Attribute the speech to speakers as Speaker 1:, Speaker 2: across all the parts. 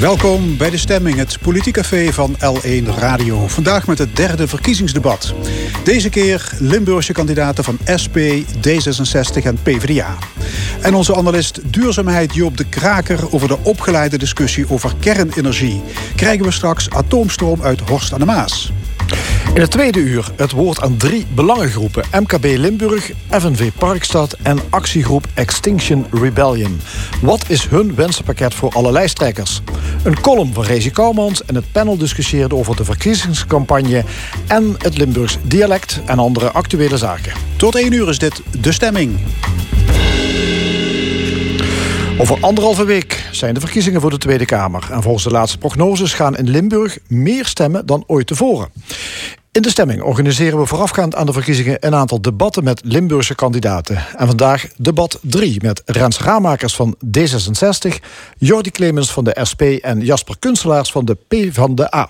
Speaker 1: Welkom bij de stemming, het politiecafé van L1 Radio. Vandaag met het derde verkiezingsdebat. Deze keer Limburgse kandidaten van SP, D66 en PvdA. En onze analist duurzaamheid Joop de Kraker over de opgeleide discussie over kernenergie. Krijgen we straks atoomstroom uit Horst aan de Maas.
Speaker 2: In het tweede uur het woord aan drie belangengroepen. MKB Limburg, FNV Parkstad en actiegroep Extinction Rebellion. Wat is hun wensenpakket voor alle lijsttrekkers? Een column van Rezi Kouwmans en het panel discussieerde over de verkiezingscampagne... en het Limburgs dialect en andere actuele zaken.
Speaker 1: Tot één uur is dit De Stemming.
Speaker 2: Over anderhalve week zijn de verkiezingen voor de Tweede Kamer. En volgens de laatste prognoses gaan in Limburg meer stemmen dan ooit tevoren. In de stemming organiseren we voorafgaand aan de verkiezingen een aantal debatten met Limburgse kandidaten. En vandaag debat 3 met Rens Raamakers van D66, Jordi Clemens van de SP en Jasper Kunstelaars van de P van de A.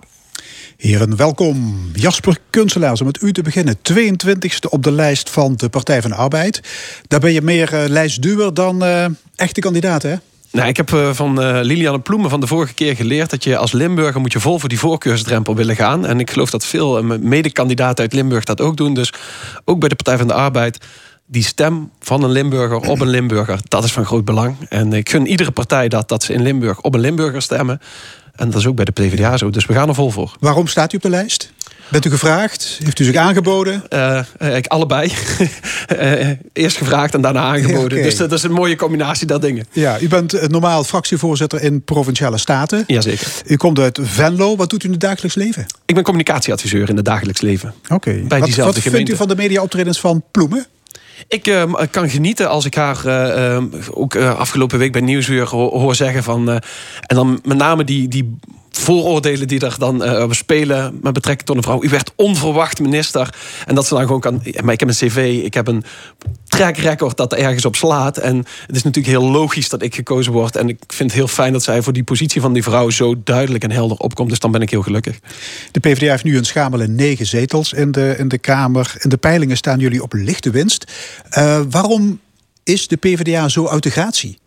Speaker 1: Heren, welkom. Jasper Kunstelaars, om met u te beginnen. 22e op de lijst van de Partij van de Arbeid. Daar ben je meer uh, lijstduwer dan uh, echte kandidaat, hè?
Speaker 3: Nou, ik heb uh, van Liliane Ploemen van de vorige keer geleerd... dat je als Limburger moet je vol voor die voorkeursdrempel willen gaan. En ik geloof dat veel medekandidaten uit Limburg dat ook doen. Dus ook bij de Partij van de Arbeid die stem van een Limburger op een Limburger, dat is van groot belang. En ik gun iedere partij dat, dat ze in Limburg op een Limburger stemmen. En dat is ook bij de PvdA zo, dus we gaan er vol voor.
Speaker 1: Waarom staat u op de lijst? Bent u gevraagd? Heeft u zich aangeboden?
Speaker 3: Uh, ik allebei. Eerst gevraagd en daarna aangeboden. Okay. Dus dat is een mooie combinatie, dat dingen.
Speaker 1: Ja, u bent normaal fractievoorzitter in Provinciale Staten.
Speaker 3: Jazeker.
Speaker 1: U komt uit Venlo. Wat doet u in het dagelijks leven?
Speaker 3: Ik ben communicatieadviseur in het dagelijks leven.
Speaker 1: Oké. Okay. Wat, wat vindt u van de media-optredens van Ploemen?
Speaker 3: Ik uh, kan genieten als ik haar uh, uh, ook afgelopen week bij Nieuwsuur hoor, zeggen van... en dan met name die, die vooroordelen die er dan spelen met betrekking tot een vrouw. U werd onverwacht minister. En dat ze dan gewoon kan. Maar ik heb een cv, ik heb een track record dat er ergens op slaat. En het is natuurlijk heel logisch dat ik gekozen word. En ik vind het heel fijn dat zij voor die positie van die vrouw zo duidelijk en helder opkomt. Dus dan ben ik heel gelukkig.
Speaker 1: De PvdA heeft nu een schamele negen zetels in de, in de Kamer. In de peilingen staan jullie op lichte winst. Uh, waarom is de PvdA zo uit de gratie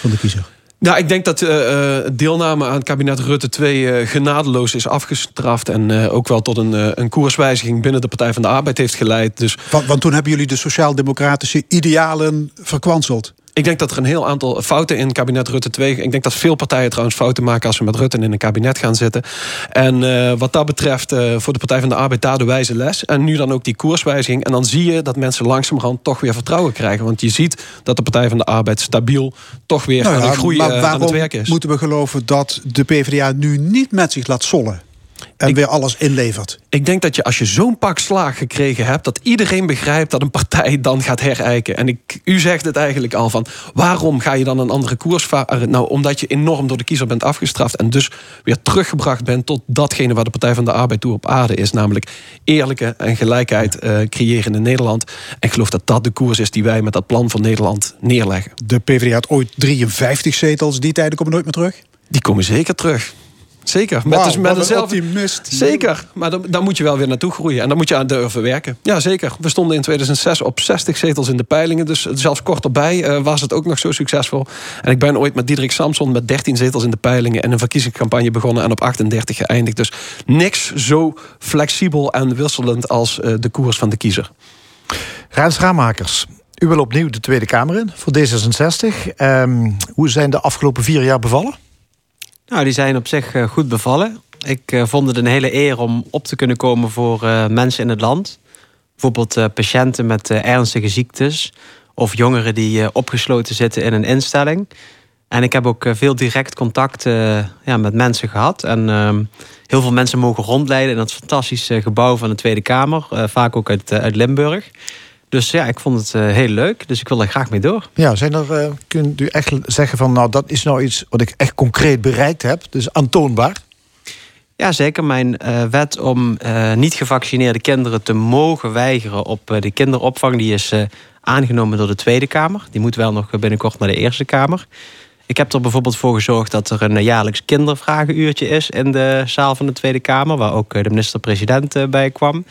Speaker 1: van de kiezer?
Speaker 3: Nou, ik denk dat uh, deelname aan het kabinet Rutte 2 uh, genadeloos is afgestraft. En ook wel tot een, een koerswijziging binnen de Partij van de Arbeid heeft geleid. Dus...
Speaker 1: Want, want toen hebben jullie de sociaal-democratische idealen verkwanseld.
Speaker 3: Ik denk dat er een heel aantal fouten in kabinet Rutte 2. Ik denk dat veel partijen trouwens fouten maken als ze met Rutte in een kabinet gaan zitten. En uh, wat dat betreft, uh, voor de Partij van de Arbeid daar de wijze les. En nu dan ook die koerswijziging. En dan zie je dat mensen langzamerhand toch weer vertrouwen krijgen. Want je ziet dat de Partij van de Arbeid stabiel toch weer nou ja, aan het groeien maar aan het werk is.
Speaker 1: Moeten we geloven dat de PvdA nu niet met zich laat sollen? En ik, weer alles inlevert.
Speaker 3: Ik denk dat je als je zo'n pak slaag gekregen hebt... dat iedereen begrijpt dat een partij dan gaat herijken. En ik, u zegt het eigenlijk al van... waarom ga je dan een andere koers varen? Nou, omdat je enorm door de kiezer bent afgestraft... en dus weer teruggebracht bent tot datgene... waar de Partij van de Arbeid toe op aarde is. Namelijk eerlijke en gelijkheid uh, creëren in Nederland. En ik geloof dat dat de koers is die wij met dat plan van Nederland neerleggen.
Speaker 1: De PvdA had ooit 53 zetels. Die tijden komen nooit meer terug?
Speaker 3: Die komen zeker terug. Zeker.
Speaker 1: Met, wow, dus met dezelfde.
Speaker 3: Zeker. Maar dan, dan, moet je wel weer naartoe groeien. En dan moet je aan durven werken. Ja, zeker. We stonden in 2006 op 60 zetels in de peilingen. Dus zelfs kort erbij uh, was het ook nog zo succesvol. En ik ben ooit met Diederik Samson met 13 zetels in de peilingen. en een verkiezingscampagne begonnen en op 38 geëindigd. Dus niks zo flexibel en wisselend als uh, de koers van de kiezer.
Speaker 2: Rens Raamakers. U wil opnieuw de Tweede Kamer in voor D66. Um, hoe zijn de afgelopen vier jaar bevallen?
Speaker 4: Nou, die zijn op zich eh, goed bevallen. Ik uh, vond het een hele eer om op te kunnen komen voor uh, mensen in het land. Bijvoorbeeld patiënten met ernstige ziektes. Of jongeren die opgesloten zitten in een instelling. En ik heb ook veel direct contact ja, met mensen gehad. En ehm, heel veel mensen mogen rondleiden in dat fantastische gebouw van de Tweede Kamer. vaak ook uit, uit Limburg. Dus ja, ik vond het uh, heel leuk. Dus ik wil er graag mee door.
Speaker 2: Ja, zijn er, uh, kunt u echt zeggen van... nou, dat is nou iets wat ik echt concreet bereikt heb. Dus aantoonbaar.
Speaker 4: Ja, zeker. Mijn uh, wet om niet gevaccineerde kinderen te mogen weigeren... op de kinderopvang, die is aangenomen door de Tweede Kamer. Die moet wel nog binnenkort naar de Eerste Kamer. Ik heb er bijvoorbeeld voor gezorgd dat er een jaarlijks kindervragenuurtje is... in de zaal van de Tweede Kamer, waar ook de minister-president bij kwam...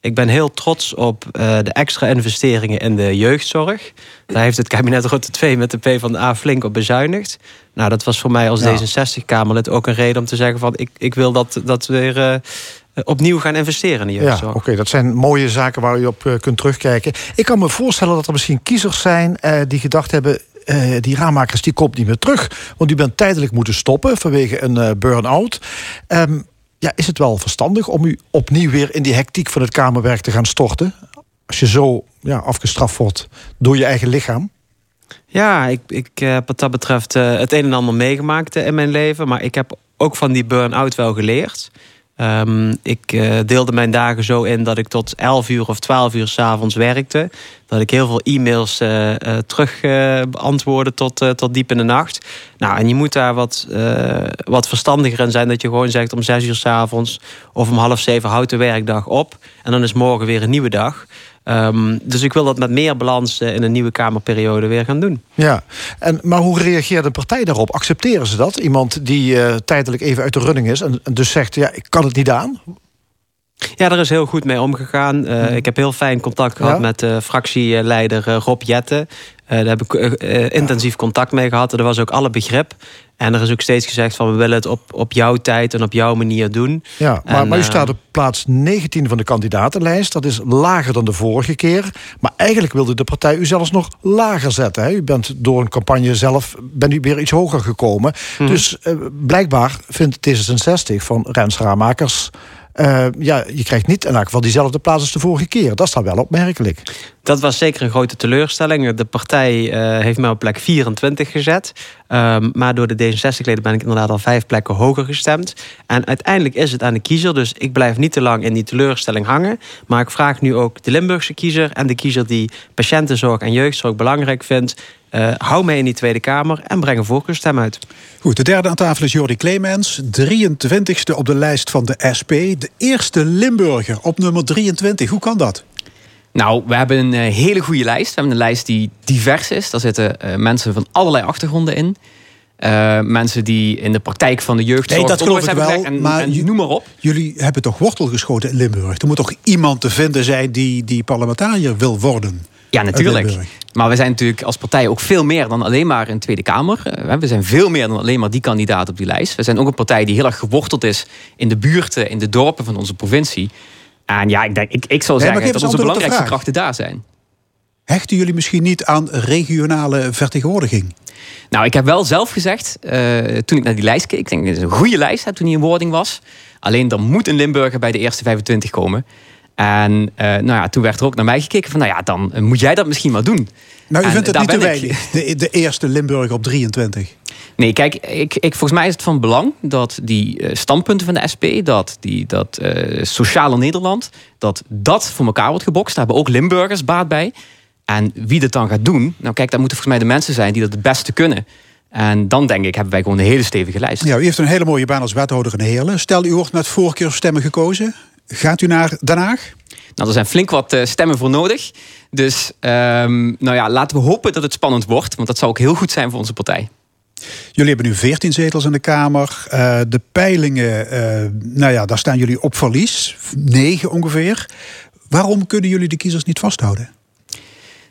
Speaker 4: Ik ben heel trots op de extra investeringen in de jeugdzorg. Daar heeft het kabinet Rutte 2 met de PvdA flink op bezuinigd. Nou, dat was voor mij als D66-Kamerlid ook een reden om te zeggen... van ik, ik wil dat, dat weer opnieuw gaan investeren in.
Speaker 2: Ja, oké, dat zijn mooie zaken waar je op kunt terugkijken. Ik kan me voorstellen dat er misschien kiezers zijn die gedacht hebben uh, die raammakers die komt niet meer terug. Want u bent tijdelijk moeten stoppen vanwege een uh, burn-out. Um, ja, is het wel verstandig om u opnieuw weer in die hectiek van het kamerwerk te gaan storten? Als je zo ja, afgestraft wordt door je eigen lichaam?
Speaker 4: Ja, ik, ik heb wat dat betreft uh, het een en ander meegemaakt in mijn leven. Maar ik heb ook van die burn-out wel geleerd. Um, ik uh, deelde mijn dagen zo in dat ik tot 11 uur of 12 uur s'avonds werkte. Dat ik heel veel e-mails uh, uh, terug beantwoordde tot, tot diep in de nacht. Nou, en je moet daar wat, wat verstandiger in zijn. Dat je gewoon zegt om 6 uur s'avonds of om half zeven houdt de werkdag op. En dan is morgen weer een nieuwe dag. Um, dus ik wil dat met meer balans in een nieuwe Kamerperiode weer gaan doen.
Speaker 2: Ja, en, maar hoe reageert de partij daarop? Accepteren ze dat? Iemand die uh, tijdelijk even uit de running is en, en dus zegt: ja, ik kan het niet aan?
Speaker 4: Ja, daar is heel goed mee omgegaan. Uh, ik heb heel fijn contact gehad ja? met uh, fractieleider Rob Jette. Daar heb ik intensief contact mee gehad. Er was ook alle begrip. En er is ook steeds gezegd van we willen het op, op jouw tijd en op jouw manier doen.
Speaker 2: Ja, maar,
Speaker 4: en,
Speaker 2: maar u staat op plaats 19 van de kandidatenlijst. Dat is lager dan de vorige keer. Maar eigenlijk wilde de partij u zelfs nog lager zetten. Hè? U bent door een campagne zelf ben u weer iets hoger gekomen.
Speaker 4: Mhm.
Speaker 2: Dus blijkbaar vindt D66 van Rens Raamakers uh, ja, je krijgt niet in elk geval diezelfde plaats als de vorige keer. Dat is dan wel opmerkelijk.
Speaker 4: Dat was zeker een grote teleurstelling. De partij uh, heeft mij op plek 24 gezet. Um, maar door de D66-leden ben ik inderdaad al vijf plekken hoger gestemd. En uiteindelijk is het aan de kiezer. Dus ik blijf niet te lang in die teleurstelling hangen. Maar ik vraag nu ook de Limburgse kiezer... en de kiezer die patiëntenzorg en jeugdzorg belangrijk vindt... Uh, hou mee in die Tweede Kamer en breng een voorkeurstem uit.
Speaker 1: Goed, de derde aan tafel is Jordi Clemens, 23ste op de lijst van de SP. De eerste Limburger op nummer 23. Hoe kan dat?
Speaker 5: Nou, we hebben een uh, hele goede lijst. We hebben een lijst die divers is. Daar zitten uh, mensen van allerlei achtergronden in. Uh, mensen die in de praktijk van de jeugdzorg...
Speaker 1: Nee, dat geloof ik wel,
Speaker 5: en,
Speaker 1: maar
Speaker 5: en noem maar op.
Speaker 1: Jullie hebben toch wortel geschoten in Limburg? Er moet toch iemand te vinden zijn die, die parlementariër wil worden?
Speaker 5: Ja, natuurlijk. Maar we zijn natuurlijk als partij ook veel meer dan alleen maar een Tweede Kamer. We zijn veel meer dan alleen maar die kandidaat op die lijst. We zijn ook een partij die heel erg geworteld is in de buurten, in de dorpen van onze provincie. En ja, ik, denk, ik, ik zou zeggen nee, dat onze belangrijkste krachten daar zijn.
Speaker 1: Hechten jullie misschien niet aan regionale vertegenwoordiging?
Speaker 5: Nou, ik heb wel zelf gezegd, uh, toen ik naar die lijst keek... ik denk, dit is een goede lijst, toen die in wording was. Alleen dan moet een Limburger bij de eerste 25 komen. En uh, nou ja, toen werd er ook naar mij gekeken van... nou ja, dan moet jij dat misschien maar doen.
Speaker 1: Nou, u vindt het niet te weinig, de, de eerste Limburger op 23?
Speaker 5: Nee, kijk, ik, ik, volgens mij is het van belang dat die uh, standpunten van de SP... dat, die, dat uh, sociale Nederland, dat dat voor elkaar wordt gebokst. Daar hebben ook Limburgers baat bij. En wie dat dan gaat doen... nou kijk, dat moeten volgens mij de mensen zijn die dat het beste kunnen... En dan denk ik, hebben wij gewoon een hele stevige lijst.
Speaker 1: Ja, u heeft een hele mooie baan als wethouder in Heerlen. Stel, u wordt met voorkeurstemmen gekozen. Gaat u naar Den Haag?
Speaker 5: Nou, er zijn flink wat uh, stemmen voor nodig. Dus um, nou ja, laten we hopen dat het spannend wordt. Want dat zou ook heel goed zijn voor onze partij.
Speaker 1: Jullie hebben nu 14 zetels in de Kamer. Uh, de peilingen, uh, nou ja, daar staan jullie op verlies. 9 ongeveer. Waarom kunnen jullie de kiezers niet vasthouden?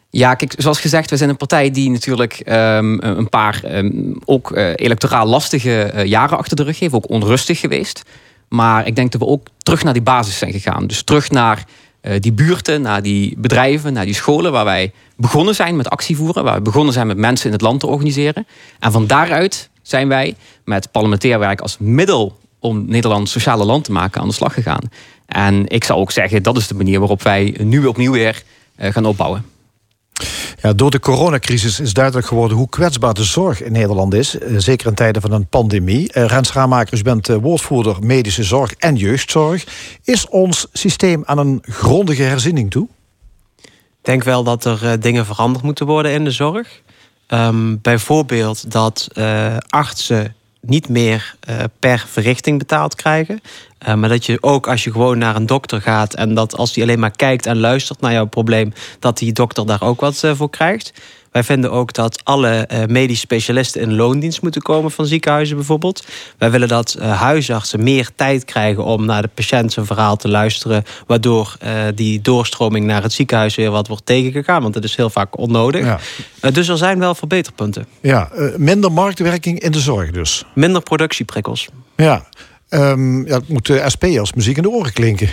Speaker 5: Ja, kijk, zoals gezegd, we zijn een partij die natuurlijk um, een paar um, ook uh, electoraal lastige jaren achter de rug heeft. Ook onrustig geweest. Maar ik denk dat we ook terug naar die basis zijn gegaan. Dus terug naar die buurten, naar die bedrijven, naar die scholen... waar wij begonnen zijn met actievoeren. Waar we begonnen zijn met mensen in het land te organiseren. En van daaruit zijn wij met parlementair werk als middel... om Nederland sociale land te maken aan de slag gegaan. En ik zou ook zeggen, dat is de manier waarop wij nu opnieuw weer uh, gaan opbouwen.
Speaker 2: Ja, door de coronacrisis is duidelijk geworden hoe kwetsbaar de zorg in Nederland is. Zeker in tijden van een pandemie. Rens Raamakers, u bent woordvoerder medische zorg en jeugdzorg. Is ons systeem aan een grondige herziening toe?
Speaker 4: Denk wel dat er dingen veranderd moeten worden in de zorg. Um, bijvoorbeeld dat uh, artsen niet meer per verrichting betaald krijgen. maar dat je ook als je gewoon naar een dokter gaat en dat als die alleen maar kijkt en luistert naar jouw probleem, dat die dokter daar ook wat voor krijgt. Wij vinden ook dat alle uh, medisch specialisten in loondienst moeten komen van ziekenhuizen bijvoorbeeld. Wij willen dat huisartsen meer tijd krijgen om naar de patiënt zijn verhaal te luisteren. Waardoor die doorstroming naar het ziekenhuis weer wat wordt tegengegaan. Want dat is heel vaak onnodig. Ja. dus er zijn wel verbeterpunten.
Speaker 2: Ja, minder marktwerking in de zorg dus.
Speaker 4: Minder
Speaker 2: Ja, um, ja, het moet de SP als muziek in de oren klinken.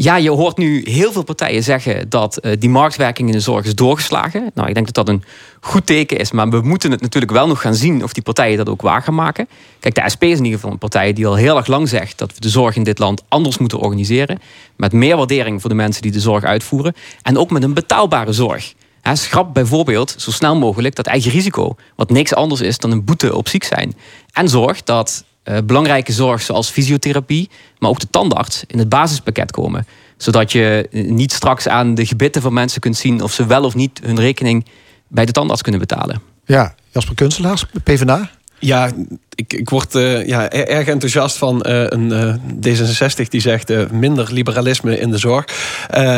Speaker 5: Ja, je hoort nu heel veel partijen zeggen dat uh, die marktwerking in de zorg is doorgeslagen. Nou, ik denk dat dat een goed teken is. Maar we moeten het natuurlijk wel nog gaan zien of die partijen dat ook waar gaan maken. Kijk, de SP is in ieder geval een partij die al heel erg lang zegt dat we de zorg in dit land anders moeten organiseren. Met meer waardering voor de mensen die de zorg uitvoeren. En ook met een betaalbare zorg. Schrap bijvoorbeeld zo snel mogelijk dat eigen risico, wat niks anders is dan een boete op ziek zijn. En zorg dat uh, belangrijke zorg zoals fysiotherapie, maar ook de tandarts in het basispakket komen. Zodat je eh, niet straks aan de gebitten van mensen kunt zien of ze wel of niet hun rekening bij de tandarts kunnen betalen.
Speaker 2: Ja, Jasper Kunstelaars, PvdA.
Speaker 3: Ja, ik, ik word uh, ja, erg enthousiast van uh, een uh, D66 die zegt minder liberalisme in de zorg.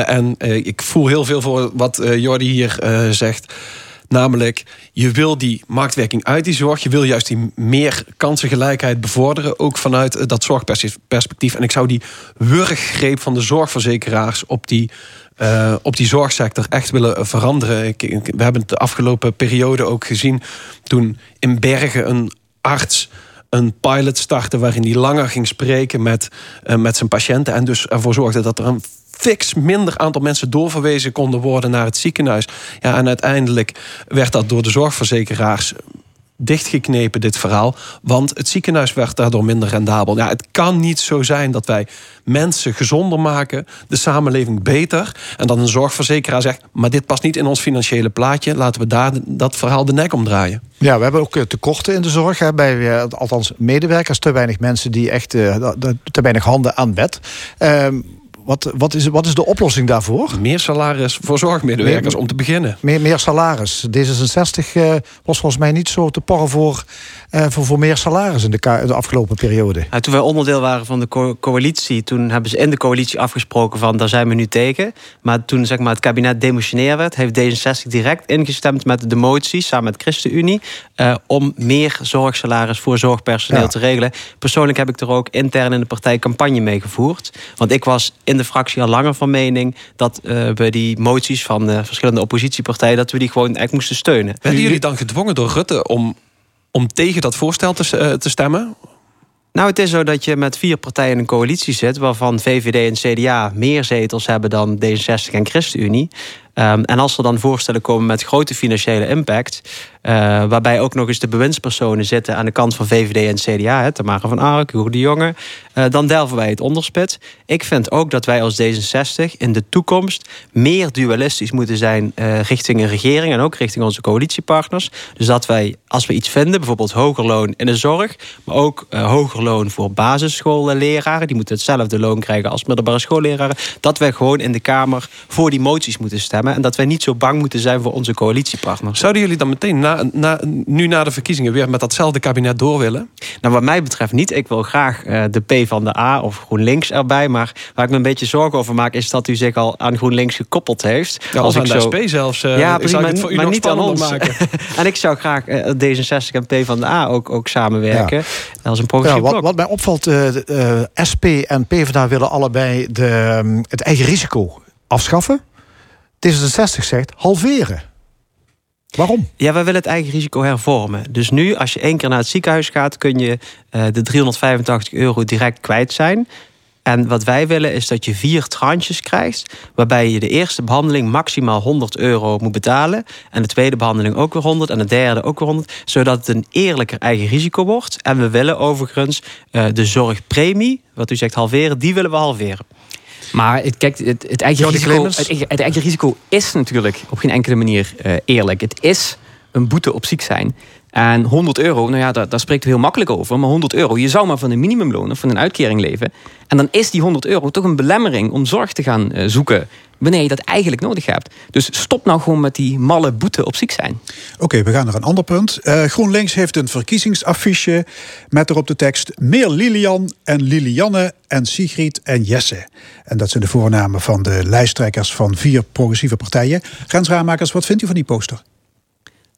Speaker 3: en ik voel heel veel voor wat Jordi hier zegt. Namelijk, je wil die marktwerking uit die zorg. Je wil juist die meer kansengelijkheid bevorderen. Ook vanuit eh, dat zorgperspectief. En ik zou die wurggreep van de zorgverzekeraars op die, uh, op die zorgsector echt willen veranderen. Ik, we hebben het de afgelopen periode ook gezien. Toen in Bergen een arts een pilot startte waarin hij langer ging spreken met, met zijn patiënten. En dus ervoor zorgde dat er een fix minder aantal mensen doorverwezen konden worden naar het ziekenhuis. Ja, en uiteindelijk werd dat door de zorgverzekeraars dichtgeknepen, dit verhaal. Want het ziekenhuis werd daardoor minder rendabel. Ja, het kan niet zo zijn dat wij mensen gezonder maken, de samenleving beter. En dan een zorgverzekeraar zegt: maar dit past niet in ons financiële plaatje. Laten we daar dat verhaal de nek omdraaien.
Speaker 2: Ja, we hebben ook eh, tekorten in de zorg. Hè, bij, eh, althans, medewerkers, te weinig mensen die echt uh, te weinig handen aan bed. Wat, wat, is, wat is de oplossing daarvoor?
Speaker 3: Meer salaris voor zorgmedewerkers om te beginnen.
Speaker 2: Meer, meer salaris. D66 uh, was volgens mij niet zo te porren voor, voor, voor meer salaris in de, de afgelopen periode.
Speaker 4: Ja, toen wij onderdeel waren van de co coalitie, toen hebben ze in de coalitie afgesproken van daar zijn we nu tegen. Maar toen zeg maar, het kabinet demotioneer werd, heeft D66 direct ingestemd met de motie samen met ChristenUnie uh, om meer zorgsalaris voor zorgpersoneel ja. te regelen. Persoonlijk heb ik er ook intern in de partij campagne mee gevoerd. Want ik was in de fractie al langer van mening dat uh, we die moties van de verschillende oppositiepartijen, dat we die gewoon echt moesten steunen.
Speaker 3: Werden jullie dan gedwongen door Rutte om, om tegen dat voorstel te, uh, te stemmen?
Speaker 4: Nou, het is zo dat je met vier partijen een coalitie zit, waarvan VVD en CDA meer zetels hebben dan D66 en ChristenUnie. Um, en als er dan voorstellen komen met grote financiële impact, uh, waarbij ook nog eens de bewindspersonen zitten aan de kant van VVD en CDA, hè, Tamara van Ark, Hugo de Jonge, uh, dan delven wij het onderspit. Ik vind ook dat wij als D66 in de toekomst meer dualistisch moeten zijn uh, richting een regering en ook richting onze coalitiepartners. Dus dat wij, als we iets vinden, bijvoorbeeld hoger loon in de zorg, maar ook hoger loon voor basisschoolleraren, die moeten hetzelfde loon krijgen als middelbare schoolleraren, dat wij gewoon in de Kamer voor die moties moeten stemmen en dat wij niet zo bang moeten zijn voor onze coalitiepartners.
Speaker 3: Zouden jullie dan meteen na, na, nu na de verkiezingen weer met datzelfde kabinet door willen?
Speaker 4: Nou, wat mij betreft niet. Ik wil graag uh, de P van de A of GroenLinks erbij. Maar waar ik me een beetje zorgen over maak, is dat u zich al aan GroenLinks gekoppeld heeft.
Speaker 3: Ja, als, als ik zo... de SP zelfs. Uh, ja, precies, maar, voor u maar niet aan ons. Maken.
Speaker 4: en ik zou graag uh, D66 en P van de A ook, ook samenwerken. Ja. Als een progressief
Speaker 2: ja, wat, wat, mij opvalt, SP en PvdA willen allebei de, um, het eigen risico afschaffen. D66 zegt halveren. Waarom?
Speaker 4: Ja, wij willen het eigen risico hervormen. Dus nu, als je één keer naar het ziekenhuis gaat, kun je uh, de 385 euro direct kwijt zijn. En wat wij willen is dat je vier tranches krijgt, waarbij je de eerste behandeling maximaal 100 euro moet betalen. En de tweede behandeling ook weer 100 en de derde ook weer 100. Zodat het een eerlijker eigen risico wordt. En we willen overigens uh, de zorgpremie, wat u zegt halveren, die willen we halveren.
Speaker 5: Maar het, kijk, het, het, eigen risico, het, het, eigen risico is natuurlijk op geen enkele manier uh, eerlijk. Het is een boete op ziek zijn. En 100 euro, nou ja, daar, daar spreekt u heel makkelijk over. Maar 100 euro, je zou maar van een minimumloon of van een uitkering leven. En dan is die 100 euro toch een belemmering om zorg te gaan uh, zoeken wanneer je dat eigenlijk nodig hebt. Dus stop nou gewoon met die malle boete op ziek zijn.
Speaker 1: Oké, we gaan naar een ander punt. Uh, GroenLinks heeft een verkiezingsaffiche met erop de tekst... meer Lilian en Lilianne en Sigrid en Jesse. En dat zijn de voornamen van de lijsttrekkers van vier progressieve partijen. Grens Raamakers, wat vindt u van die poster?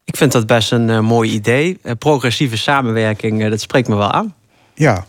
Speaker 4: Ik vind dat best een uh, mooi idee. Uh, progressieve samenwerking, uh, dat spreekt me wel aan.
Speaker 1: Ja,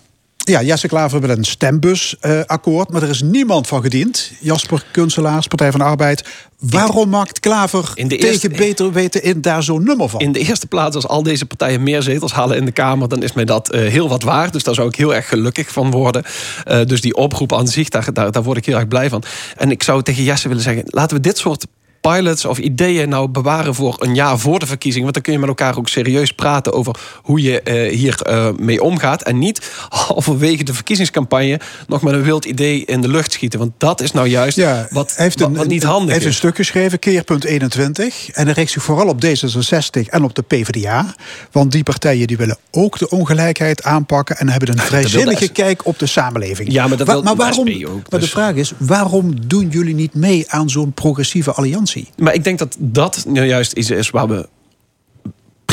Speaker 1: ja, Jesse Klaver met een stembusakkoord, maar er is niemand van gediend. Jasper Kunselaars, Partij van de Arbeid. Waarom maakt Klaver in de eerste, tegen beter weten in daar zo'n nummer van?
Speaker 3: In de eerste plaats, als al deze partijen meer zetels halen in de Kamer... dan is mij dat uh, heel wat waard. Dus daar zou ik heel erg gelukkig van worden. Uh, dus die oproep aan zich, daar, daar, daar word ik heel erg blij van. En ik zou tegen Jesse willen zeggen... laten we dit soort pilots of ideeën nou bewaren voor een jaar voor de verkiezing. Want dan kun je met elkaar ook serieus praten over hoe je uh, hier uh, mee omgaat. En niet halverwege de verkiezingscampagne nog met een wild idee in de lucht schieten. Want dat is nou juist ja, wat,
Speaker 1: heeft een,
Speaker 3: wat, niet handig
Speaker 1: Hij heeft een stuk geschreven, Keerpunt 21. En hij richt zich vooral op D66 en op de PvdA. Want die partijen die willen ook de ongelijkheid aanpakken... en hebben een vrijzinnige kijk op de samenleving.
Speaker 3: Ja, maar dat wil
Speaker 1: maar waarom,
Speaker 3: ook. Dus.
Speaker 1: Maar de vraag is, waarom doen jullie niet mee aan zo'n progressieve alliantie?
Speaker 3: Maar ik denk dat dat nou juist iets is waar we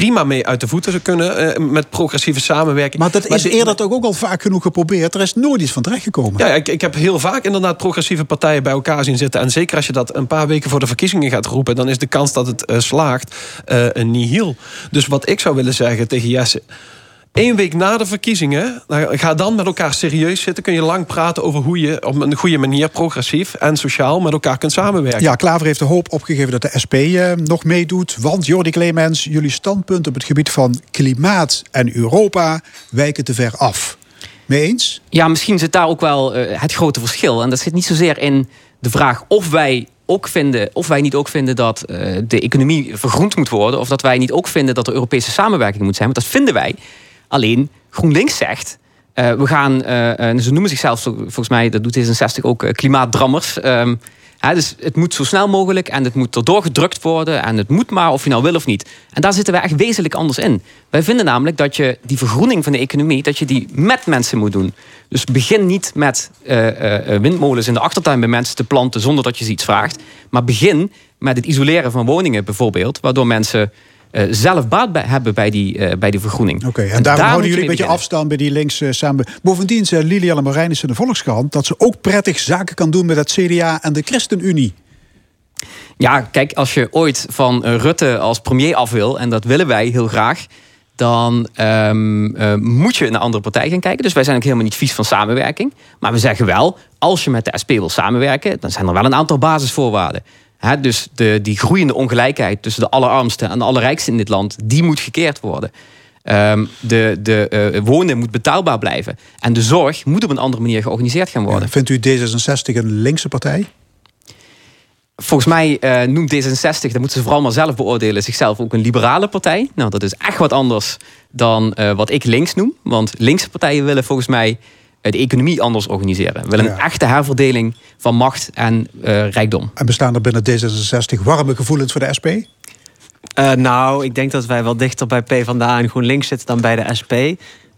Speaker 3: prima mee uit de voeten kunnen uh, met progressieve samenwerking.
Speaker 1: Maar dat is maar eerder toch ook al vaak genoeg geprobeerd. Er is nooit iets van terechtgekomen.
Speaker 3: Ja, ik, ik heb heel vaak inderdaad progressieve partijen bij elkaar zien zitten. En zeker als je dat een paar weken voor de verkiezingen gaat roepen... dan is de kans dat het uh, slaagt uh, een nihil. Dus wat ik zou willen zeggen tegen Jesse... Eén week na de verkiezingen, ga dan met elkaar serieus zitten. Kun je lang praten over hoe je op een goede manier progressief en sociaal met elkaar kunt samenwerken.
Speaker 1: Ja, Klaver heeft de hoop opgegeven dat de SP eh, nog meedoet. Want Jordi Clemens, jullie standpunt op het gebied van klimaat en Europa wijken te ver af. Mee eens?
Speaker 5: Ja, misschien zit daar ook wel uh, het grote verschil. En dat zit niet zozeer in de vraag of wij ook vinden, of wij niet ook vinden dat uh, de economie vergroend moet worden, of dat wij niet ook vinden dat er Europese samenwerking moet zijn. Want dat vinden wij. Alleen GroenLinks zegt. Uh, we gaan, uh, ze noemen zichzelf volgens mij, dat doet D66 ook, uh, klimaatdrammers. Um, hè, dus het moet zo snel mogelijk en het moet erdoor gedrukt worden. En het moet maar of je nou wil of niet. En daar zitten wij echt wezenlijk anders in. Wij vinden namelijk dat je die vergroening van de economie, dat je die met mensen moet doen. Dus begin niet met windmolens in de achtertuin bij mensen te planten zonder dat je ze iets vraagt. Maar begin met het isoleren van woningen bijvoorbeeld, waardoor mensen uh, zelf baat bij, hebben bij die, uh, bij die vergroening.
Speaker 1: Oké, okay, en, en daarom houden jullie een beetje afstand bij die links uh, samen. Bovendien zei Liliane Marijnissen in de Volkskrant... dat ze ook prettig zaken kan doen met het CDA en de ChristenUnie.
Speaker 5: Ja, kijk, als je ooit van Rutte als premier af wil... en dat willen wij heel graag dan um, uh, moet je naar andere partijen gaan kijken. Dus wij zijn ook helemaal niet vies van samenwerking. Maar we zeggen wel, als je met de SP wil samenwerken... dan zijn er wel een aantal basisvoorwaarden dus de, die groeiende ongelijkheid tussen de allerarmsten en de allerrijksten in dit land, die moet gekeerd worden. Um, de de uh, wonen moet betaalbaar blijven. En de zorg moet op een andere manier georganiseerd gaan worden. Ja,
Speaker 1: vindt u D66 een linkse partij?
Speaker 5: Volgens mij uh, noemt D66, dat moeten ze vooral maar zelf beoordelen, zichzelf ook een liberale partij. Nou, dat is echt wat anders dan uh, wat ik links noem. Want linkse partijen willen volgens mij de economie anders organiseren. We willen een echte herverdeling van macht en uh, rijkdom.
Speaker 1: En bestaan er binnen D66 warme gevoelens voor de SP?
Speaker 4: Uh, nou, ik denk dat wij wel dichter bij PvdA en GroenLinks zitten dan bij de SP.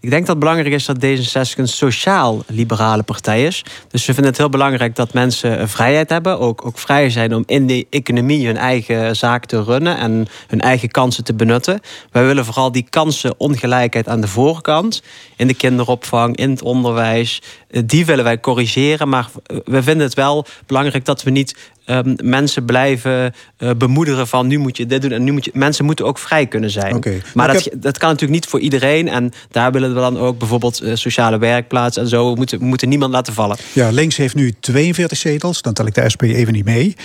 Speaker 4: Ik denk dat het belangrijk is dat D66 een sociaal-liberale partij is. Dus we vinden het heel belangrijk dat mensen vrijheid hebben. Ook, ook vrij zijn om in de economie hun eigen zaak te runnen en hun eigen kansen te benutten. Wij willen vooral die kansenongelijkheid aan de voorkant, in de kinderopvang, in het onderwijs, eh, die willen wij corrigeren. Maar we vinden het wel belangrijk dat we niet um, mensen blijven uh, bemoedigen van nu moet je dit doen en nu moet je. Mensen moeten ook vrij kunnen zijn.
Speaker 1: Okay.
Speaker 4: Maar, dat, heb... dat kan natuurlijk niet voor iedereen. En daar willen we dan ook bijvoorbeeld uh, sociale werkplaatsen en zo. We moeten, we moeten niemand laten vallen.
Speaker 1: Ja, links heeft nu 42 zetels. Dan tel ik de SP even niet mee.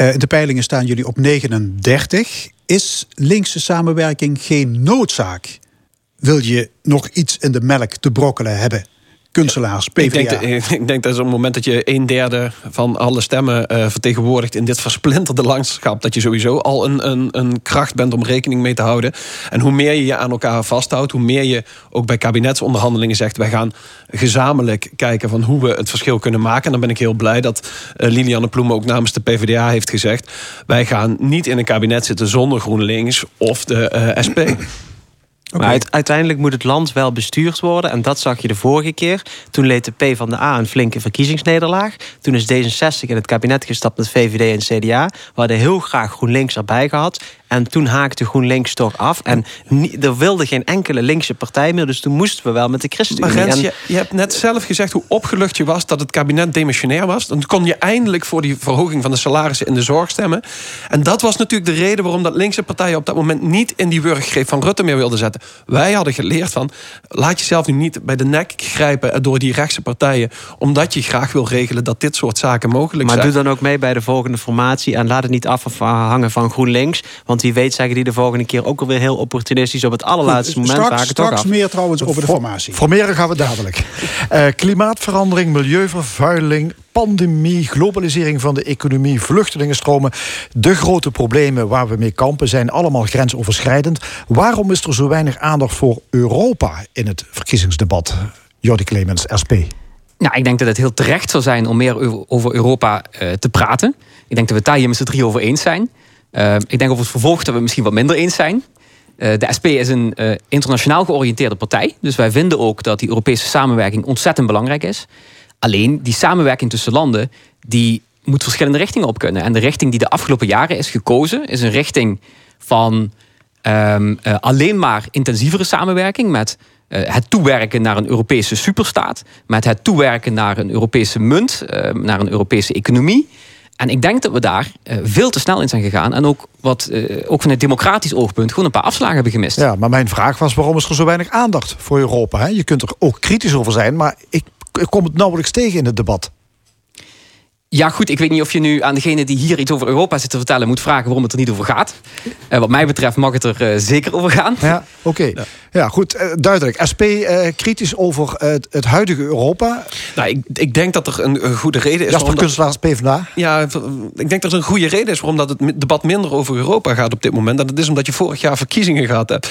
Speaker 1: Uh, in de peilingen staan jullie op 39. Is linkse samenwerking geen noodzaak? Wil je nog iets in de melk te brokkelen hebben? Kunstelaars,
Speaker 3: Ik
Speaker 1: PvdA.
Speaker 3: denk, dat- ik denk dat op het moment dat je een derde van alle stemmen eh, vertegenwoordigt in dit versplinterde landschap, dat je sowieso al een, een, een kracht bent om rekening mee te houden. En hoe meer je je aan elkaar vasthoudt, hoe meer je ook bij kabinetsonderhandelingen zegt: wij gaan gezamenlijk kijken van hoe we het verschil kunnen maken. En dan ben ik heel blij dat eh, Lilianne Ploemen ook namens de PvdA heeft gezegd: wij gaan niet in een kabinet zitten zonder GroenLinks of de eh, SP.
Speaker 4: Maar uit- uiteindelijk moet het land wel bestuurd worden. En dat zag je de vorige keer. Toen leed de P van de A een flinke verkiezingsnederlaag. Toen is D66 in het kabinet gestapt met VVD en CDA. We hadden heel graag GroenLinks erbij gehad. En toen haakte GroenLinks toch af. En nie- er wilde geen enkele linkse partij meer. Dus toen moesten we wel met de
Speaker 3: Maar
Speaker 4: ChristenUnie.
Speaker 3: Rens,
Speaker 4: En-
Speaker 3: je, je hebt net zelf gezegd hoe opgelucht je was dat het kabinet demissionair was. Dan kon je eindelijk voor die verhoging van de salarissen in de zorg stemmen. En dat was natuurlijk de reden waarom dat linkse partijen op dat moment niet in die wurggreep van Rutte meer wilden zetten. Wij hadden geleerd van laat jezelf nu niet bij de nek grijpen door die rechtse partijen. Omdat je graag wil regelen dat dit soort zaken mogelijk
Speaker 4: Maar
Speaker 3: zijn.
Speaker 4: doe dan ook mee bij de volgende formatie. En laat het niet afhangen van GroenLinks. Want wie weet zeggen die de volgende keer ook alweer heel opportunistisch op het allerlaatste moment
Speaker 1: straks straks meer trouwens over de formatie.
Speaker 2: Formeren gaan we dadelijk. Eh, klimaatverandering, milieuvervuiling, pandemie, globalisering van de economie, vluchtelingenstromen. De grote problemen waar we mee kampen zijn allemaal grensoverschrijdend. Waarom is er zo weinig aandacht voor Europa in het verkiezingsdebat? Jordi Clemens, SP.
Speaker 5: Nou, ik denk dat het heel terecht zou zijn om meer over Europa eh, te praten. Ik denk dat we het daar hier met z'n drie over eens zijn. Eh, ik denk over het vervolg dat we misschien wat minder eens zijn. Eh, de SP is een eh, internationaal georiënteerde partij. Dus wij vinden ook dat die Europese samenwerking ontzettend belangrijk is. Alleen die samenwerking tussen landen, die moet verschillende richtingen op kunnen. En de richting die de afgelopen jaren is gekozen, is een richting van ehm, eh, alleen maar intensievere samenwerking met het toewerken naar een Europese superstaat, met het toewerken naar een Europese munt, eh, naar een Europese economie. En ik denk dat we daar eh, veel te snel in zijn gegaan. En ook, wat, eh, ook van het democratisch oogpunt gewoon een paar afslagen hebben gemist.
Speaker 2: Ja, maar mijn vraag was waarom is er zo weinig aandacht voor Europa? Hè? Je kunt er ook kritisch over zijn, maar ik, ik kom het nauwelijks tegen in het debat.
Speaker 5: Ja, goed, ik weet niet of je nu aan degene die hier iets over Europa zit te vertellen moet vragen waarom het er niet over gaat. Eh, wat mij betreft mag het er eh, zeker over gaan.
Speaker 2: Ja, oké. Ja. goed, eh, duidelijk. SP eh, kritisch over het, het huidige Europa.
Speaker 3: Nou, ik, ik denk dat er een, een goede reden is.
Speaker 2: Jasper
Speaker 3: waarom dat-
Speaker 2: Kunstelaars, PvdA.
Speaker 3: Ja, ik denk dat er een goede reden is waarom dat het debat minder over Europa gaat op dit moment. En dat is omdat je vorig jaar verkiezingen gehad hebt.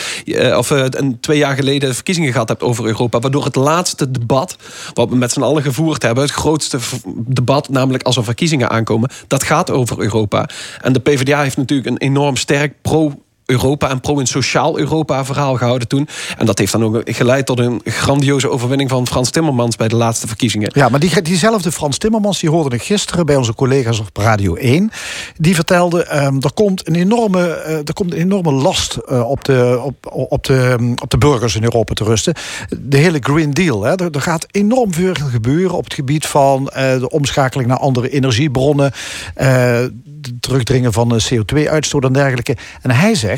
Speaker 3: Of een, twee jaar geleden verkiezingen gehad hebt over Europa. Waardoor het laatste debat, wat we met z'n allen gevoerd hebben, het grootste debat, namelijk als er verkiezingen aankomen, dat gaat over Europa. En de PvdA heeft natuurlijk een enorm sterk pro. Europa en pro een sociaal Europa verhaal gehouden toen. En dat heeft dan ook geleid tot een grandioze overwinning van Frans Timmermans bij de laatste verkiezingen.
Speaker 2: Ja, maar die, diezelfde Frans Timmermans, die hoorde ik gisteren bij onze collega's op Radio 1. Die vertelde, ehm, er, komt een enorme, eh, er komt een enorme last eh, op, de, op, op, de, op de burgers in Europa te rusten. De hele Green Deal. Hè. Er, gaat enorm veel gebeuren op het gebied van eh, de omschakeling naar andere energiebronnen. het terugdringen van de CO2-uitstoot en dergelijke. En hij zegt,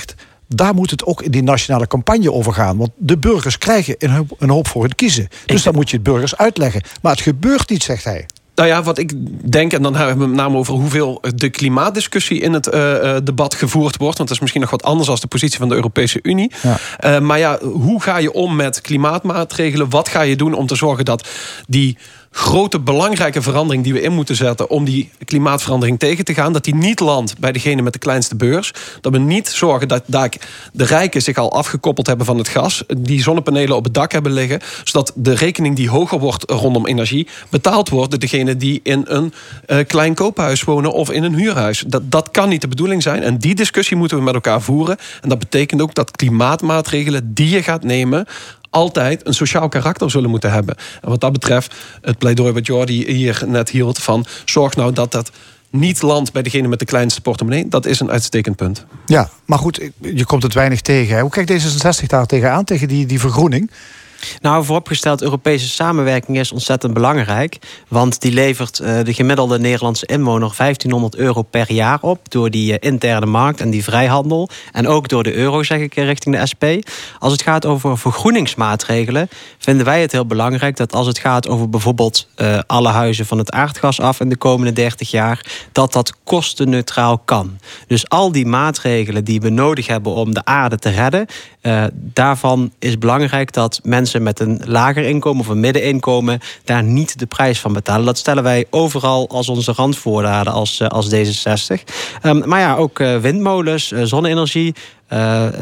Speaker 2: daar moet het ook in die nationale campagne over gaan. Want de burgers krijgen een hoop, voor het kiezen. Dus dan moet je het burgers uitleggen. Maar het gebeurt niet, zegt hij.
Speaker 3: Nou ja, wat ik denk, en dan hebben we het met name over hoeveel de klimaatdiscussie in het eh, eh, debat gevoerd wordt. Want dat is misschien nog wat anders dan de positie van de Europese Unie.
Speaker 2: Ja.
Speaker 3: Eh, maar ja, hoe ga je om met klimaatmaatregelen? Wat ga je doen om te zorgen dat die grote belangrijke verandering die we in moeten zetten om die klimaatverandering tegen te gaan, dat die niet landt bij degene met de kleinste beurs. Dat we niet zorgen dat daar de rijken zich al afgekoppeld hebben van het gas, die zonnepanelen op het dak hebben liggen, zodat de rekening die hoger wordt rondom energie betaald wordt door degene die in een eh, klein koophuis wonen of in een huurhuis. Dat, dat kan niet de bedoeling zijn. En die discussie moeten we met elkaar voeren. En dat betekent ook dat klimaatmaatregelen die je gaat nemen altijd een sociaal karakter zullen moeten hebben. En wat dat betreft, het pleidooi wat Jordi hier net hield... van zorg nou dat dat niet landt bij degene met de kleinste portemonnee... dat is een uitstekend punt.
Speaker 2: Ja, maar goed, je komt het weinig tegen. hè. Hoe kijkt D66 daar tegenaan, tegen die, die vergroening?
Speaker 4: Nou, vooropgesteld, Europese samenwerking is ontzettend belangrijk. Want die levert eh, de gemiddelde Nederlandse inwoner 1500 euro per jaar op. Door die eh, interne markt en die vrijhandel. En ook door de euro, zeg ik, eh, richting de SP. Als het gaat over vergroeningsmaatregelen, vinden wij het heel belangrijk dat als het gaat over bijvoorbeeld alle huizen van het aardgas af in de komende 30 jaar, dat dat kostenneutraal kan. Dus al die maatregelen die we nodig hebben om de aarde te redden, daarvan is belangrijk dat mensen met een lager inkomen of een middeninkomen daar niet de prijs van betalen. Dat stellen wij overal als onze randvoorwaarden als, als D66. Ehm, maar ja, ook windmolens, zonne-energie.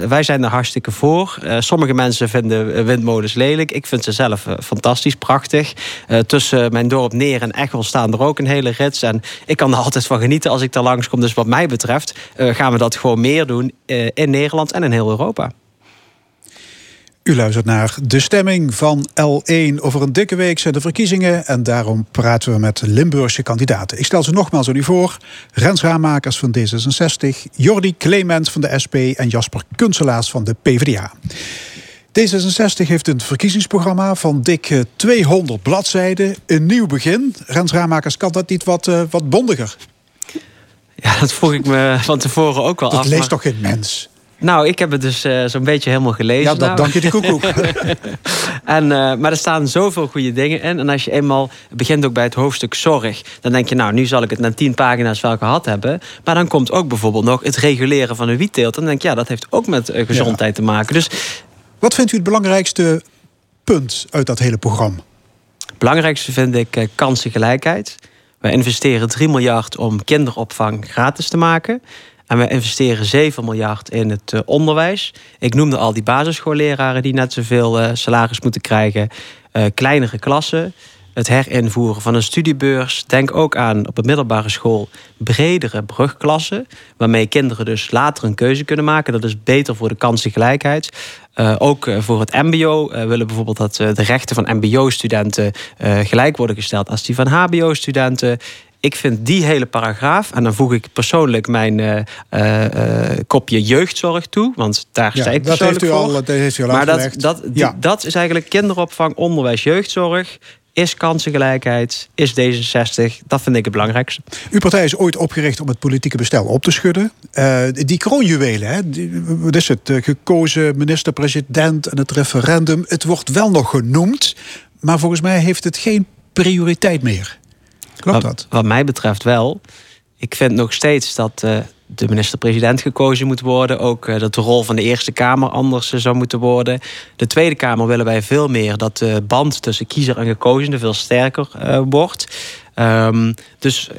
Speaker 4: wij zijn er hartstikke voor. sommige mensen vinden windmolens lelijk. Ik vind ze zelf fantastisch, prachtig. tussen mijn dorp Neer en Echel staan er ook een hele rits. En ik kan er altijd van genieten als ik daar langskom. Dus wat mij betreft gaan we dat gewoon meer doen in Nederland en in heel Europa.
Speaker 1: U luistert naar de stemming van L1. Over een dikke week zijn de verkiezingen en daarom praten we met Limburgse kandidaten. Ik stel ze nogmaals aan u voor. Rens Raamakers van D66, Jordi Clement van de SP en Jasper Kunselaars van de PvdA. D66 heeft een verkiezingsprogramma van dik 200 bladzijden. Een nieuw begin. Rens Raamakers, kan dat niet wat, uh, wat bondiger?
Speaker 4: Ja, dat vroeg ik me van tevoren ook wel
Speaker 1: dat
Speaker 4: af.
Speaker 1: Dat leest toch geen mens?
Speaker 4: Nou, ik heb het dus uh, zo'n beetje helemaal gelezen.
Speaker 1: Ja, dat
Speaker 4: nou.
Speaker 1: dank je de koekoek.
Speaker 4: en, uh, maar er staan zoveel goede dingen in. En als je eenmaal begint ook bij het hoofdstuk zorg... dan denk je, nou, nu zal ik het na tien pagina's wel gehad hebben. Maar dan komt ook bijvoorbeeld nog het reguleren van een wietteelt. Dan denk je, ja, dat heeft ook met uh, gezondheid ja. te maken. Dus,
Speaker 1: Wat vindt u het belangrijkste punt uit dat hele programma?
Speaker 4: Het belangrijkste vind ik kansengelijkheid. We investeren 3 miljard om kinderopvang gratis te maken... En we investeren 7 miljard in het uh, onderwijs. Ik noemde al die basisschoolleraren die net zoveel uh, salaris moeten krijgen. Uh, kleinere klassen. Het herinvoeren van een studiebeurs. Denk ook aan op een middelbare school bredere brugklassen. Waarmee kinderen dus later een keuze kunnen maken. Dat is beter voor de kansengelijkheid. ook voor het MBO willen bijvoorbeeld dat de rechten van MBO-studenten gelijk worden gesteld als die van HBO-studenten. Ik vind die hele paragraaf, en dan voeg ik persoonlijk mijn uh, uh, kopje jeugdzorg toe, want daar
Speaker 1: ja,
Speaker 4: sta ik
Speaker 1: dat
Speaker 4: persoonlijk
Speaker 1: heeft u
Speaker 4: voor.
Speaker 1: Al, dat heeft u al
Speaker 4: maar dat, dat, die, dat is eigenlijk kinderopvang, onderwijs, jeugdzorg. Is kansengelijkheid, is D66. Dat vind ik het belangrijkste.
Speaker 1: Uw partij is ooit opgericht om het politieke bestel op te schudden. Uh, die kroonjuwelen, hè? Die, wat is het? Gekozen minister-president en het referendum. Het wordt wel nog genoemd, maar volgens mij heeft het geen prioriteit meer. Klopt
Speaker 4: wat,
Speaker 1: dat?
Speaker 4: Wat mij betreft wel. Ik vind nog steeds dat uh, de minister-president gekozen moet worden. Ook uh, dat de rol van de Eerste Kamer anders uh, zou moeten worden. De Tweede Kamer willen wij veel meer dat de band tussen kiezer en gekozenen veel sterker wordt. Um, dus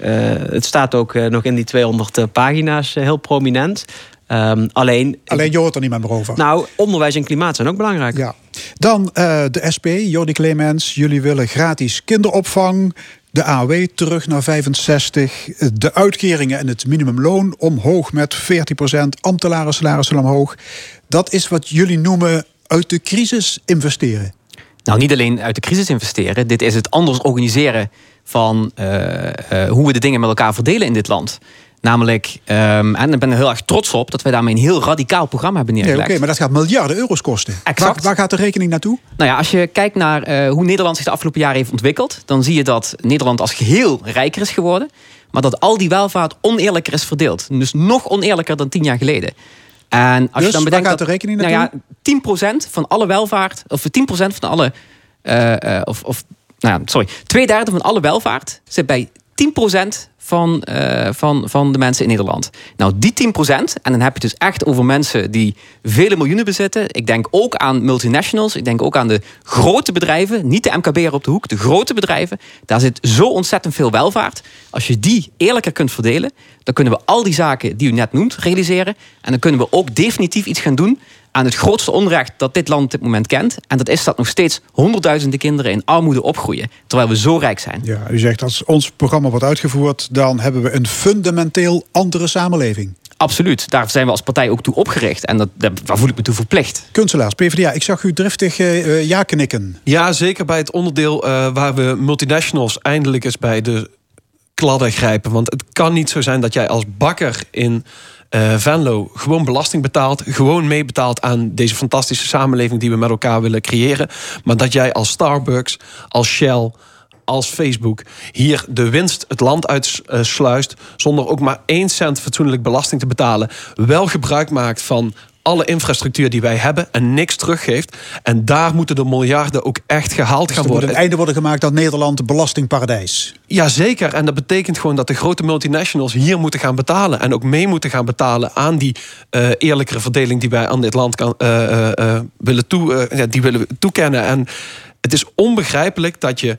Speaker 4: het staat ook nog in die 200 pagina's heel prominent. Um, alleen,
Speaker 1: alleen je hoort er niet meer over.
Speaker 4: Nou, onderwijs en klimaat zijn ook belangrijk.
Speaker 1: Ja. Dan de SP, Jordi Clemens. Jullie willen gratis kinderopvang. De AOW terug naar 65. De uitkeringen en het minimumloon omhoog met 40%. Ambtenaren salarissen omhoog. Dat is wat jullie noemen uit de crisis investeren.
Speaker 5: Nou, niet alleen uit de crisis investeren. Dit is het anders organiseren van uh, uh, hoe we de dingen met elkaar verdelen in dit land. Namelijk, um, en ik ben er heel erg trots op dat wij daarmee een heel radicaal programma hebben neergelegd.
Speaker 1: Nee, Oké, okay, maar dat gaat miljarden euro's kosten.
Speaker 5: Exact.
Speaker 1: Waar, waar gaat de rekening naartoe?
Speaker 5: Nou ja, als je kijkt naar uh, hoe Nederland zich de afgelopen jaren heeft ontwikkeld, dan zie je dat Nederland als geheel rijker is geworden, maar dat al die welvaart oneerlijker is verdeeld. Dus nog oneerlijker dan tien jaar geleden. En als
Speaker 1: dus
Speaker 5: je dan bedenkt
Speaker 1: gaat de rekening naartoe?
Speaker 5: Nou ja, 10% van alle welvaart, of 10% van alle, uh, of, of nou ja, sorry, twee derde van alle welvaart zit bij 10% van, uh, van, van de mensen in Nederland. Nou, die 10%, en dan heb je dus echt over mensen die vele miljoenen bezitten. Ik denk ook aan multinationals. Ik denk ook aan de grote bedrijven. Niet de MKB'er op de hoek, de grote bedrijven. Daar zit zo ontzettend veel welvaart. Als je die eerlijker kunt verdelen, dan kunnen we al die zaken die u net noemt realiseren. En dan kunnen we ook definitief iets gaan doen aan het grootste onrecht dat dit land op dit moment kent. En dat is dat nog steeds honderdduizenden kinderen in armoede opgroeien. Terwijl we zo rijk zijn.
Speaker 1: Ja, u zegt als ons programma wordt uitgevoerd, dan hebben we een fundamenteel andere samenleving.
Speaker 5: Absoluut. Daar zijn we als partij ook toe opgericht. En dat, daar voel ik me toe verplicht.
Speaker 1: Kunstelaars, PvdA, ik zag u driftig uh, ja knikken.
Speaker 3: Ja, zeker bij het onderdeel uh, waar we multinationals eindelijk eens bij de kladden grijpen. Want het kan niet zo zijn dat jij als bakker in uh, Venlo gewoon belasting betaalt, gewoon meebetaalt aan deze fantastische samenleving die we met elkaar willen creëren, maar dat jij als Starbucks, als Shell, als Facebook hier de winst het land uitsluist zonder ook maar één cent fatsoenlijk belasting te betalen, wel gebruik maakt van alle infrastructuur die wij hebben en niks teruggeeft. En daar moeten de miljarden ook echt gehaald
Speaker 1: Dus
Speaker 3: gaan
Speaker 1: er moet
Speaker 3: worden.
Speaker 1: een einde worden gemaakt aan Nederland belastingparadijs.
Speaker 3: Jazeker, en dat betekent gewoon dat de grote multinationals hier moeten gaan betalen. En ook mee moeten gaan betalen aan die eh, eerlijkere verdeling die wij aan dit land kan, eh, eh, willen, toe, ja, die willen toekennen. En het is onbegrijpelijk dat je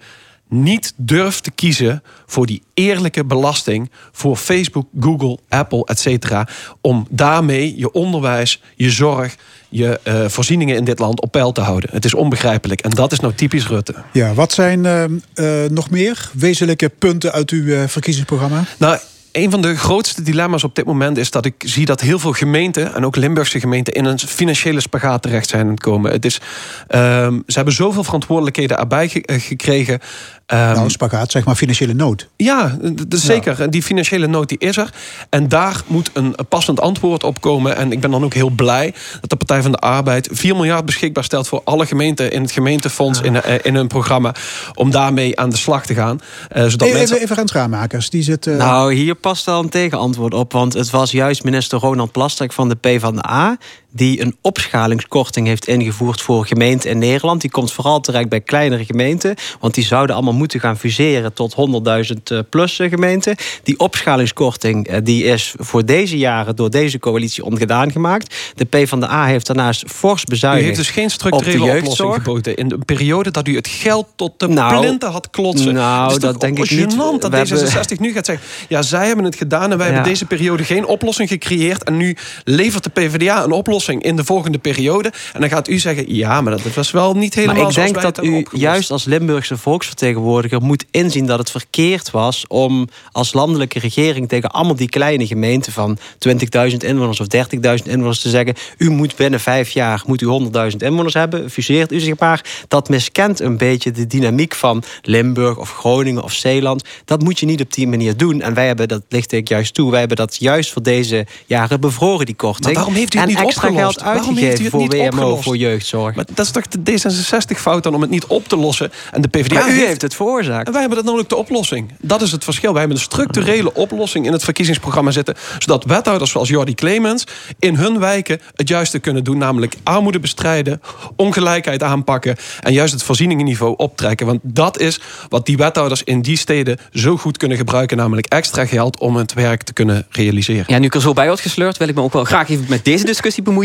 Speaker 3: niet durft te kiezen voor die eerlijke belasting voor Facebook, Google, Apple, et cetera, om daarmee je onderwijs, je zorg, je eh, voorzieningen in dit land op peil te houden. Het is onbegrijpelijk en dat is nou typisch Rutte.
Speaker 1: Ja, wat zijn eh, eh, nog meer wezenlijke punten uit uw verkiezingsprogramma?
Speaker 3: Nou, een van de grootste dilemma's op dit moment is dat ik zie dat heel veel gemeenten, en ook Limburgse gemeenten, in een financiële spagaat terecht zijn komen. Het is, ehm, ze hebben zoveel verantwoordelijkheden erbij ge- gekregen. Ehm,
Speaker 1: nou, spagaat, zeg maar financiële nood.
Speaker 3: ja, d- d- zeker. Die financiële nood die is er. En daar moet een passend antwoord op komen. En ik ben dan ook heel blij dat de Partij van de Arbeid 4 miljard beschikbaar stelt voor alle gemeenten in het gemeentefonds in, eh, in hun programma. Om daarmee aan de slag te gaan. Eh, zodat
Speaker 1: Even,
Speaker 3: mensen...
Speaker 1: even, die zit... eh,
Speaker 4: Nou, hier past wel een tegenantwoord op. Want het was juist minister Ronald Plasterk van de PvdA... die een opschalingskorting heeft ingevoerd voor gemeenten in Nederland. Die komt vooral terecht bij kleinere gemeenten. Want die zouden allemaal moeten gaan fuseren tot 100.000 eh, plus eh, gemeenten. Die opschalingskorting eh, die is voor deze jaren door deze coalitie ongedaan gemaakt. De PvdA heeft daarnaast fors
Speaker 3: U
Speaker 4: bezuinigd
Speaker 3: heeft dus geen structurele
Speaker 4: de
Speaker 3: oplossing geboden. In een periode dat u het geld tot de
Speaker 4: Nou,
Speaker 3: plinten had klotsen.
Speaker 4: nou, dat denk ik niet.
Speaker 3: dat
Speaker 4: We hebben-
Speaker 3: D66 nu gaat zeggen... ja, zij hebben het gedaan en wij
Speaker 4: Ja.
Speaker 3: hebben deze periode geen oplossing gecreëerd... en nu levert de PvdA een oplossing in de volgende periode. En dan gaat u zeggen, ja, maar dat was wel niet helemaal
Speaker 4: Maar ik denk dat u
Speaker 3: opgelost.
Speaker 4: juist als Limburgse volksvertegenwoordiger moet inzien dat het verkeerd was om als landelijke regering tegen allemaal die kleine gemeenten van 20.000 inwoners of 30.000 inwoners te zeggen: u moet binnen vijf jaar moet u 100.000 inwoners hebben, fuseert u zich maar. Dat miskent een beetje de dynamiek van Limburg of Groningen of Zeeland. Dat moet je niet op die manier doen. En wij hebben, dat licht ik juist toe, wij hebben dat juist voor deze jaren bevroren, die korting.
Speaker 3: Maar waarom heeft u het
Speaker 4: en
Speaker 3: niet
Speaker 4: extra
Speaker 3: opgelost?
Speaker 4: geld
Speaker 3: Waarom heeft u
Speaker 4: uitgegeven
Speaker 3: het
Speaker 4: voor
Speaker 3: niet
Speaker 4: WMO,
Speaker 3: opgelost?
Speaker 4: voor jeugdzorg.
Speaker 3: Maar dat is toch de D66-fout dan om het niet op te lossen? En de PvdA
Speaker 4: Maar u heeft het veroorzaakt.
Speaker 3: En wij hebben dat namelijk de oplossing. Dat is het verschil. Wij hebben een structurele oplossing in het verkiezingsprogramma zitten. Zodat wethouders zoals Jordi Clemens in hun wijken het juiste kunnen doen. Namelijk armoede bestrijden, ongelijkheid aanpakken. En juist het voorzieningenniveau optrekken. Want dat is wat die wethouders in die steden zo goed kunnen gebruiken. Namelijk extra geld om het werk te kunnen realiseren.
Speaker 5: Ja, nu ik er zo bij word gesleurd, wil ik me ook wel graag even met deze discussie bemoeien.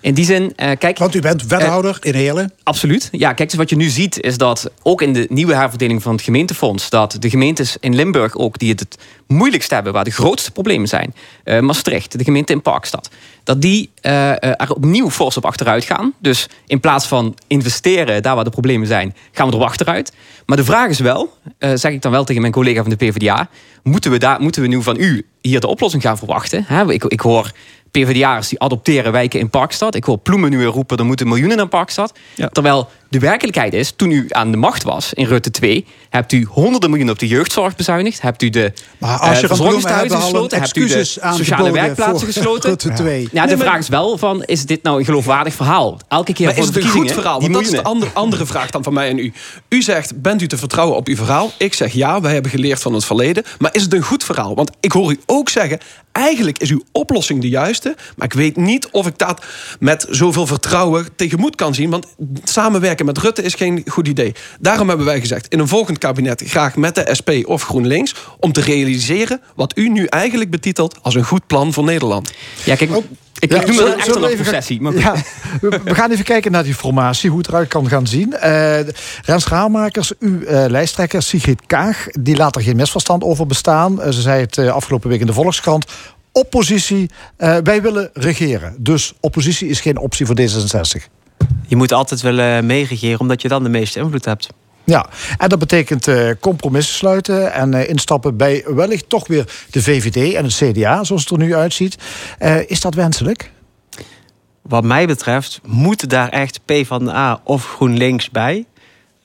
Speaker 5: In die zin, eh, kijk,
Speaker 1: Want u bent wethouder in Heerlen.
Speaker 5: Absoluut. Ja, kijk, dus wat je nu ziet is dat ook in de nieuwe herverdeling van het gemeentefonds, dat de gemeentes in Limburg ook die het het moeilijkst hebben, waar de grootste problemen zijn, eh, Maastricht, de gemeente in Parkstad, dat die eh, eh, er opnieuw fors op achteruit gaan. Dus in plaats van investeren daar waar de problemen zijn, gaan we erop achteruit. Maar de vraag is wel, eh, zeg ik dan wel tegen mijn collega van de PvdA, moeten we, daar, moeten we nu van u hier de oplossing gaan verwachten? Ik, ik hoor PvdA'ers die adopteren wijken in Parkstad. Ik hoor Ploemen nu weer roepen, er moeten miljoenen naar Parkstad.
Speaker 3: Ja.
Speaker 5: Terwijl de werkelijkheid is, toen u aan de macht was in Rutte 2... hebt u honderden miljoenen op de jeugdzorg bezuinigd. Hebt u de
Speaker 1: Maar
Speaker 5: eh,
Speaker 1: als je
Speaker 5: gesloten. Hebt u de sociale werkplaatsen gesloten.
Speaker 1: Rutte 2.
Speaker 5: Ja, de
Speaker 3: Nee, maar-
Speaker 5: vraag is wel van, is dit nou een geloofwaardig verhaal? Elke keer
Speaker 3: Maar
Speaker 5: voor
Speaker 3: is
Speaker 5: de
Speaker 3: het een goed verhaal?
Speaker 5: die
Speaker 3: Want dat is de andere, andere vraag dan van mij en u. U zegt, bent u te vertrouwen op uw verhaal? Ik zeg ja, wij hebben geleerd van het verleden. Maar is het een goed verhaal? Want ik hoor u ook zeggen, eigenlijk is uw oplossing de juiste. Maar ik weet niet of ik dat met zoveel vertrouwen tegemoet kan zien. Want met Rutte is geen goed idee. Daarom hebben wij gezegd, in een volgend kabinet graag met de SP of GroenLinks... om te realiseren wat u nu eigenlijk betitelt als een goed plan voor Nederland.
Speaker 5: Ja, kijk, ik,
Speaker 2: Ja,
Speaker 5: ik noem het echt een
Speaker 2: we even gaan-
Speaker 5: processie. Maar
Speaker 2: Ja, we, we gaan even kijken naar die formatie, hoe het eruit kan gaan zien. Eh Rens Raalmakers, uw eh, lijsttrekker Sigrid Kaag, die laat er geen misverstand over bestaan. Eh, ze zei het eh, afgelopen week in de Volkskrant. Oppositie, eh, wij willen regeren. Dus oppositie is geen optie voor D66.
Speaker 4: Je moet altijd willen meeregeren, omdat je dan de meeste invloed hebt.
Speaker 2: Ja, en dat betekent eh, compromissen sluiten en eh, instappen bij wellicht toch weer de VVD en het CDA, zoals het er nu uitziet. Eh, is dat wenselijk?
Speaker 4: Wat mij betreft moeten daar echt PvdA of GroenLinks bij.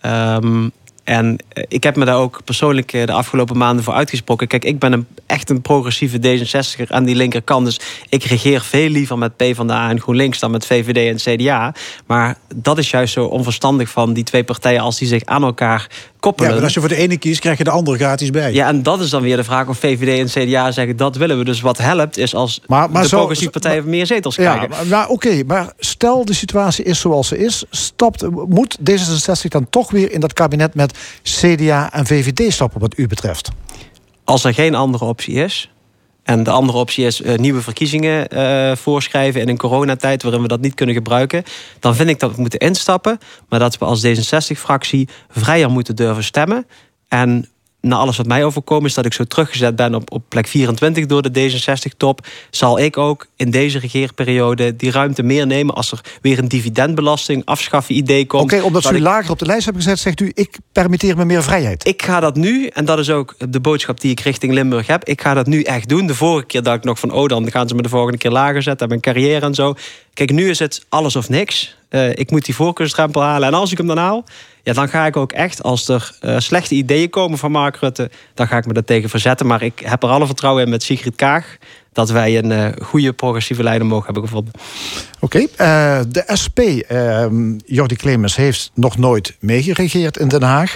Speaker 4: Ehm, en eh, ik heb me daar ook persoonlijk eh, de afgelopen maanden voor uitgesproken. Kijk, ik ben een, echt een progressieve D66er aan die linkerkant. Dus ik regeer veel liever met PvdA en GroenLinks dan met VVD en CDA. Maar dat is juist zo onverstandig van die twee partijen als die zich aan elkaar koppelen.
Speaker 1: Ja, maar als je voor de ene kiest, krijg je de andere gratis bij.
Speaker 4: Ja, en dat is dan weer de vraag of VVD en CDA zeggen dat willen we. Dus wat helpt is als
Speaker 2: Maar- maar
Speaker 4: de
Speaker 2: zo-
Speaker 4: progressieve partijen meer zetels
Speaker 2: Ja,
Speaker 4: krijgen.
Speaker 2: maar, maar oké, maar stel de situatie is zoals ze is, stapt, moet D66 dan toch weer in dat kabinet met CDA en VVD stappen, wat u betreft?
Speaker 4: Als er geen andere optie is. En de andere optie is eh, nieuwe verkiezingen eh, voorschrijven in een coronatijd waarin we dat niet kunnen gebruiken. Dan vind ik dat we moeten instappen. Maar dat we als D66-fractie vrijer moeten durven stemmen. En na alles wat mij overkomen is dat ik zo teruggezet ben op, op plek 24 door de D66-top. Zal ik ook in deze regeerperiode die ruimte meer nemen als er weer een dividendbelasting afschaffen idee komt.
Speaker 2: Oké, omdat
Speaker 4: Dat
Speaker 2: ze u
Speaker 4: ik-
Speaker 2: lager op de lijst hebben gezet, zegt u, ik permitteer me meer vrijheid.
Speaker 4: ik ga dat nu, en dat is ook de boodschap die ik richting Limburg heb. Ik ga dat nu echt doen. De vorige keer dacht ik nog van, oh, dan gaan ze me de volgende keer lager zetten. Mijn carrière en zo. Kijk, nu is het alles of niks. Eh, ik moet die voorkeursdrempel halen. En als ik hem dan haal, ja, dan ga ik ook echt, als er eh, slechte ideeën komen van Mark Rutte, dan ga ik me daar tegen verzetten. Maar ik heb er alle vertrouwen in met Sigrid Kaag. Dat wij een eh, goede progressieve leider mogen hebben gevonden.
Speaker 2: Oké, eh, de SP, ehm Jordi Clemens, heeft nog nooit meegeregeerd in Den Haag.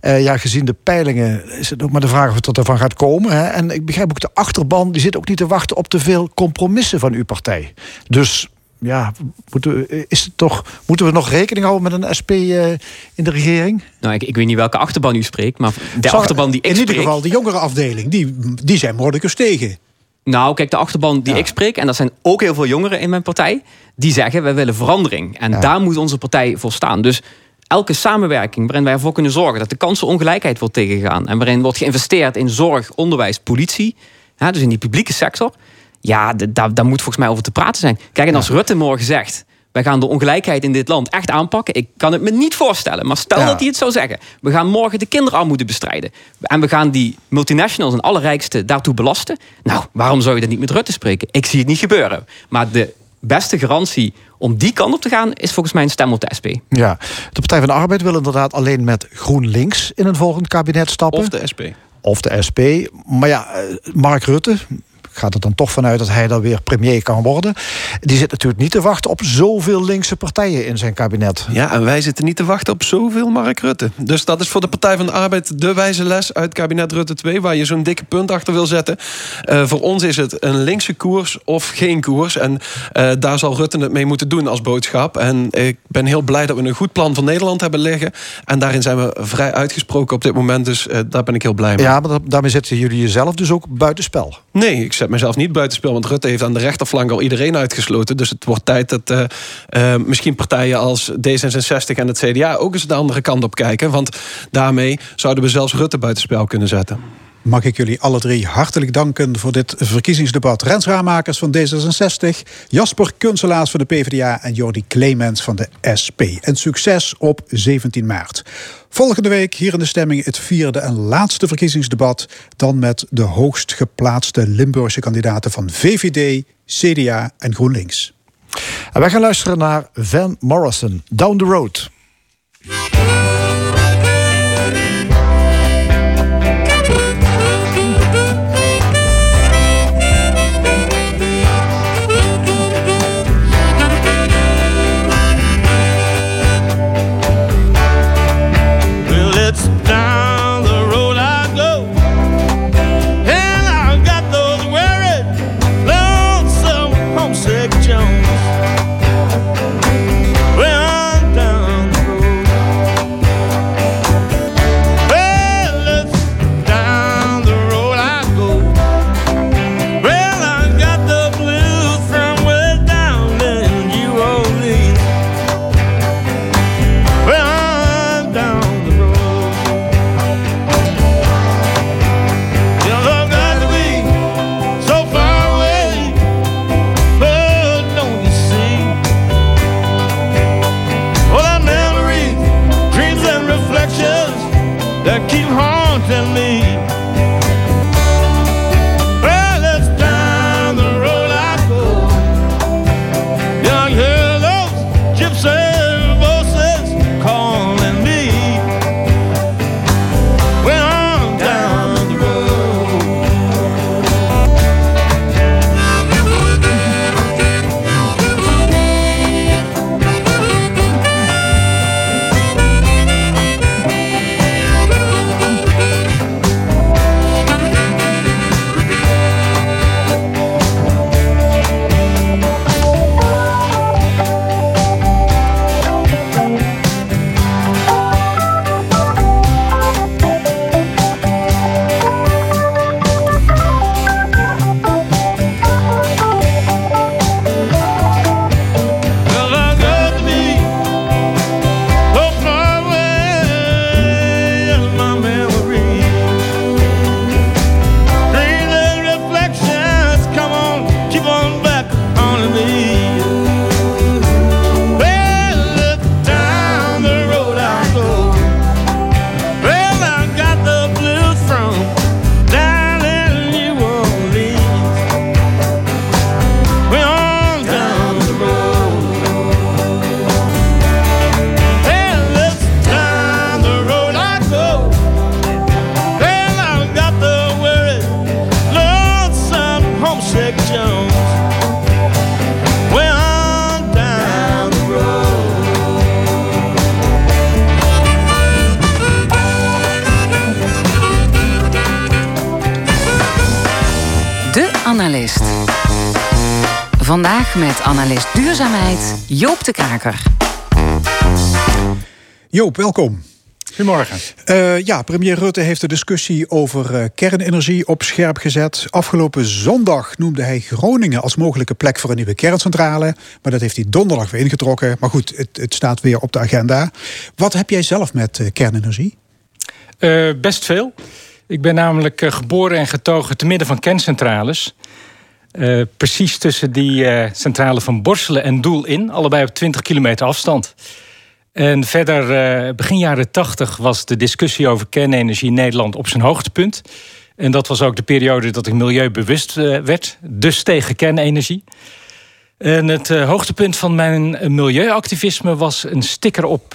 Speaker 2: Ja, gezien de peilingen is het ook maar de vraag of het ervan gaat komen. Hè? En ik begrijp ook de achterban, die zit ook niet te wachten op te veel compromissen van uw partij. Dus ja, moeten we, is het toch, moeten we nog rekening houden met een SP eh, in de regering?
Speaker 5: Nou, ik, ik weet niet welke achterban u spreekt, maar de
Speaker 1: Zou-
Speaker 5: achterban die ik
Speaker 1: In ieder
Speaker 5: spreek...
Speaker 1: geval, de jongere afdeling, die, die zijn Mordecus tegen.
Speaker 5: Nou, kijk, de achterban die
Speaker 2: Ja.
Speaker 5: ik spreek, en dat zijn ook heel veel jongeren in mijn partij, die zeggen: wij willen verandering. En
Speaker 2: Ja.
Speaker 5: daar moet onze partij voor staan. Dus elke samenwerking waarin wij ervoor kunnen zorgen dat de kansenongelijkheid wordt tegengegaan en waarin wordt geïnvesteerd in zorg, onderwijs, politie, dus in die publieke sector, ja, daar, daar moet volgens mij over te praten zijn. Kijk, en als Rutte morgen zegt. Wij gaan de ongelijkheid in dit land echt aanpakken. Ik kan het me niet voorstellen. Maar stel
Speaker 2: Ja.
Speaker 5: dat hij het zou zeggen. We gaan morgen de kinderarmoede bestrijden. En we gaan die multinationals en allerrijkste daartoe belasten. Nou, waarom zou je dat niet met Rutte spreken? Ik zie het niet gebeuren. Maar de beste garantie om die kant op te gaan... is volgens mij een stem op de SP.
Speaker 2: Ja, de Partij van de Arbeid wil inderdaad alleen met GroenLinks in een volgend kabinet stappen.
Speaker 3: Of de SP.
Speaker 2: of de SP. Maar ja, eh, Mark Rutte gaat er dan toch vanuit dat hij dan weer premier kan worden. Die zit natuurlijk niet te wachten op zoveel linkse partijen in zijn kabinet.
Speaker 3: Ja, en wij zitten niet te wachten op zoveel Mark Rutte. Dus dat is voor de Partij van de Arbeid de wijze les uit kabinet Rutte 2... waar je zo'n dikke punt achter wil zetten. Eh, voor ons is het een linkse koers of geen koers. En eh, daar zal Rutte het mee moeten doen als boodschap. En ik ben heel blij dat we een goed plan voor Nederland hebben liggen. En daarin zijn we vrij uitgesproken op dit moment. Dus eh, daar ben ik heel blij mee.
Speaker 2: Ja, maar da- daarmee zetten jullie jezelf dus ook buitenspel.
Speaker 3: Nee, ik zet mezelf niet buitenspel. Want Rutte heeft aan de rechterflank al iedereen uitgesloten. Dus het wordt tijd dat eh, eh, misschien partijen als D66 en het CDA ook eens de andere kant op kijken. Want daarmee zouden we zelfs Rutte buitenspel kunnen zetten.
Speaker 1: Mag ik jullie alle drie hartelijk danken voor dit verkiezingsdebat. Rens Raamakers van D66, Jasper Kunselaars van de PvdA en Jordi Clemens van de SP. En succes op 17 maart. Volgende week hier in de stemming het vierde en laatste verkiezingsdebat. Dan met de hoogst geplaatste Limburgse kandidaten van VVD, CDA en GroenLinks.
Speaker 2: En wij gaan luisteren naar Van Morrison, Down the Road.
Speaker 6: Vandaag met analist duurzaamheid Joop de Kaker.
Speaker 1: Joop, welkom.
Speaker 7: Goedemorgen.
Speaker 1: Uh, ja, premier Rutte heeft de discussie over uh, kernenergie op scherp gezet. Afgelopen zondag noemde hij Groningen als mogelijke plek voor een nieuwe kerncentrale. Maar dat heeft hij donderdag weer ingetrokken. Maar goed, het, het staat weer op de agenda. Wat heb jij zelf met uh, kernenergie?
Speaker 7: best veel. Ik ben namelijk geboren en getogen te midden van kerncentrales. Precies tussen die centrale van Borselen en Doel in. Allebei op 20 kilometer afstand. En verder, uh, begin jaren tachtig was de discussie over kernenergie in Nederland op zijn hoogtepunt. En dat was ook de periode dat ik milieubewust uh, werd, dus tegen kernenergie. En het uh, hoogtepunt van mijn milieuactivisme was een sticker op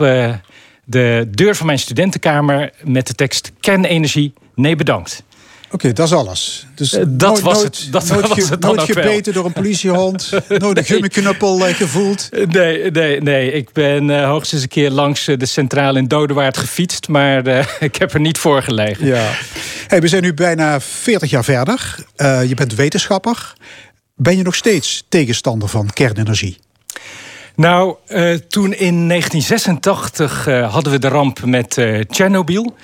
Speaker 7: de deur van mijn studentenkamer met de tekst kernenergie, nee bedankt.
Speaker 1: Oké, dat is alles. Dus
Speaker 7: uh, dat
Speaker 1: nooit,
Speaker 7: was het. Dat
Speaker 1: nooit,
Speaker 7: was het
Speaker 1: nooit gebeten door een politiehond. nooit een gummiknuppel uh, gevoeld.
Speaker 7: Nee, nee, nee. Ik ben uh, hoogstens een keer langs de centrale in Dodewaard gefietst. Maar ik heb er niet voor gelegen.
Speaker 1: Ja. Hey, we zijn nu bijna 40 jaar verder. je bent wetenschapper. Ben je nog steeds tegenstander van kernenergie?
Speaker 7: Nou, toen in 1986 hadden we de ramp met Tsjernobyl.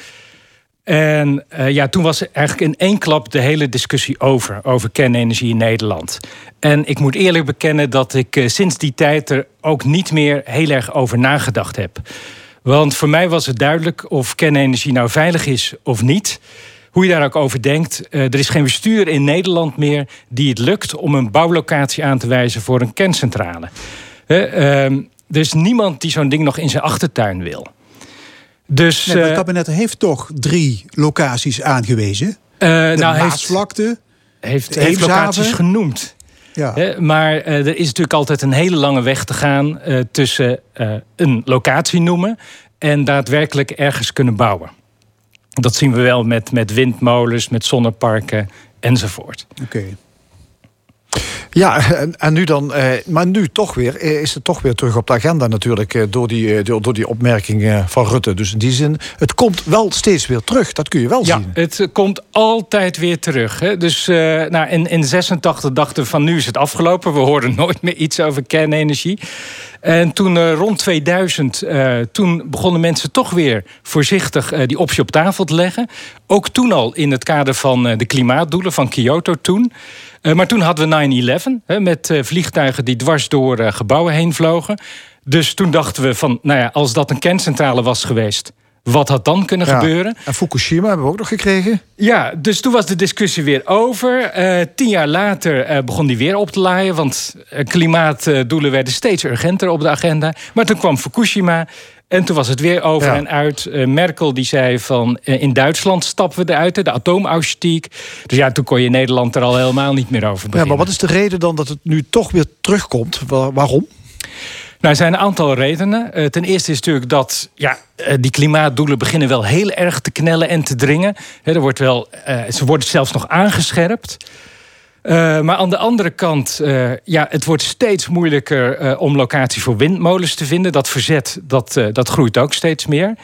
Speaker 7: En uh, ja, toen was eigenlijk in één klap de hele discussie over, over kernenergie in Nederland. En ik moet eerlijk bekennen dat ik uh, sinds die tijd er ook niet meer heel erg over nagedacht heb. Want voor mij was het duidelijk of kernenergie nou veilig is of niet. Hoe je daar ook over denkt. Uh, er is geen bestuur in Nederland meer die het lukt om een bouwlocatie aan te wijzen voor een kerncentrale. er is niemand die zo'n ding nog in zijn achtertuin wil. Dus,
Speaker 1: nee, het kabinet heeft toch drie locaties aangewezen? Uh, de nou, Maasvlakte,
Speaker 7: heeft, heeft locaties genoemd. Ja. maar uh, er is natuurlijk altijd een hele lange weg te gaan uh, tussen een locatie noemen en daadwerkelijk ergens kunnen bouwen. Dat zien we wel met, met windmolens, met zonneparken enzovoort.
Speaker 1: Oké.
Speaker 2: Ja, en, en nu dan, eh, maar nu toch weer, eh, is het toch weer terug op de agenda natuurlijk eh, door, die, door, door die opmerking van Rutte. Dus in die zin, het komt wel steeds weer terug, dat kun je wel
Speaker 7: ja,
Speaker 2: zien.
Speaker 7: het komt altijd weer terug. Hè? Dus nou, in, in 86 dachten we van nu is het afgelopen, we hoorden nooit meer iets over kernenergie. En toen uh, rond 2000, uh, toen begonnen mensen toch weer voorzichtig uh, die optie op tafel te leggen. Ook toen al in het kader van de klimaatdoelen van Kyoto toen. Maar toen hadden we 9-11 met vliegtuigen die dwars door gebouwen heen vlogen. Dus toen dachten we van, nou ja, als dat een kerncentrale was geweest wat had dan kunnen gebeuren?
Speaker 2: En Fukushima hebben we ook nog gekregen.
Speaker 7: Ja, dus toen was de discussie weer over. Uh, tien jaar later uh, begon die weer op te laaien. Want klimaatdoelen werden steeds urgenter op de agenda. Maar toen kwam Fukushima. En toen was het weer over ja. en uit. Merkel die zei van in Duitsland stappen we eruit, de atoomaustiek. Dus ja, toen kon je Nederland er al helemaal niet meer over beginnen.
Speaker 2: Ja, maar wat is de reden dan dat het nu toch weer terugkomt? Waarom?
Speaker 7: Nou, er zijn een aantal redenen. Uh, ten eerste is natuurlijk dat ja, uh, die klimaatdoelen beginnen wel heel erg te knellen en te dringen. He, er wordt wel, uh, ze worden zelfs nog aangescherpt. Maar aan de andere kant, ja, het wordt steeds moeilijker om locaties voor windmolens te vinden. Dat verzet dat, dat groeit ook steeds meer.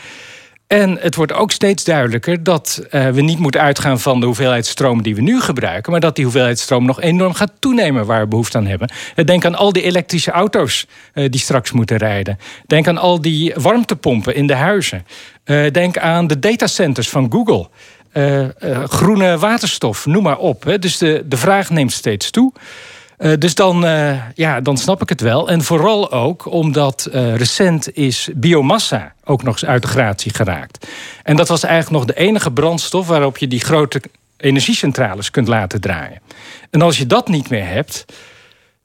Speaker 7: En het wordt ook steeds duidelijker dat we niet moeten uitgaan van de hoeveelheid stroom die we nu gebruiken, maar dat die hoeveelheid stroom nog enorm gaat toenemen waar we behoefte aan hebben. Denk aan al die elektrische auto's die straks moeten rijden. Denk aan al die warmtepompen in de huizen. denk aan de datacenters van Google. Groene waterstof, noem maar op. Hè. Dus de, de vraag neemt steeds toe. Uh, dus dan, ja, dan snap ik het wel. En vooral ook omdat recent is biomassa ook nog eens uit de gratie geraakt. En dat was eigenlijk nog de enige brandstof waarop je die grote energiecentrales kunt laten draaien. En als je dat niet meer hebt.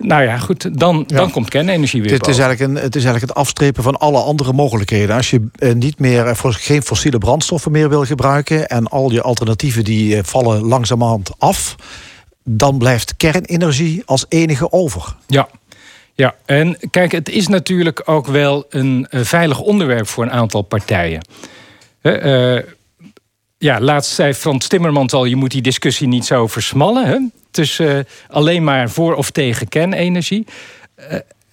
Speaker 7: Nou ja, goed, dan, ja. dan komt kernenergie weer
Speaker 2: het is, eigenlijk een, het is eigenlijk het afstrepen van alle andere mogelijkheden. Als je eh, niet meer voor geen fossiele brandstoffen meer wil gebruiken... en al je alternatieven die eh, vallen langzamerhand af dan blijft kernenergie als enige over.
Speaker 7: Ja. Ja, en kijk, het is natuurlijk ook wel een veilig onderwerp voor een aantal partijen. Uh, ja, laatst zei Frans Timmermans al: je moet die discussie niet zo versmallen. Hè? Tussen uh, alleen maar voor of tegen kernenergie.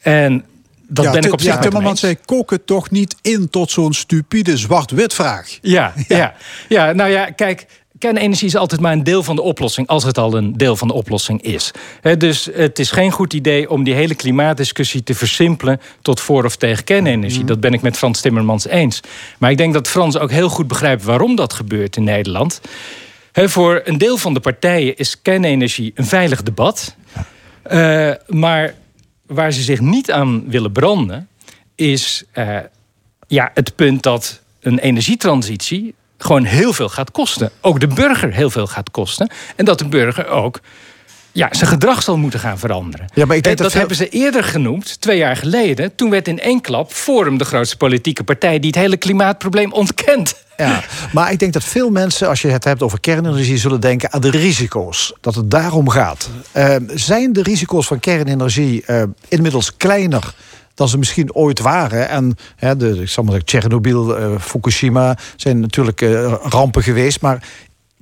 Speaker 7: en dat
Speaker 1: ja,
Speaker 7: ben ik op zich
Speaker 1: ja, Timmermans zei, kook het toch niet in tot zo'n stupide zwart-wit vraag.
Speaker 7: Ja, ja. ja, ja. nou ja, kijk, kernenergie is altijd maar een deel van de oplossing, als het al een deel van de oplossing is. Dus het is geen goed idee om die hele klimaatdiscussie te versimpelen tot voor of tegen kernenergie. Dat ben ik met Frans Timmermans eens. Maar ik denk dat Frans ook heel goed begrijpt waarom dat gebeurt in Nederland. Voor een deel van de partijen is kernenergie een veilig debat. Eh, maar waar ze zich niet aan willen branden, is eh, ja, het punt dat een energietransitie gewoon heel veel gaat kosten. Ook de burger heel veel gaat kosten. En dat de burger ook ja, zijn gedrag zal moeten gaan veranderen.
Speaker 2: Ja, maar ik denk
Speaker 7: Eh, dat hebben ze eerder genoemd, twee jaar geleden. Toen werd in één klap Forum de grootste politieke partij... die het hele klimaatprobleem ontkent.
Speaker 2: Ja, maar ik denk dat veel mensen, als je het hebt over kernenergie, zullen denken aan de risico's. Dat het daarom gaat. Eh, zijn de risico's van kernenergie eh, inmiddels kleiner dan ze misschien ooit waren? En hè, de, ik zal maar zeggen, Tsjernobyl, eh, Fukushima zijn natuurlijk eh, rampen geweest. Maar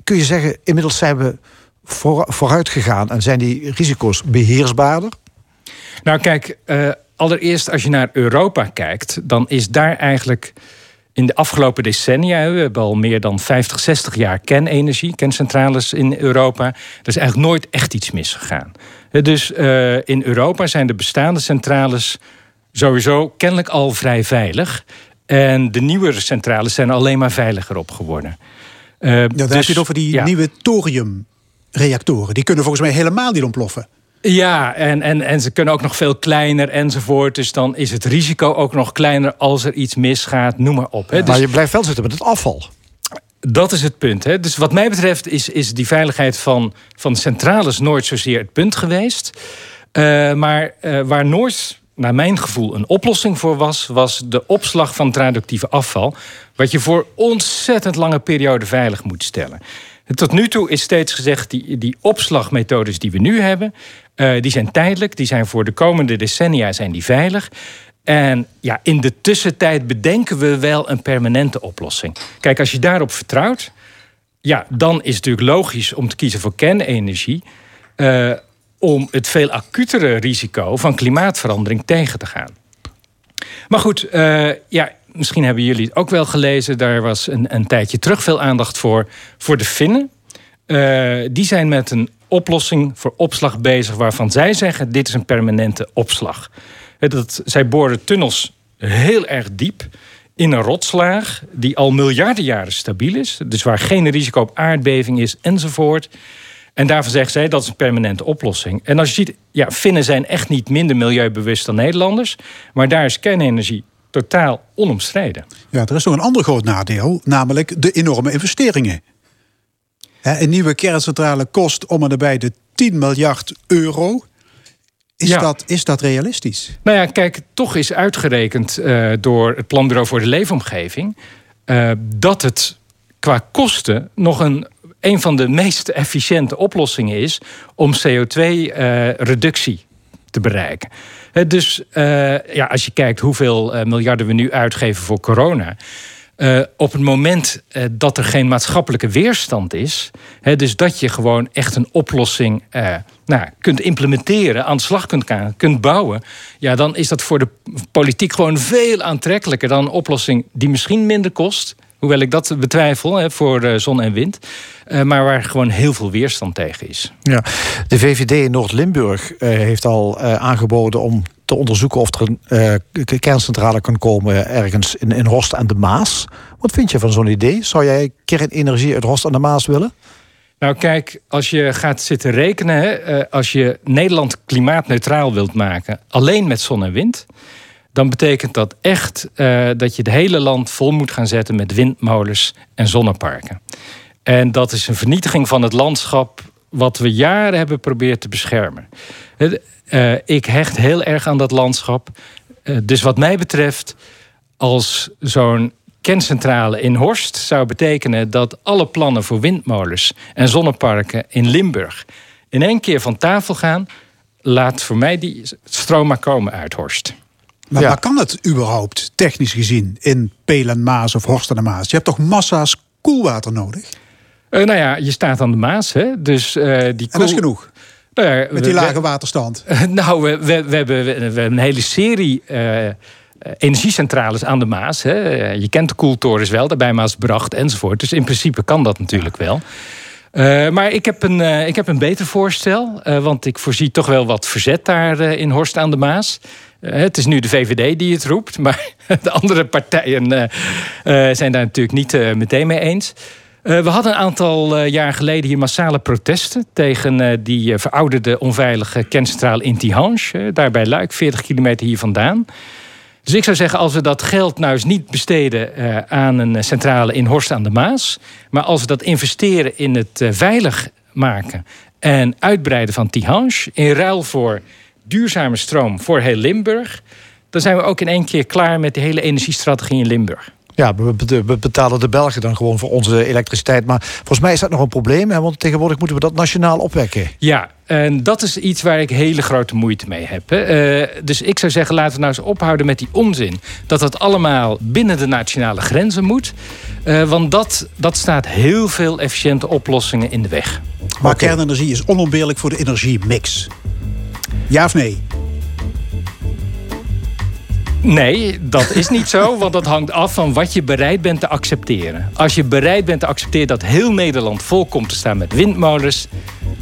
Speaker 2: kun je zeggen, inmiddels zijn we voor, vooruit gegaan en zijn die risico's beheersbaarder?
Speaker 7: Nou kijk, eh, allereerst als je naar Europa kijkt... dan is daar eigenlijk in de afgelopen decennia... we hebben al meer dan 50, 60 jaar kernenergie... kerncentrales in Europa. Er is eigenlijk nooit echt iets misgegaan. Dus eh, in Europa zijn de bestaande centrales... sowieso kennelijk al vrij veilig... En de nieuwere centrales zijn alleen maar veiliger op geworden. Eh,
Speaker 1: Ja, dan heb
Speaker 7: dus-
Speaker 1: je het over die
Speaker 7: ja.
Speaker 1: nieuwe thoriumreactoren. Die kunnen volgens mij helemaal niet ontploffen.
Speaker 7: Ja, en, en, en ze kunnen ook nog veel kleiner enzovoort. Dus dan is het risico ook nog kleiner als er iets misgaat, noem maar op. Hè. Dus
Speaker 2: maar je blijft wel zitten met het afval.
Speaker 7: dat is het punt. Hè. Dus wat mij betreft is, is die veiligheid van, van de centrales nooit zozeer het punt geweest. Eh, maar eh, waar nooit, naar mijn gevoel, een oplossing voor was... was de opslag van het afval... wat je voor ontzettend lange periode veilig moet stellen. Tot nu toe is steeds gezegd, die, die opslagmethodes die we nu hebben... eh, die zijn tijdelijk, die zijn voor de komende decennia zijn die veilig... En ja, in de tussentijd bedenken we wel een permanente oplossing. Kijk, als je daarop vertrouwt, ja, dan is het natuurlijk logisch om te kiezen voor kernenergie. eh, om het veel acutere risico van klimaatverandering tegen te gaan. Maar goed, eh, ja, misschien hebben jullie het ook wel gelezen. Daar was een, een tijdje terug veel aandacht voor. Voor de Finnen. Eh, die zijn met een oplossing voor opslag bezig... waarvan zij zeggen, dit is een permanente opslag. Dat, zij boren tunnels heel erg diep in een rotslaag... die al miljarden jaren stabiel is. Dus waar geen risico op aardbeving is enzovoort. En daarvan zeggen zij, dat is een permanente oplossing. En als je ziet, ja, Finnen zijn echt niet minder milieubewust dan Nederlanders... maar daar is kernenergie totaal onomstreden.
Speaker 1: Ja, er is nog een ander groot nadeel, namelijk de enorme investeringen. Een nieuwe kerncentrale kost om en nabij de 10 miljard euro. Is,
Speaker 7: Ja.
Speaker 1: dat, is dat realistisch?
Speaker 7: Nou ja, kijk, toch is uitgerekend eh, door het Planbureau voor de Leefomgeving... eh, dat het qua kosten nog een, een van de meest efficiënte oplossingen is... om CO2-reductie te bereiken. Dus eh, ja, als je kijkt hoeveel eh, miljarden we nu uitgeven voor corona... eh, op het moment eh, dat er geen maatschappelijke weerstand is... Dus dat je gewoon echt een oplossing eh, nou, kunt implementeren... aan de slag kunt, gaan, kunt bouwen... ja, dan is dat voor de politiek gewoon veel aantrekkelijker... dan een oplossing die misschien minder kost... Hoewel ik dat betwijfel hè, voor eh, zon en wind. eh, maar waar gewoon heel veel weerstand tegen is.
Speaker 2: Ja, de VVD in Noord-Limburg eh, heeft al aangeboden om te onderzoeken of er een kerncentrale kan komen ergens in, in Horst aan de Maas. Wat vind je van zo'n idee? Zou jij kernenergie uit Horst aan de Maas willen?
Speaker 7: Nou kijk, als je gaat zitten rekenen... Hè, als je Nederland klimaatneutraal wilt maken... alleen met zon en wind... dan betekent dat echt eh, dat je het hele land vol moet gaan zetten... met windmolens en zonneparken. En dat is een vernietiging van het landschap... wat we jaren hebben geprobeerd te beschermen. Eh, ik hecht heel erg aan dat landschap. Eh, dus wat mij betreft, als zo'n kerncentrale in Horst zou betekenen dat alle plannen voor windmolens en zonneparken in Limburg in één keer van tafel gaan, laat voor mij die stroom maar komen uit Horst.
Speaker 1: Maar
Speaker 2: Ja.
Speaker 1: waar kan het überhaupt, technisch gezien, in Pelen, Maas of Horst aan de Maas? Je hebt toch massa's koelwater nodig?
Speaker 7: Eh, nou ja, je staat aan de Maas, hè? Dus eh, die
Speaker 1: En dat is
Speaker 7: koel-
Speaker 1: genoeg,
Speaker 7: Nou ja,
Speaker 1: met die
Speaker 7: we-
Speaker 1: lage waterstand.
Speaker 7: Nou, we, we, hebben, we hebben een hele serie eh, energiecentrales aan de Maas. Hè. Je kent de koeltorens wel, daarbij Maasbracht enzovoort. Dus in principe kan dat natuurlijk wel. Maar ik heb, een, ik heb een beter voorstel. want ik voorzie toch wel wat verzet daar in Horst aan de Maas. Eh, het is nu de VVD die het roept. Maar de andere partijen eh, eh, zijn daar natuurlijk niet meteen mee eens. We hadden een aantal jaar geleden hier massale protesten... tegen die verouderde onveilige kerncentrale in Tihange. eh, daar bij Luik, 40 kilometer hier vandaan. Dus ik zou zeggen, als we dat geld nou eens niet besteden aan een centrale in Horst aan de Maas, maar als we dat investeren in het veilig maken en uitbreiden van Tihange, in ruil voor duurzame stroom voor heel Limburg, dan zijn we ook in één keer klaar met de hele energiestrategie in Limburg.
Speaker 2: Ja, we, be- we betalen de Belgen dan gewoon voor onze elektriciteit. Maar volgens mij is dat nog een probleem. Hè? Want tegenwoordig moeten we dat nationaal opwekken.
Speaker 7: Ja, en dat is iets waar ik hele grote moeite mee heb. hè. Eh, dus ik zou zeggen, laten we nou eens ophouden met die onzin. Dat dat allemaal binnen de nationale grenzen moet. Eh, want dat, dat staat heel veel efficiënte oplossingen in de weg.
Speaker 1: Maar kernenergie is onontbeerlijk voor de energiemix. Ja of nee?
Speaker 7: Nee, dat is niet zo, want dat hangt af van wat je bereid bent te accepteren. Als je bereid bent te accepteren dat heel Nederland vol komt te staan met windmolens,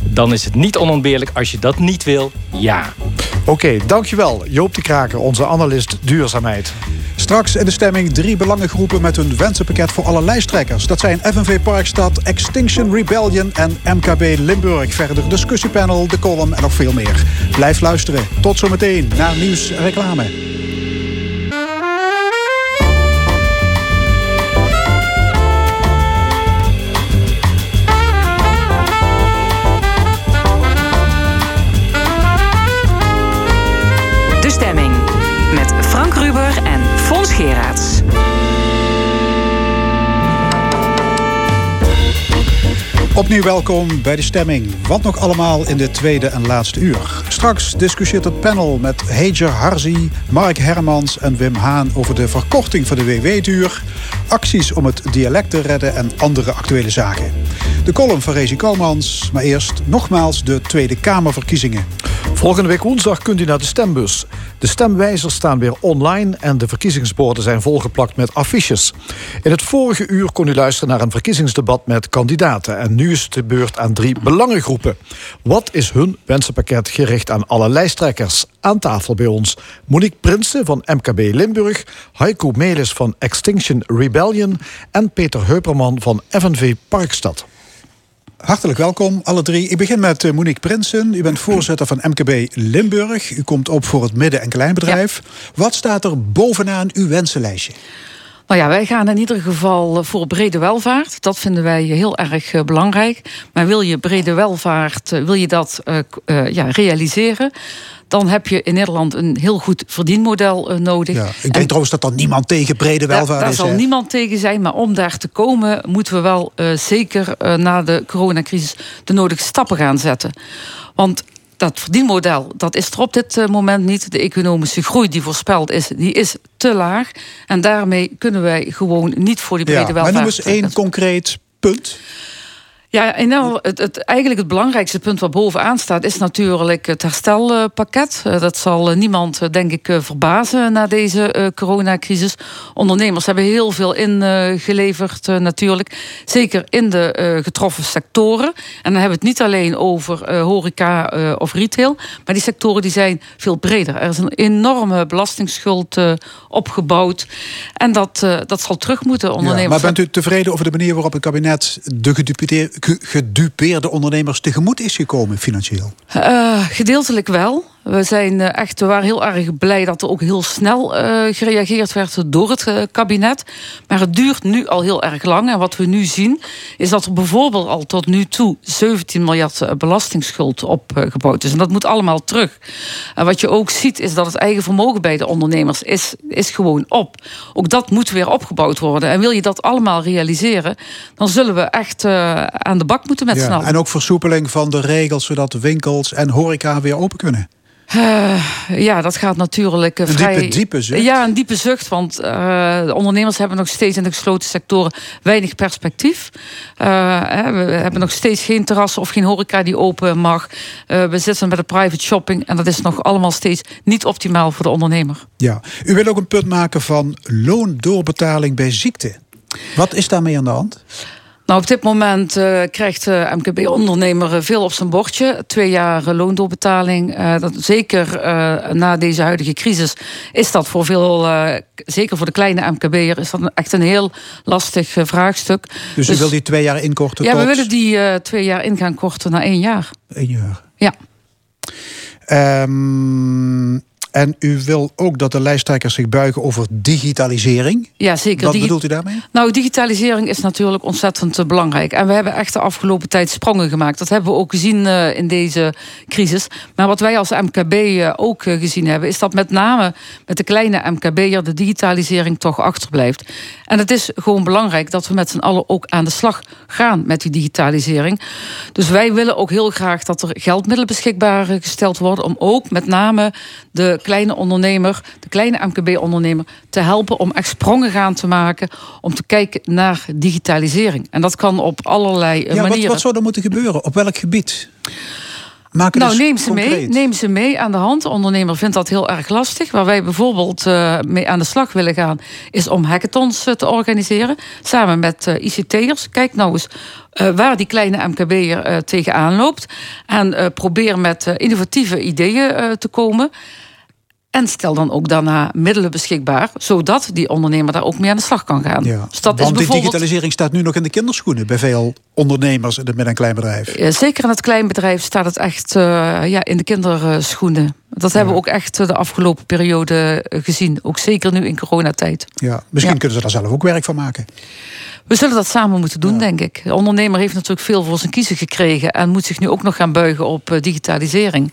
Speaker 7: dan is het niet onontbeerlijk. Als je dat niet wil, ja.
Speaker 2: Oké, dankjewel Joop de Kraker, onze analist duurzaamheid.
Speaker 1: Straks in de stemming drie belangengroepen met hun wensenpakket voor alle lijsttrekkers. Dat zijn FNV Parkstad, Extinction Rebellion en MKB Limburg. Verder discussiepanel, de column en nog veel meer. Blijf luisteren. Tot zometeen naar nieuws en reclame.
Speaker 6: En
Speaker 1: Opnieuw welkom bij de stemming. Wat nog allemaal in de tweede en laatste uur. Straks discussieert het panel met Heger Harzi, Mark Hermans en Wim Haan over de verkorting van de WW-duur, acties om het dialect te redden en andere actuele zaken. De column van Rezi Komans, maar eerst nogmaals de Tweede Kamerverkiezingen.
Speaker 2: Volgende week woensdag kunt u naar de stembus. De stemwijzers staan weer online en de verkiezingsborden zijn volgeplakt met affiches. In het vorige uur kon u luisteren naar een verkiezingsdebat met kandidaten. En nu is het de beurt aan drie belangengroepen. Wat is hun wensenpakket gericht aan alle lijsttrekkers? Aan tafel bij ons Monique Prinsen van MKB Limburg, Heiko Melis van Extinction Rebellion en Peter Heuperman van FNV Parkstad.
Speaker 1: Hartelijk welkom, alle drie. Ik begin met eh, Monique Prinsen. U bent voorzitter van MKB Limburg. U komt op voor het midden- en kleinbedrijf. Wat staat er bovenaan uw wensenlijstje?
Speaker 8: Nou ja, wij gaan in ieder geval voor brede welvaart. Dat vinden wij heel erg eh, belangrijk. Maar wil je brede welvaart, eh, wil je dat eh, eh, ja, realiseren... dan heb je in Nederland een heel goed verdienmodel eh, nodig.
Speaker 1: Ja, ik denk
Speaker 8: En
Speaker 1: trouwens dat er niemand tegen brede
Speaker 8: daar,
Speaker 1: welvaart
Speaker 8: daar
Speaker 1: is.
Speaker 8: zal
Speaker 1: hè?
Speaker 8: niemand tegen zijn, maar om daar te komen... moeten we wel eh, zeker eh, na de coronacrisis de nodige stappen gaan zetten. Want dat verdienmodel, dat is er op dit eh, moment niet. De economische groei die voorspeld is, die is te laag. En daarmee kunnen wij gewoon niet voor die brede
Speaker 1: Ja, maar
Speaker 8: welvaart...
Speaker 1: noem eens één concreet punt.
Speaker 8: Ja, en nou, het, het, eigenlijk het belangrijkste punt wat bovenaan staat... is natuurlijk het herstelpakket. Eh, Dat zal eh, niemand, eh, denk ik, verbazen na deze coronacrisis. Ondernemers hebben heel veel ingeleverd natuurlijk. Zeker in de getroffen sectoren. En dan hebben we het niet alleen over horeca of retail... maar die sectoren die zijn veel breder. Er is een enorme belastingsschuld opgebouwd. En dat, dat zal terug moeten.
Speaker 1: Ja,
Speaker 8: Ondernemers
Speaker 1: maar bent u tevreden over de manier waarop het kabinet de gedupeerde, ge- gedupeerde ondernemers tegemoet is gekomen financieel?
Speaker 8: Eh, gedeeltelijk wel. We, zijn eh, echt, we waren heel erg blij dat er ook heel snel eh, gereageerd werd door het eh, kabinet. Maar het duurt nu al heel erg lang. En wat we nu zien, is dat er bijvoorbeeld al tot nu toe 17 miljard belastingsschuld opgebouwd is. En dat moet allemaal terug. En wat je ook ziet, is dat het eigen vermogen bij de ondernemers is, is gewoon op. Ook dat moet weer opgebouwd worden. En wil je dat allemaal realiseren, dan zullen we echt aan de bak moeten met z'n allen.
Speaker 1: en ook versoepeling van de regels zodat winkels en horeca weer open kunnen.
Speaker 8: Eh, ja, dat gaat natuurlijk uh,
Speaker 1: een
Speaker 8: vrij...
Speaker 1: Diepe, diepe zucht.
Speaker 8: Ja, een diepe zucht. Want uh, de ondernemers hebben nog steeds in de gesloten sectoren weinig perspectief. Hè, we hebben nog steeds geen terrassen of geen horeca die open mag. we zitten met de private shopping. En dat is nog allemaal steeds niet optimaal voor de ondernemer.
Speaker 1: Ja, u wil ook een punt maken van loondoorbetaling bij ziekte. Wat is daarmee aan de hand?
Speaker 8: Nou, op dit moment uh, krijgt de MKB-ondernemer veel op zijn bordje. Twee jaar loondoorbetaling. Uh, dat, zeker uh, na deze huidige crisis is dat voor veel, zeker voor de kleine MKB'er, is dat echt een heel lastig vraagstuk.
Speaker 1: Dus, dus u wil die twee jaar inkorten?
Speaker 8: Ja,
Speaker 1: tot...
Speaker 8: we willen die twee jaar in gaan korten naar één jaar.
Speaker 1: Eén jaar?
Speaker 8: Ja.
Speaker 1: Um, en u wil ook dat de lijsttrekkers zich buigen over digitalisering.
Speaker 8: Ja, zeker.
Speaker 1: Wat bedoelt u daarmee?
Speaker 8: Nou, digitalisering is natuurlijk ontzettend eh, belangrijk. En we hebben echt de afgelopen tijd sprongen gemaakt. Dat hebben we ook gezien uh, in deze crisis. Maar wat wij als MKB uh, ook gezien hebben... is dat met name met de kleine MKB'er de digitalisering toch achterblijft. En het is gewoon belangrijk dat we met z'n allen ook aan de slag gaan met die digitalisering. Dus wij willen ook heel graag dat er geldmiddelen beschikbaar gesteld worden... om ook met name de kleine ondernemer, de kleine MKB-ondernemer, te helpen om echt sprongen gaan te maken. Om te kijken naar digitalisering. En dat kan op allerlei
Speaker 1: ja,
Speaker 8: manieren.
Speaker 1: Wat, wat zou er moeten gebeuren? Op welk gebied?
Speaker 8: Nou, neem ze, mee, neem ze mee aan de hand. De ondernemer vindt dat heel erg lastig. Waar wij bijvoorbeeld uh, mee aan de slag willen gaan... is om hackathons uh, te organiseren. Samen met uh, ICT'ers. Kijk nou eens waar die kleine MKB'er tegenaan loopt. En probeer met innovatieve ideeën te komen... En stel dan ook daarna middelen beschikbaar, zodat die ondernemer daar ook mee aan de slag kan gaan.
Speaker 1: Ja, dus dat want is bijvoorbeeld... digitalisering staat nu nog in de kinderschoenen bij veel ondernemers in het midden- en kleinbedrijf.
Speaker 8: Zeker in het kleinbedrijf staat het echt uh, ja, in de kinderschoenen. Dat hebben we ook echt de afgelopen periode gezien. Ook zeker nu in coronatijd.
Speaker 1: Ja, misschien ja. kunnen ze daar zelf ook werk van maken.
Speaker 8: We zullen dat samen moeten doen, ja. denk ik. De ondernemer heeft natuurlijk veel voor zijn kiezen gekregen... en moet zich nu ook nog gaan buigen op digitalisering.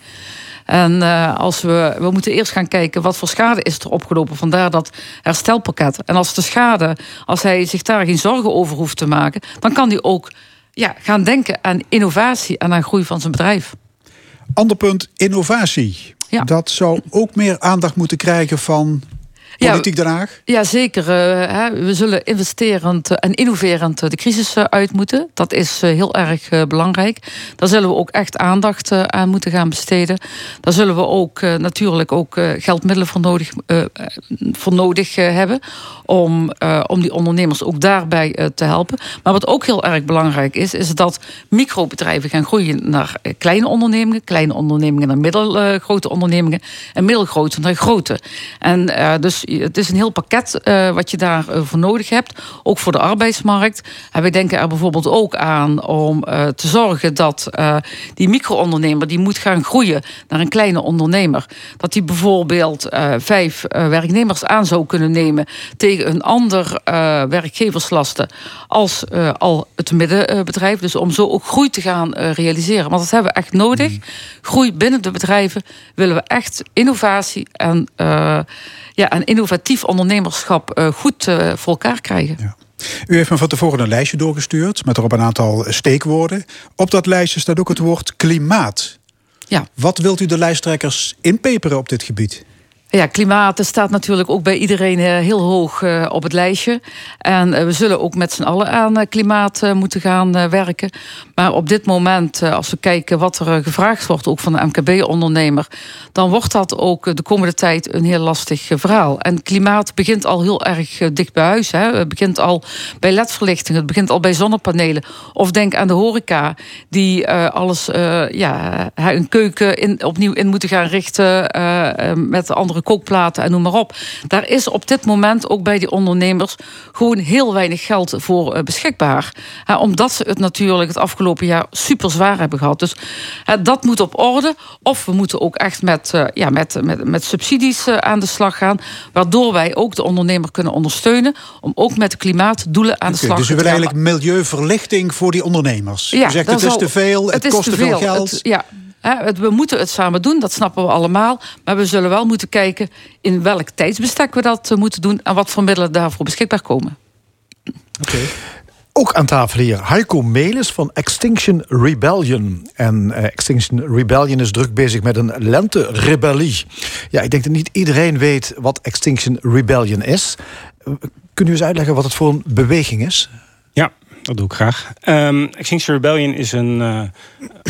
Speaker 8: En uh, als we, we moeten eerst gaan kijken wat voor schade is er opgelopen. Vandaar dat herstelpakket. En als de schade, als hij zich daar geen zorgen over hoeft te maken, dan kan hij ook ja, gaan denken aan innovatie en aan groei van zijn bedrijf.
Speaker 1: Ander punt, innovatie.
Speaker 8: Ja.
Speaker 1: Dat zou ook meer aandacht moeten krijgen van Politiek Den Haag?
Speaker 8: Ja, zeker. Uh, we zullen investerend en innoverend de crisis uit moeten. Dat is heel erg belangrijk. Daar zullen we ook echt aandacht aan moeten gaan besteden. Daar zullen we ook natuurlijk ook geldmiddelen voor nodig, voor nodig hebben. Om, om die ondernemers ook daarbij te helpen. Maar wat ook heel erg belangrijk is, is dat microbedrijven gaan groeien naar kleine ondernemingen. Kleine ondernemingen naar middelgrote ondernemingen. En middelgrote naar grote. En dus het is een heel pakket uh, wat je daarvoor uh, voor nodig hebt. Ook voor de arbeidsmarkt. En wij denken er bijvoorbeeld ook aan om uh, te zorgen dat die micro-ondernemer die moet gaan groeien naar een kleine ondernemer. Dat die bijvoorbeeld vijf werknemers aan zou kunnen nemen tegen een ander werkgeverslasten als al het middenbedrijf. Dus om zo ook groei te gaan realiseren. Want dat hebben we echt nodig. Groei binnen de bedrijven willen we echt innovatie en ja, en innovatief ondernemerschap uh, goed uh, voor elkaar krijgen.
Speaker 1: Ja. U heeft me van tevoren een lijstje doorgestuurd met erop een aantal steekwoorden. Op dat lijstje staat ook het woord klimaat.
Speaker 8: Ja.
Speaker 1: Wat wilt u de lijsttrekkers inpeperen op dit gebied?
Speaker 8: Ja, klimaat staat natuurlijk ook bij iedereen heel hoog op het lijstje. En we zullen ook met z'n allen aan klimaat moeten gaan werken. Maar op dit moment, als we kijken wat er gevraagd wordt, ook van de MKB-ondernemer, dan wordt dat ook de komende tijd een heel lastig verhaal. En klimaat begint al heel erg dicht bij huis. Hè. Het begint al bij ledverlichting, het begint al bij zonnepanelen. Of denk aan de horeca, die alles, ja, een keuken in, opnieuw in moeten gaan richten met andere kookplaten en noem maar op. Daar is op dit moment ook bij die ondernemers gewoon heel weinig geld voor beschikbaar. omdat ze het natuurlijk het afgelopen jaar super zwaar hebben gehad. Dus dat moet op orde. Of we moeten ook echt met, ja, met, met, met subsidies aan de slag gaan. Waardoor wij ook de ondernemer kunnen ondersteunen. Om ook met de klimaatdoelen aan de
Speaker 1: okay,
Speaker 8: slag
Speaker 1: dus
Speaker 8: te gaan.
Speaker 1: Dus u wil eigenlijk milieuverlichting voor die ondernemers.
Speaker 8: Ja,
Speaker 1: u zegt het is te veel, het,
Speaker 8: het
Speaker 1: kost te veel geld.
Speaker 8: Het, ja, we moeten het samen doen, dat snappen we allemaal. Maar we zullen wel moeten kijken in welk tijdsbestek we dat moeten doen... en wat voor middelen daarvoor beschikbaar komen.
Speaker 1: Oké. Okay.
Speaker 2: Ook aan tafel hier Heiko Melis van Extinction Rebellion. En eh, Extinction Rebellion is druk bezig met een lente-rebellie. Ja, ik denk dat niet iedereen weet wat Extinction Rebellion is. Eh, Kun u eens uitleggen wat het voor een beweging is?
Speaker 9: Ja, dat doe ik graag. Ehm, Extinction Rebellion is een, eh,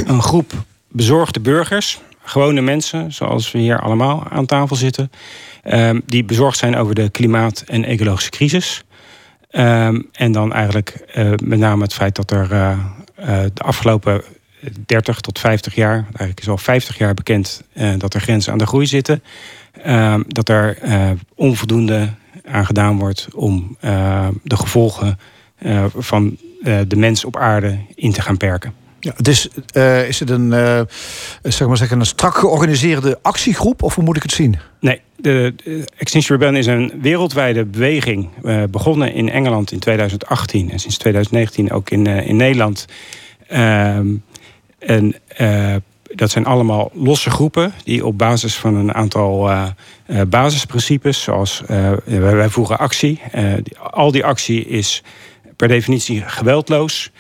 Speaker 9: een groep bezorgde burgers, gewone mensen, zoals we hier allemaal aan tafel zitten, ehm, die bezorgd zijn over de klimaat- en ecologische crisis. Ehm, en dan eigenlijk eh, met name het feit dat er eh, eh, de afgelopen 30 tot 50 jaar, eigenlijk is al 50 jaar bekend dat er grenzen aan de groei zitten. Ehm, dat er onvoldoende aan gedaan wordt om de gevolgen van de mens op aarde in te gaan perken.
Speaker 2: Ja, het is, het een, eh, zeg maar zeggen, een strak georganiseerde actiegroep of hoe moet ik het zien?
Speaker 9: Nee, de, Extinction Rebellion is een wereldwijde beweging. eh, begonnen in Engeland in 2018 en sinds 2019 ook in, in Nederland. Ehm, en dat zijn allemaal losse groepen die op basis van een aantal basisprincipes, zoals wij, wij voeren actie. Al die actie is per definitie geweldloos.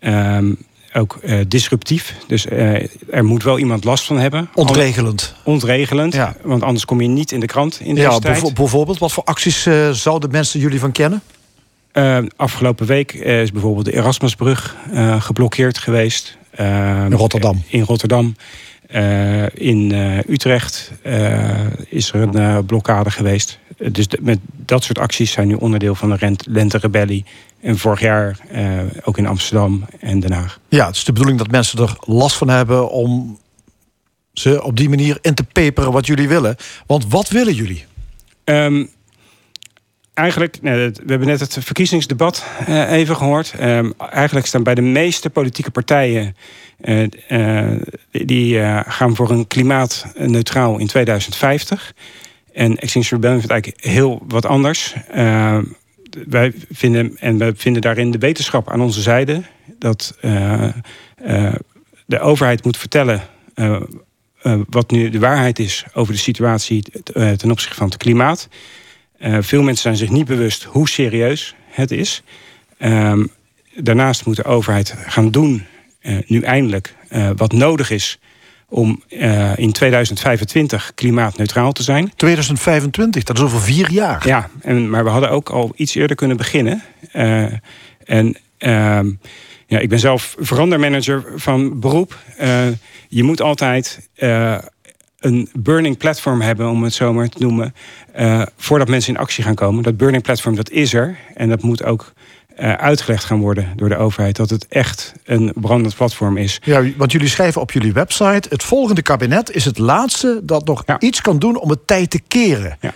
Speaker 9: Ehm, ook eh, disruptief. Dus eh, er moet wel iemand last van hebben.
Speaker 2: Ontregelend.
Speaker 9: Ontregelend.
Speaker 2: Ja.
Speaker 9: Want anders kom je niet in de krant in deze
Speaker 2: Ja,
Speaker 9: tijd.
Speaker 2: bijvo- bijvoorbeeld, wat voor acties eh, zouden mensen jullie van kennen?
Speaker 9: Afgelopen week is bijvoorbeeld de Erasmusbrug geblokkeerd geweest.
Speaker 2: In Rotterdam.
Speaker 9: In Rotterdam. In Utrecht is er een blokkade geweest. Dus de- met dat soort acties zijn nu onderdeel van de Lente-rebellie. En vorig jaar eh, ook in Amsterdam en Den Haag.
Speaker 2: Ja, het is de bedoeling dat mensen er last van hebben om ze op die manier in te peperen wat jullie willen. Want wat willen jullie?
Speaker 9: Ehm, eigenlijk, we hebben net het verkiezingsdebat eh, even gehoord. Ehm, eigenlijk staan bij de meeste politieke partijen... eh, die- gaan voor een klimaatneutraal in 2050. En Extinction Rebellion vindt eigenlijk heel wat anders. Ehm, wij vinden, en we vinden daarin de wetenschap aan onze zijde... dat eh, eh, de overheid moet vertellen... eh, eh, wat nu de waarheid is over de situatie eh, ten opzichte van het klimaat. Eh, veel mensen zijn zich niet bewust hoe serieus het is. Ehm, daarnaast moet de overheid gaan doen, eh, nu eindelijk, eh, wat nodig is om eh, in 2025 klimaatneutraal te zijn.
Speaker 2: 2025, dat is over vier jaar.
Speaker 9: Ja, en, maar we hadden ook al iets eerder kunnen beginnen. Eh, en ehm, ja, ik ben zelf verandermanager van beroep. Eh, je moet altijd een burning platform hebben, om het zo maar te noemen, voordat mensen in actie gaan komen. Dat burning platform, dat is er. En dat moet ook uitgelegd gaan worden door de overheid. Dat het echt een brandend platform is.
Speaker 2: Ja, want jullie schrijven op jullie website... het volgende kabinet is het laatste dat nog
Speaker 9: Ja.
Speaker 2: iets kan doen om het tijd te keren.
Speaker 9: Ja.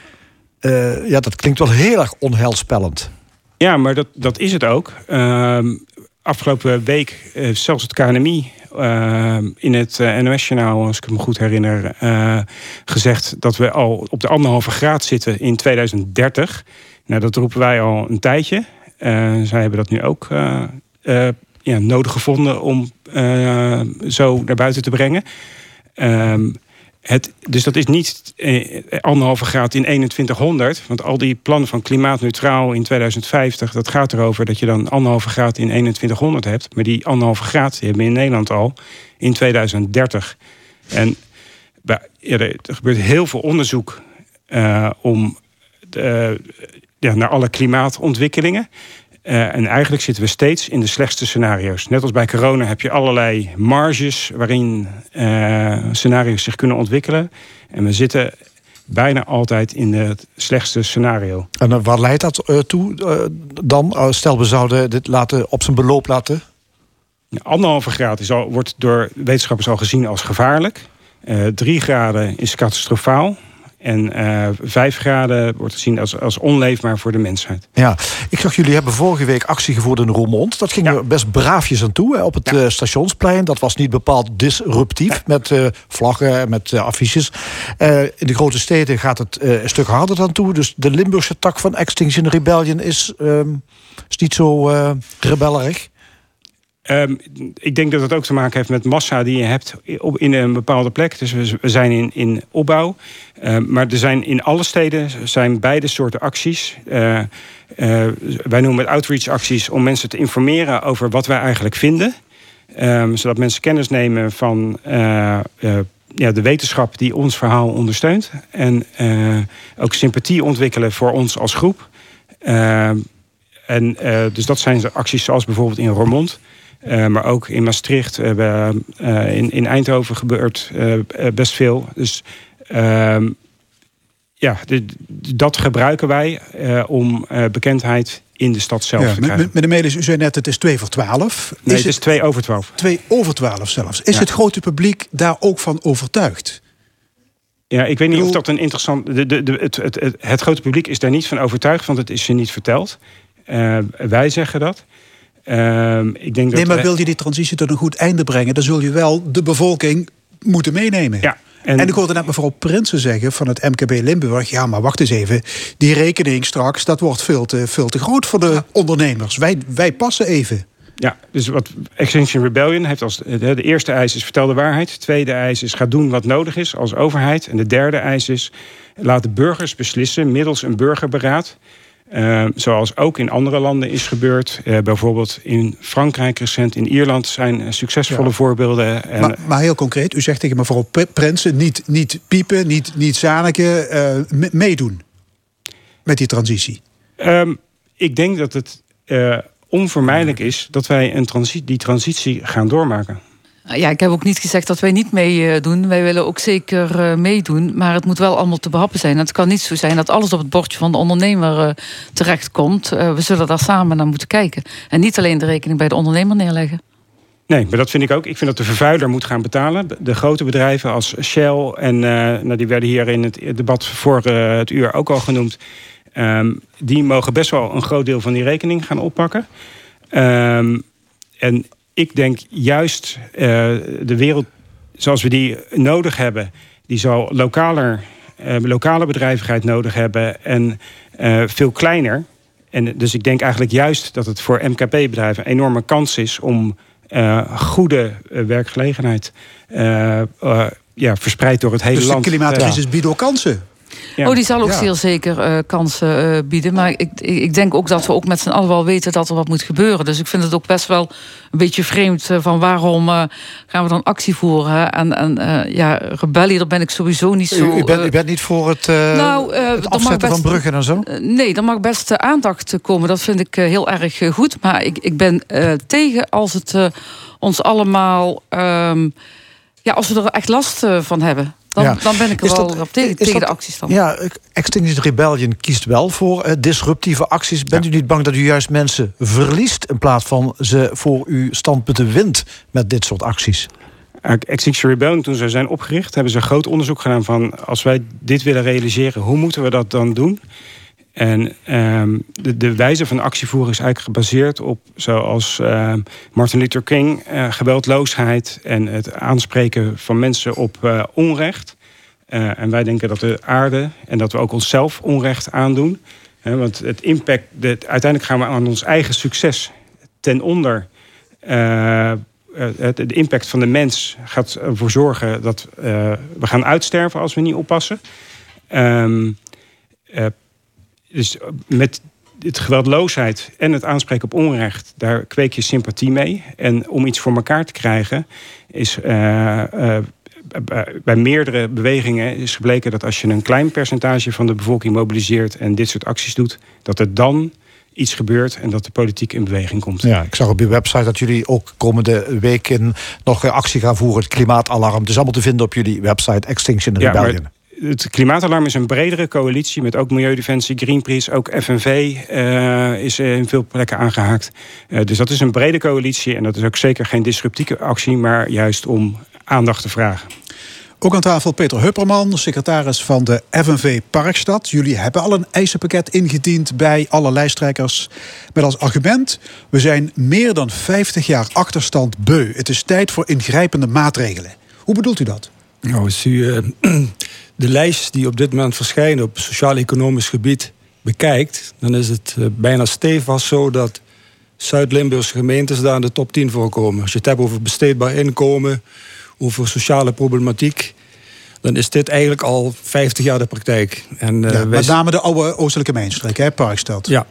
Speaker 2: Eh, ja, dat klinkt wel heel erg onheilspellend.
Speaker 9: Ja, maar dat, dat is het ook. Ehm, afgelopen week heeft zelfs het KNMI ehm, in het eh, NOS-journaal, als ik me goed herinner, eh, gezegd dat we al op de anderhalve graad zitten in 2030. Nou, dat roepen wij al een tijdje. Eh, zij hebben dat nu ook eh, eh, ja, nodig gevonden om zo naar buiten te brengen. Ehm, het, dus dat is niet anderhalve graad in 2100. Want al die plannen van klimaatneutraal in 2050... dat gaat erover dat je dan anderhalve graad in 2100 hebt. Maar die anderhalve graad hebben we in Nederland al in 2030. En er, gebeurt heel veel onderzoek om ja, naar alle klimaatontwikkelingen. Eh, en eigenlijk zitten we steeds in de slechtste scenario's. Net als bij corona heb je allerlei marges waarin eh, scenario's zich kunnen ontwikkelen. En we zitten bijna altijd in het slechtste scenario.
Speaker 2: En eh, waar leidt dat toe dan? Stel, we zouden dit laten, op zijn beloop laten...
Speaker 9: Anderhalve graad is al, wordt door wetenschappers al gezien als gevaarlijk. Drie graden is catastrofaal. En eh vijf graden wordt gezien als, als onleefbaar voor de mensheid.
Speaker 2: Ja, ik zag jullie hebben vorige week actie gevoerd in Roermond. Dat ging
Speaker 9: Ja.
Speaker 2: er best braafjes aan toe hè, op het eh, stationsplein. Dat was niet bepaald disruptief met eh, vlaggen en met eh, affiches. In de grote steden gaat het een stuk harder aan toe. Dus de Limburgse tak van Extinction Rebellion is, ehm, is niet zo rebellerig.
Speaker 9: Ehm, ik denk dat het ook te maken heeft met massa die je hebt op, in een bepaalde plek. Dus we, zijn in, in opbouw. Ehm, maar er zijn in alle steden zijn beide soorten acties. Eh, eh, wij noemen het outreach acties om mensen te informeren over wat wij eigenlijk vinden. Ehm, zodat mensen kennis nemen van eh, ja, de wetenschap die ons verhaal ondersteunt. En ook sympathie ontwikkelen voor ons als groep. En, dus dat zijn acties zoals bijvoorbeeld in Roermond. Eh, maar ook in Maastricht, eh, in, in Eindhoven gebeurt best veel. Dus ehm, ja, de- dat gebruiken wij om bekendheid in de stad zelf
Speaker 1: Ja,
Speaker 9: te krijgen.
Speaker 1: met- meneer Melis, u zei net het is twee voor twaalf.
Speaker 9: Nee,
Speaker 1: is
Speaker 9: het is twee over twaalf.
Speaker 1: twee over twaalf zelfs? Is
Speaker 9: Ja.
Speaker 1: het grote publiek daar ook van overtuigd?
Speaker 9: Ja, ik weet niet of dat een interessant. De, de, de, het, het, het, het grote publiek is daar niet van overtuigd, want het is ze niet verteld. Wij zeggen dat. Ehm, ik denk dat
Speaker 1: Nee, maar wil je die transitie tot een goed einde brengen... dan zul je wel de bevolking moeten meenemen.
Speaker 9: Ja,
Speaker 1: En,
Speaker 9: en-
Speaker 1: ik hoorde net mevrouw Prinsen zeggen van het MKB Limburg... ja, maar wacht eens even, die rekening straks... dat wordt veel te, veel te groot voor de ondernemers. Wij, wij passen even.
Speaker 9: Ja, dus wat Extinction Rebellion heeft als. De, de eerste eis is vertel de waarheid. De tweede eis is ga doen wat nodig is als overheid. En de derde eis is laat de burgers beslissen middels een burgerberaad. Eh, zoals ook in andere landen is gebeurd. Eh, bijvoorbeeld in Frankrijk recent, in Ierland zijn eh, succesvolle
Speaker 1: Ja.
Speaker 9: voorbeelden. En,
Speaker 1: Maar, maar heel concreet, u zegt tegen mevrouw P- Prinsen... niet, niet piepen, niet, niet zaniken, eh, me- meedoen met die transitie.
Speaker 9: Ehm, ik denk dat het onvermijdelijk is dat wij een transi die transitie gaan doormaken.
Speaker 8: Ja, ik heb ook niet gezegd dat wij niet meedoen. Wij willen ook zeker eh, meedoen. Maar het moet wel allemaal te behappen zijn. Het kan niet zo zijn dat alles op het bordje van de ondernemer eh, terechtkomt. Eh, we zullen daar samen naar moeten kijken. En niet alleen de rekening bij de ondernemer neerleggen.
Speaker 9: Nee, maar dat vind ik ook. Ik vind dat de vervuiler moet gaan betalen. De grote bedrijven als Shell en nou, die werden hier in het debat voor het uur ook al genoemd. Um, die mogen best wel een groot deel van die rekening gaan oppakken. Um, en ik denk juist uh, de wereld zoals we die nodig hebben, die zal lokaler, uh, lokale bedrijvigheid nodig hebben en uh, veel kleiner. En dus ik denk eigenlijk juist dat het voor MKB-bedrijven een enorme kans is om goede werkgelegenheid ja, verspreid door het hele
Speaker 1: dus
Speaker 9: land.
Speaker 1: de klimaatcrisis biedt ook kansen.
Speaker 8: Ja. Oh, die zal ook
Speaker 1: ja.
Speaker 8: zeer zeker uh, kansen uh, bieden. Maar ik, ik denk ook dat we ook met z'n allen wel weten dat er wat moet gebeuren. Dus ik vind het ook best wel een beetje vreemd uh, van waarom gaan we dan actie voeren. En, en ja, rebellie, daar ben ik sowieso niet zo...
Speaker 2: U, u, bent, u bent niet voor het,
Speaker 8: nou,
Speaker 2: het afzetten
Speaker 8: best,
Speaker 2: van bruggen en zo?
Speaker 8: nee, er mag best aandacht komen. Dat vind ik heel erg goed. Maar ik, ik ben tegen als het ons allemaal... Um, ja, als we er echt last van hebben. Dan, ja. dan ben ik er wel dat, op tegen, tegen
Speaker 2: dat,
Speaker 8: de acties dan.
Speaker 2: Ja, Extinction Rebellion kiest wel voor uh, disruptieve acties. Bent ja. u niet bang dat u juist mensen verliest... in plaats van ze voor uw standpunten wint met dit soort acties?
Speaker 9: Extinction Rebellion, toen ze zijn opgericht... hebben ze een groot onderzoek gedaan van... als wij dit willen realiseren, hoe moeten we dat dan doen? En um, de, de, wijze van actievoeren is eigenlijk gebaseerd op, zoals uh, Martin Luther King, uh, geweldloosheid en het aanspreken van mensen op uh, onrecht. Uh, en wij denken dat de aarde en dat we ook onszelf onrecht aandoen. He, want het impact, de, uiteindelijk gaan we aan ons eigen succes ten onder. Het, de impact van de mens gaat ervoor zorgen dat we gaan uitsterven als we niet oppassen. Um, dus met het geweldloosheid en het aanspreken op onrecht, daar kweek je sympathie mee. En om iets voor elkaar te krijgen, is uh, uh, bij meerdere bewegingen is gebleken dat als je een klein percentage van de bevolking mobiliseert en dit soort acties doet, dat er dan iets gebeurt en dat de politiek in beweging komt.
Speaker 2: Ja, ik zag op uw website dat jullie ook komende weken nog actie gaan voeren. Het klimaatalarm. Het is allemaal te vinden op jullie website Extinction Rebellion.
Speaker 9: Ja, het klimaatalarm is een bredere coalitie met ook Milieudefensie, Greenpeace, ook FNV uh, is in veel plekken aangehaakt. Uh, dus dat is een brede coalitie en dat is ook zeker geen disruptieve actie, maar juist om aandacht te vragen.
Speaker 1: Ook aan tafel Peter Hupperman, secretaris van de FNV Parkstad. Jullie hebben al een eisenpakket ingediend bij alle lijsttrekkers. Met als argument: we zijn meer dan 50 jaar achterstand beu. Het is tijd voor ingrijpende maatregelen. Hoe bedoelt u dat?
Speaker 10: Nou, als u de lijst die op dit moment verschijnen op sociaal-economisch gebied bekijkt, dan is het uh, bijna stevast zo dat Zuid-Limburgse gemeentes daar in de top 10 voorkomen. Als je het hebt over besteedbaar inkomen, over sociale problematiek, dan is dit eigenlijk al 50 jaar de praktijk. En, eh,
Speaker 1: Ja,
Speaker 10: wij-
Speaker 1: met name de oude oostelijke mijnstreek, hè, Parkstad.
Speaker 10: Ja.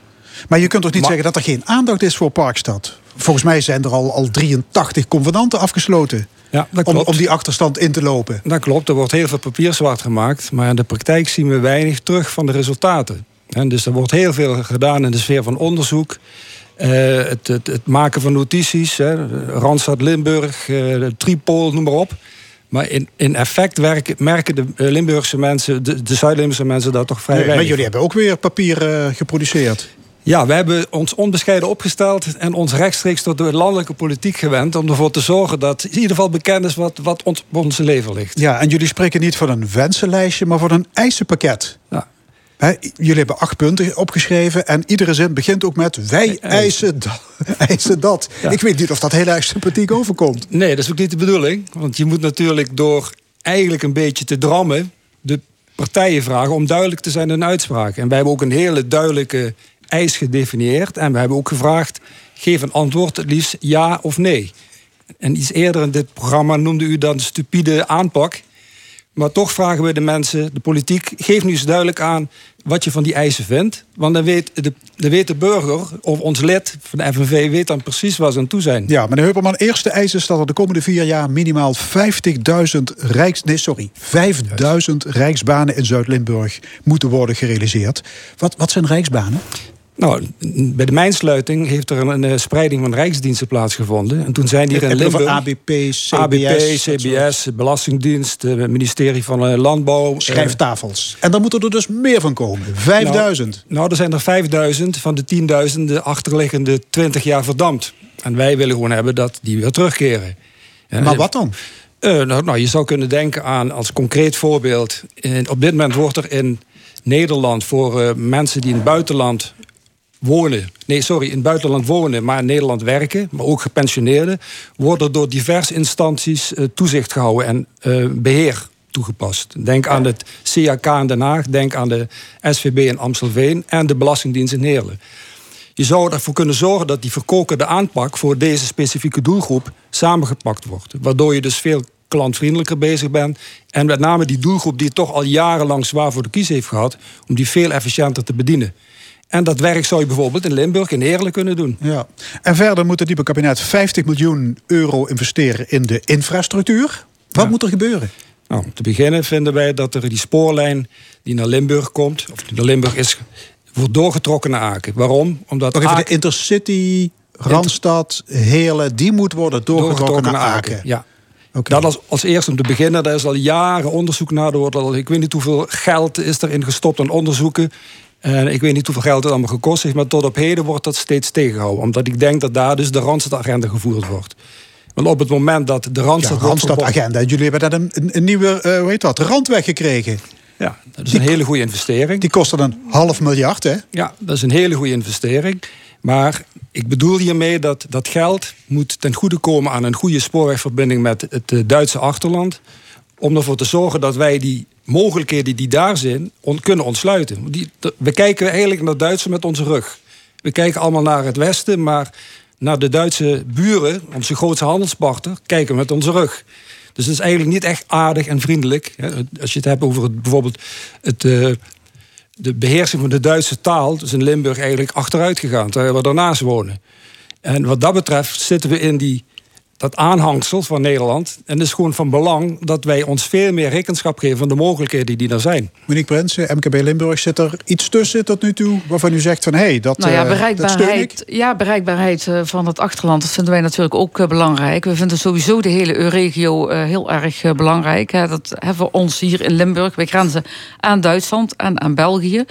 Speaker 1: Maar je kunt toch niet
Speaker 10: Maar-
Speaker 1: zeggen dat er geen aandacht is voor Parkstad? Volgens mij zijn er al, al 83 convenanten afgesloten.
Speaker 10: Ja, dat
Speaker 1: om,
Speaker 10: klopt.
Speaker 1: om die achterstand in te lopen.
Speaker 10: Dat klopt, er wordt heel veel papier zwart gemaakt. Maar in de praktijk zien we weinig terug van de resultaten. En dus er wordt heel veel gedaan in de sfeer van onderzoek. Eh, het, het, het maken van notities. Hè, Randstad Limburg, eh, Tripol, noem maar op. Maar in, in effect werken, merken de eh, Limburgse mensen, de, de Zuid-Limburgse mensen dat toch vrij
Speaker 1: Nee, maar
Speaker 10: weinig
Speaker 1: jullie hebben ook weer papier geproduceerd.
Speaker 10: Ja, we hebben ons onbescheiden opgesteld en ons rechtstreeks tot de landelijke politiek gewend. om ervoor te zorgen dat in ieder geval bekend is wat, wat ons, op onze leven ligt.
Speaker 1: Ja, en jullie spreken niet van een wensenlijstje, maar van een eisenpakket.
Speaker 10: Ja.
Speaker 1: Jullie hebben acht punten opgeschreven en iedere zin begint ook met wij eisen, da- eisen dat.
Speaker 10: Ja.
Speaker 1: Ik weet niet of dat heel erg sympathiek overkomt.
Speaker 10: Nee, dat is ook niet de bedoeling. Want je moet natuurlijk door eigenlijk een beetje te drammen... de partijen vragen om duidelijk te zijn in hun uitspraak. En wij hebben ook een hele duidelijke eis gedefinieerd. En we hebben ook gevraagd, geef een antwoord, liefst ja of nee. En iets eerder in dit programma noemde u dan stupide aanpak. Maar toch vragen we de mensen, de politiek, geef nu eens duidelijk aan wat je van die eisen vindt. Want dan weet de, dan weet de burger of ons lid van de FNV weet dan precies waar ze aan toe zijn.
Speaker 1: Ja, meneer Heuperman, eerste eis is dat er de komende vier jaar minimaal 50.000 rijks, nee, sorry, 5.000 rijksbanen in Zuid-Limburg moeten worden gerealiseerd. Wat, wat zijn rijksbanen?
Speaker 10: Nou, bij de mijnsluiting heeft er een, een, eh, spreiding van rijksdiensten plaatsgevonden. En toen zijn hier in Limburg...
Speaker 1: ABP, CBS,
Speaker 10: ABP, CBS, Belastingdienst, het ministerie van eh, Landbouw. eh,
Speaker 1: Schrijftafels. En dan moeten er dus meer van komen. 5000.
Speaker 10: Nou, nou, er zijn er 5000 van de 10.000 de achterliggende 20 jaar verdampt. En wij willen gewoon hebben dat die weer terugkeren.
Speaker 1: Maar wat dan?
Speaker 10: eh, nou, nou, je zou kunnen denken aan, als concreet voorbeeld... in- op dit moment wordt er in Nederland voor eh, mensen die in het buitenland wonen... nee, sorry, in het buitenland wonen, maar in Nederland werken... maar ook gepensioneerden... worden door diverse instanties eh, toezicht gehouden en eh, beheer toegepast. Denk aan het CAK in Den Haag, denk aan de SVB in Amstelveen... en de Belastingdienst in Heerlen. Je zou ervoor kunnen zorgen dat die verkokerde aanpak voor deze specifieke doelgroep samengepakt wordt. Waardoor je dus veel klantvriendelijker bezig bent. En met name die doelgroep die toch al jarenlang zwaar voor de kies heeft gehad, om die veel efficiënter te bedienen. En dat werk zou je bijvoorbeeld in Limburg in Heerlen kunnen doen.
Speaker 1: Ja. En verder moet het nieuwe kabinet 50 miljoen euro investeren in de infrastructuur. Wat moet er gebeuren?
Speaker 10: Nou, om te beginnen vinden wij dat er die spoorlijn die naar Limburg komt, of die naar Limburg is, wordt doorgetrokken naar Aken. Waarom? Omdat
Speaker 1: Nog even
Speaker 10: Aken-
Speaker 1: de Intercity, Randstad, Heerlen, die moet worden doorgetrokken naar Aken.
Speaker 10: Ja. Dat als, als eerste om te beginnen. Daar is al jaren onderzoek naar. Er wordt al, ik weet niet hoeveel geld is erin gestopt aan onderzoeken. En ik weet niet hoeveel geld het allemaal gekost heeft. Maar tot op heden wordt dat steeds tegengehouden. Omdat ik denk dat daar dus de Randstad-agenda gevoerd wordt. Want op het moment dat de Randstad...
Speaker 1: Ja, Randstad-agenda. Jullie hebben daar een, nieuwe, eh, hoe heet dat, randweg gekregen.
Speaker 10: Ja, dat is een hele goede investering.
Speaker 1: Die kostte een half miljard, hè?
Speaker 10: Ja, dat is een hele goede investering. Maar ik bedoel hiermee dat dat geld moet ten goede komen aan een goede spoorwegverbinding met het eh, Duitse achterland. Om ervoor te zorgen dat wij die mogelijkheden die daar zijn kunnen ontsluiten. Die, we kijken eigenlijk naar Duitsers met onze rug. We kijken allemaal naar het westen, maar naar de Duitse buren, onze grootste handelspartner, kijken we met onze rug. Dus dat is eigenlijk niet echt aardig en vriendelijk. Als je het hebt over het, bijvoorbeeld het, eh, de beheersing van de Duitse taal, dus in Limburg eigenlijk achteruit gegaan, terwijl we daarnaast wonen. En wat dat betreft zitten we in die, dat aanhangsel van Nederland. En het is gewoon van belang dat wij ons veel meer rekenschap geven van de mogelijkheden die er zijn.
Speaker 1: Monique Prinsen, MKB Limburg, zit er iets tussen tot nu toe waarvan u zegt van hé, hey, dat,
Speaker 8: Nou ja,
Speaker 1: eh, dat steun ik?
Speaker 8: bereikbaarheid, ja, bereikbaarheid eh, van het achterland, dat vinden wij natuurlijk ook eh, belangrijk. We vinden sowieso de hele regio eh, heel erg belangrijk. Hè. Dat hebben we ons hier in Limburg. Wij grenzen aan Duitsland en aan België.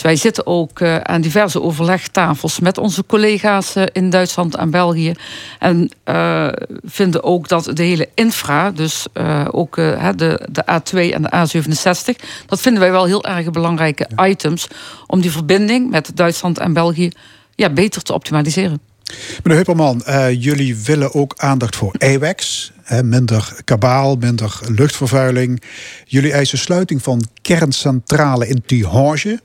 Speaker 8: Dus wij zitten ook eh, aan diverse overlegtafels met onze collega's eh, in Duitsland en België. En eh, vinden ook dat de hele infra, dus ook de, de A2 en de A67, dat vinden wij wel heel erg belangrijke items om die verbinding met Duitsland en België ja, beter te optimaliseren.
Speaker 1: Meneer Hupperman, jullie willen ook aandacht voor AWACS. Hè, minder kabaal, minder luchtvervuiling. Jullie eisen sluiting van kerncentrale in Tihange.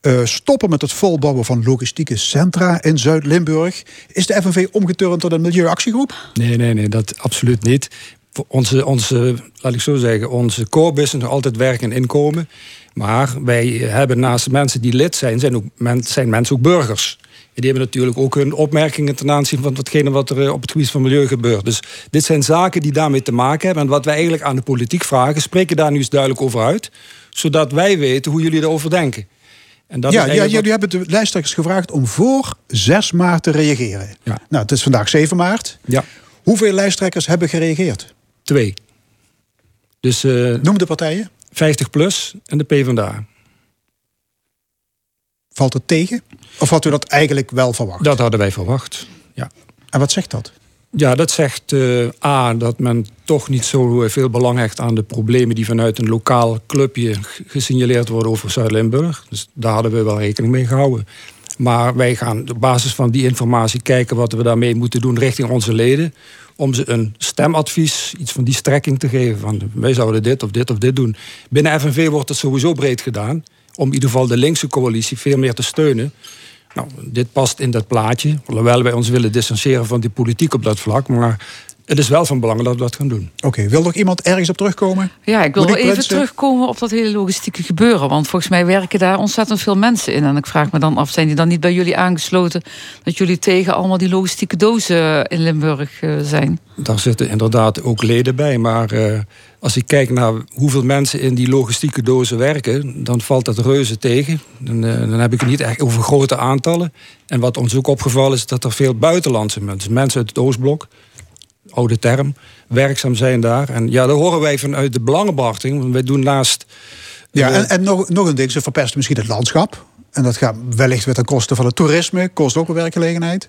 Speaker 1: Eh, stoppen met het volbouwen van logistieke centra in Zuid-Limburg. Is de FNV omgeturnd tot een milieuactiegroep?
Speaker 10: Nee, nee, nee, dat absoluut niet. Onze, onze, laat ik zo zeggen, onze core business nog altijd werk en inkomen. Maar wij hebben naast mensen die lid zijn, zijn, ook, zijn mensen ook burgers. En die hebben natuurlijk ook hun opmerkingen ten aanzien van watgene wat er eh, op het gebied van milieu gebeurt. Dus dit zijn zaken die daarmee te maken hebben. En wat wij eigenlijk aan de politiek vragen, spreken daar nu eens duidelijk over uit. Zodat wij weten hoe jullie erover denken. En dat
Speaker 1: ja,
Speaker 10: is
Speaker 1: ja, jullie hebben de lijsttrekkers gevraagd om voor 6 maart te reageren.
Speaker 10: Ja.
Speaker 1: Nou, het is vandaag 7 maart.
Speaker 10: Ja.
Speaker 1: Hoeveel lijsttrekkers hebben gereageerd?
Speaker 10: Twee. Dus eh,
Speaker 1: Noem de partijen.
Speaker 10: 50 plus en de PvdA.
Speaker 1: Valt het tegen? Of had u dat eigenlijk wel verwacht?
Speaker 10: Dat hadden wij verwacht. Ja.
Speaker 1: En wat zegt dat?
Speaker 10: Ja, dat zegt eh, A, dat men toch niet zo veel belang hecht aan de problemen die vanuit een lokaal clubje gesignaleerd worden over Zuid-Limburg. Dus daar hadden we wel rekening mee gehouden. Maar wij gaan op basis van die informatie kijken wat we daarmee moeten doen richting onze leden. Om ze een stemadvies, iets van die strekking te geven. Van wij zouden dit of dit of dit doen. Binnen FNV wordt het sowieso breed gedaan. Om in ieder geval de linkse coalitie veel meer te steunen. Nou, dit past in dat plaatje. Alhoewel wij ons willen distancieren van die politiek op dat vlak. Maar het is wel van belang dat we dat gaan doen.
Speaker 1: Oké, wil nog iemand ergens op terugkomen?
Speaker 8: Ja, ik wil wel even
Speaker 1: Prinsen?
Speaker 8: terugkomen op dat hele logistieke gebeuren. Want volgens mij werken daar ontzettend veel mensen in. En ik vraag me dan af, zijn die dan niet bij jullie aangesloten... dat jullie tegen allemaal die logistieke dozen in Limburg eh, zijn?
Speaker 10: Daar zitten inderdaad ook leden bij. Maar eh, als ik kijk naar hoeveel mensen in die logistieke dozen werken... dan valt dat reuze tegen. Dan, eh, dan heb ik het niet echt over grote aantallen. En wat ons ook opgevallen is dat er veel buitenlandse mensen... mensen uit het Oostblok, oude term, werkzaam zijn daar. En ja, dat horen wij vanuit de belangenbehartiging. Want wij doen naast...
Speaker 1: Ja,
Speaker 10: eh,
Speaker 1: en, en nog, nog een ding, ze verpesten misschien het landschap. En dat gaat wellicht weer ten koste van het toerisme. Kost ook wel werkgelegenheid.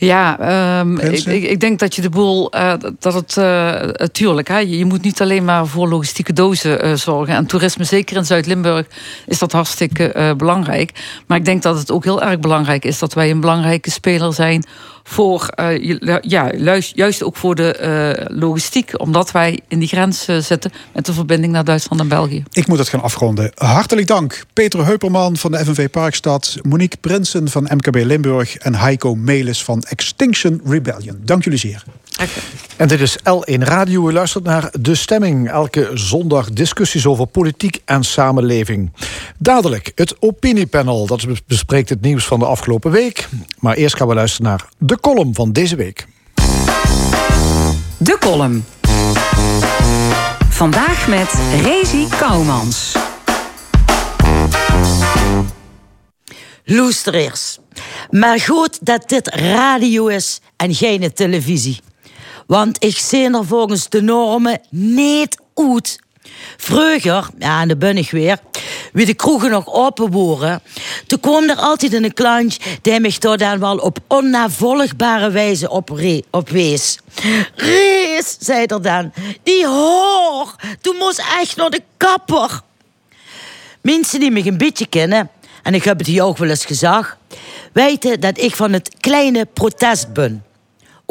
Speaker 8: Ja, ehm, ik, ik, denk dat je de boel, eh, dat het, eh tuurlijk, hè, je moet niet alleen maar voor logistieke dozen eh, zorgen. En toerisme, zeker in Zuid-Limburg, is dat hartstikke belangrijk. Maar ik denk dat het ook heel erg belangrijk is dat wij een belangrijke speler zijn voor, je- ja, juist ook voor de eh, logistiek. Omdat wij in die grens eh, zitten met de verbinding naar Duitsland en België.
Speaker 1: Ik moet het gaan afronden. Hartelijk dank. Peter Heuperman van de FNV Parkstad. Monique Prinsen van MKB Limburg. En Heiko Melis van Extinction Rebellion. Dank jullie zeer.
Speaker 2: En dit is L1 Radio. U luistert naar De Stemming. Elke zondag discussies over politiek en samenleving. Dadelijk het opiniepanel. Dat bespreekt het nieuws van de afgelopen week. Maar eerst gaan we luisteren naar de column van deze week.
Speaker 6: De column. Vandaag met Rezi Kouwmans.
Speaker 11: Luisteraars, maar goed dat dit radio is en geen televisie. Want ik zie er volgens de normen niet uit. Vroeger, ja, en daar ben ik weer, wie de kroegen nog open toen kwam er altijd een klantje die mij toch dan wel op onnavolgbare wijze op, re- op wees. Rees, zei er dan, die hoor, toen moest echt naar de kapper. Mensen die me een beetje kennen, en ik heb het hier ook wel eens gezegd, weten dat ik van het kleine protest ben.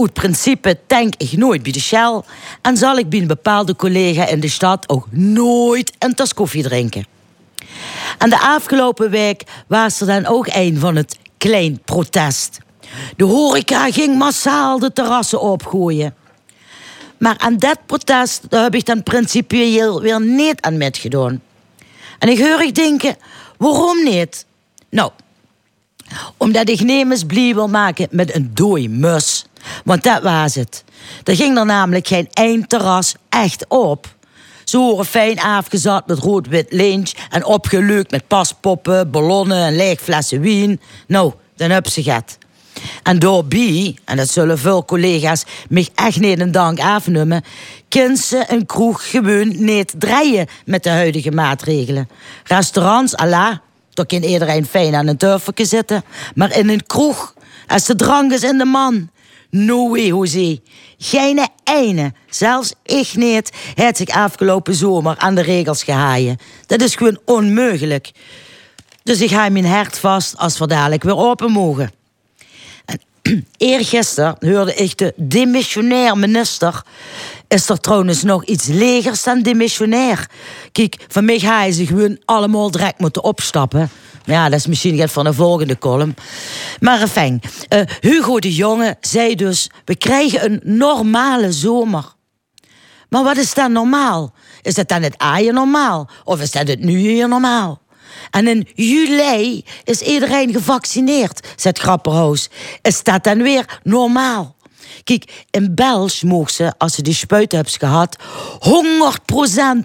Speaker 11: Uit principe tank ik nooit bij de Shell en zal ik bij een bepaalde collega in de stad ook nooit een tas koffie drinken. En de afgelopen week was er dan ook een van het klein protest. De horeca ging massaal de terrassen opgooien. Maar aan dat protest heb ik dan principieel weer niet aan metgedaan. En ik hoor ik denken, waarom niet? Nou, omdat ik nemens blij wil maken met een dooi mus. Want dat was het. Er ging er namelijk geen één terras echt op. Ze horen fijn afgezet met rood-wit lynch... en opgelukt met paspoppen, ballonnen en leeg flessen wien. Nou, dan heb ze het. En daarbij, en dat zullen veel collega's mij echt niet een dank afnemen... kunnen ze een kroeg gewoon niet draaien met de huidige maatregelen. Restaurants, Allah, daar kan iedereen fijn aan een turfje zitten. Maar in een kroeg, als de drank is in de man... No way, José. Geen ene, zelfs ik niet, heeft zich afgelopen zomer aan de regels gehaaien. Dat is gewoon onmogelijk. Dus ik ga mijn hart vast als we dadelijk weer open mogen. En eergisteren hoorde ik de demissionair minister is er trouwens nog iets legers dan demissionair. Kijk, van mij ga je ze gewoon allemaal direct moeten opstappen. Ja, dat is misschien net van de volgende column. Maar enfin, eh, Hugo de Jonge zei dus... we krijgen een normale zomer. Maar wat is dan normaal? Is dat dan het aaien normaal? Of is dat het nu hier normaal? En in juli is iedereen gevaccineerd, zegt Grapperhaus. Is dat dan weer normaal? Kijk, in België mogen ze, als ze die spuit hebben gehad,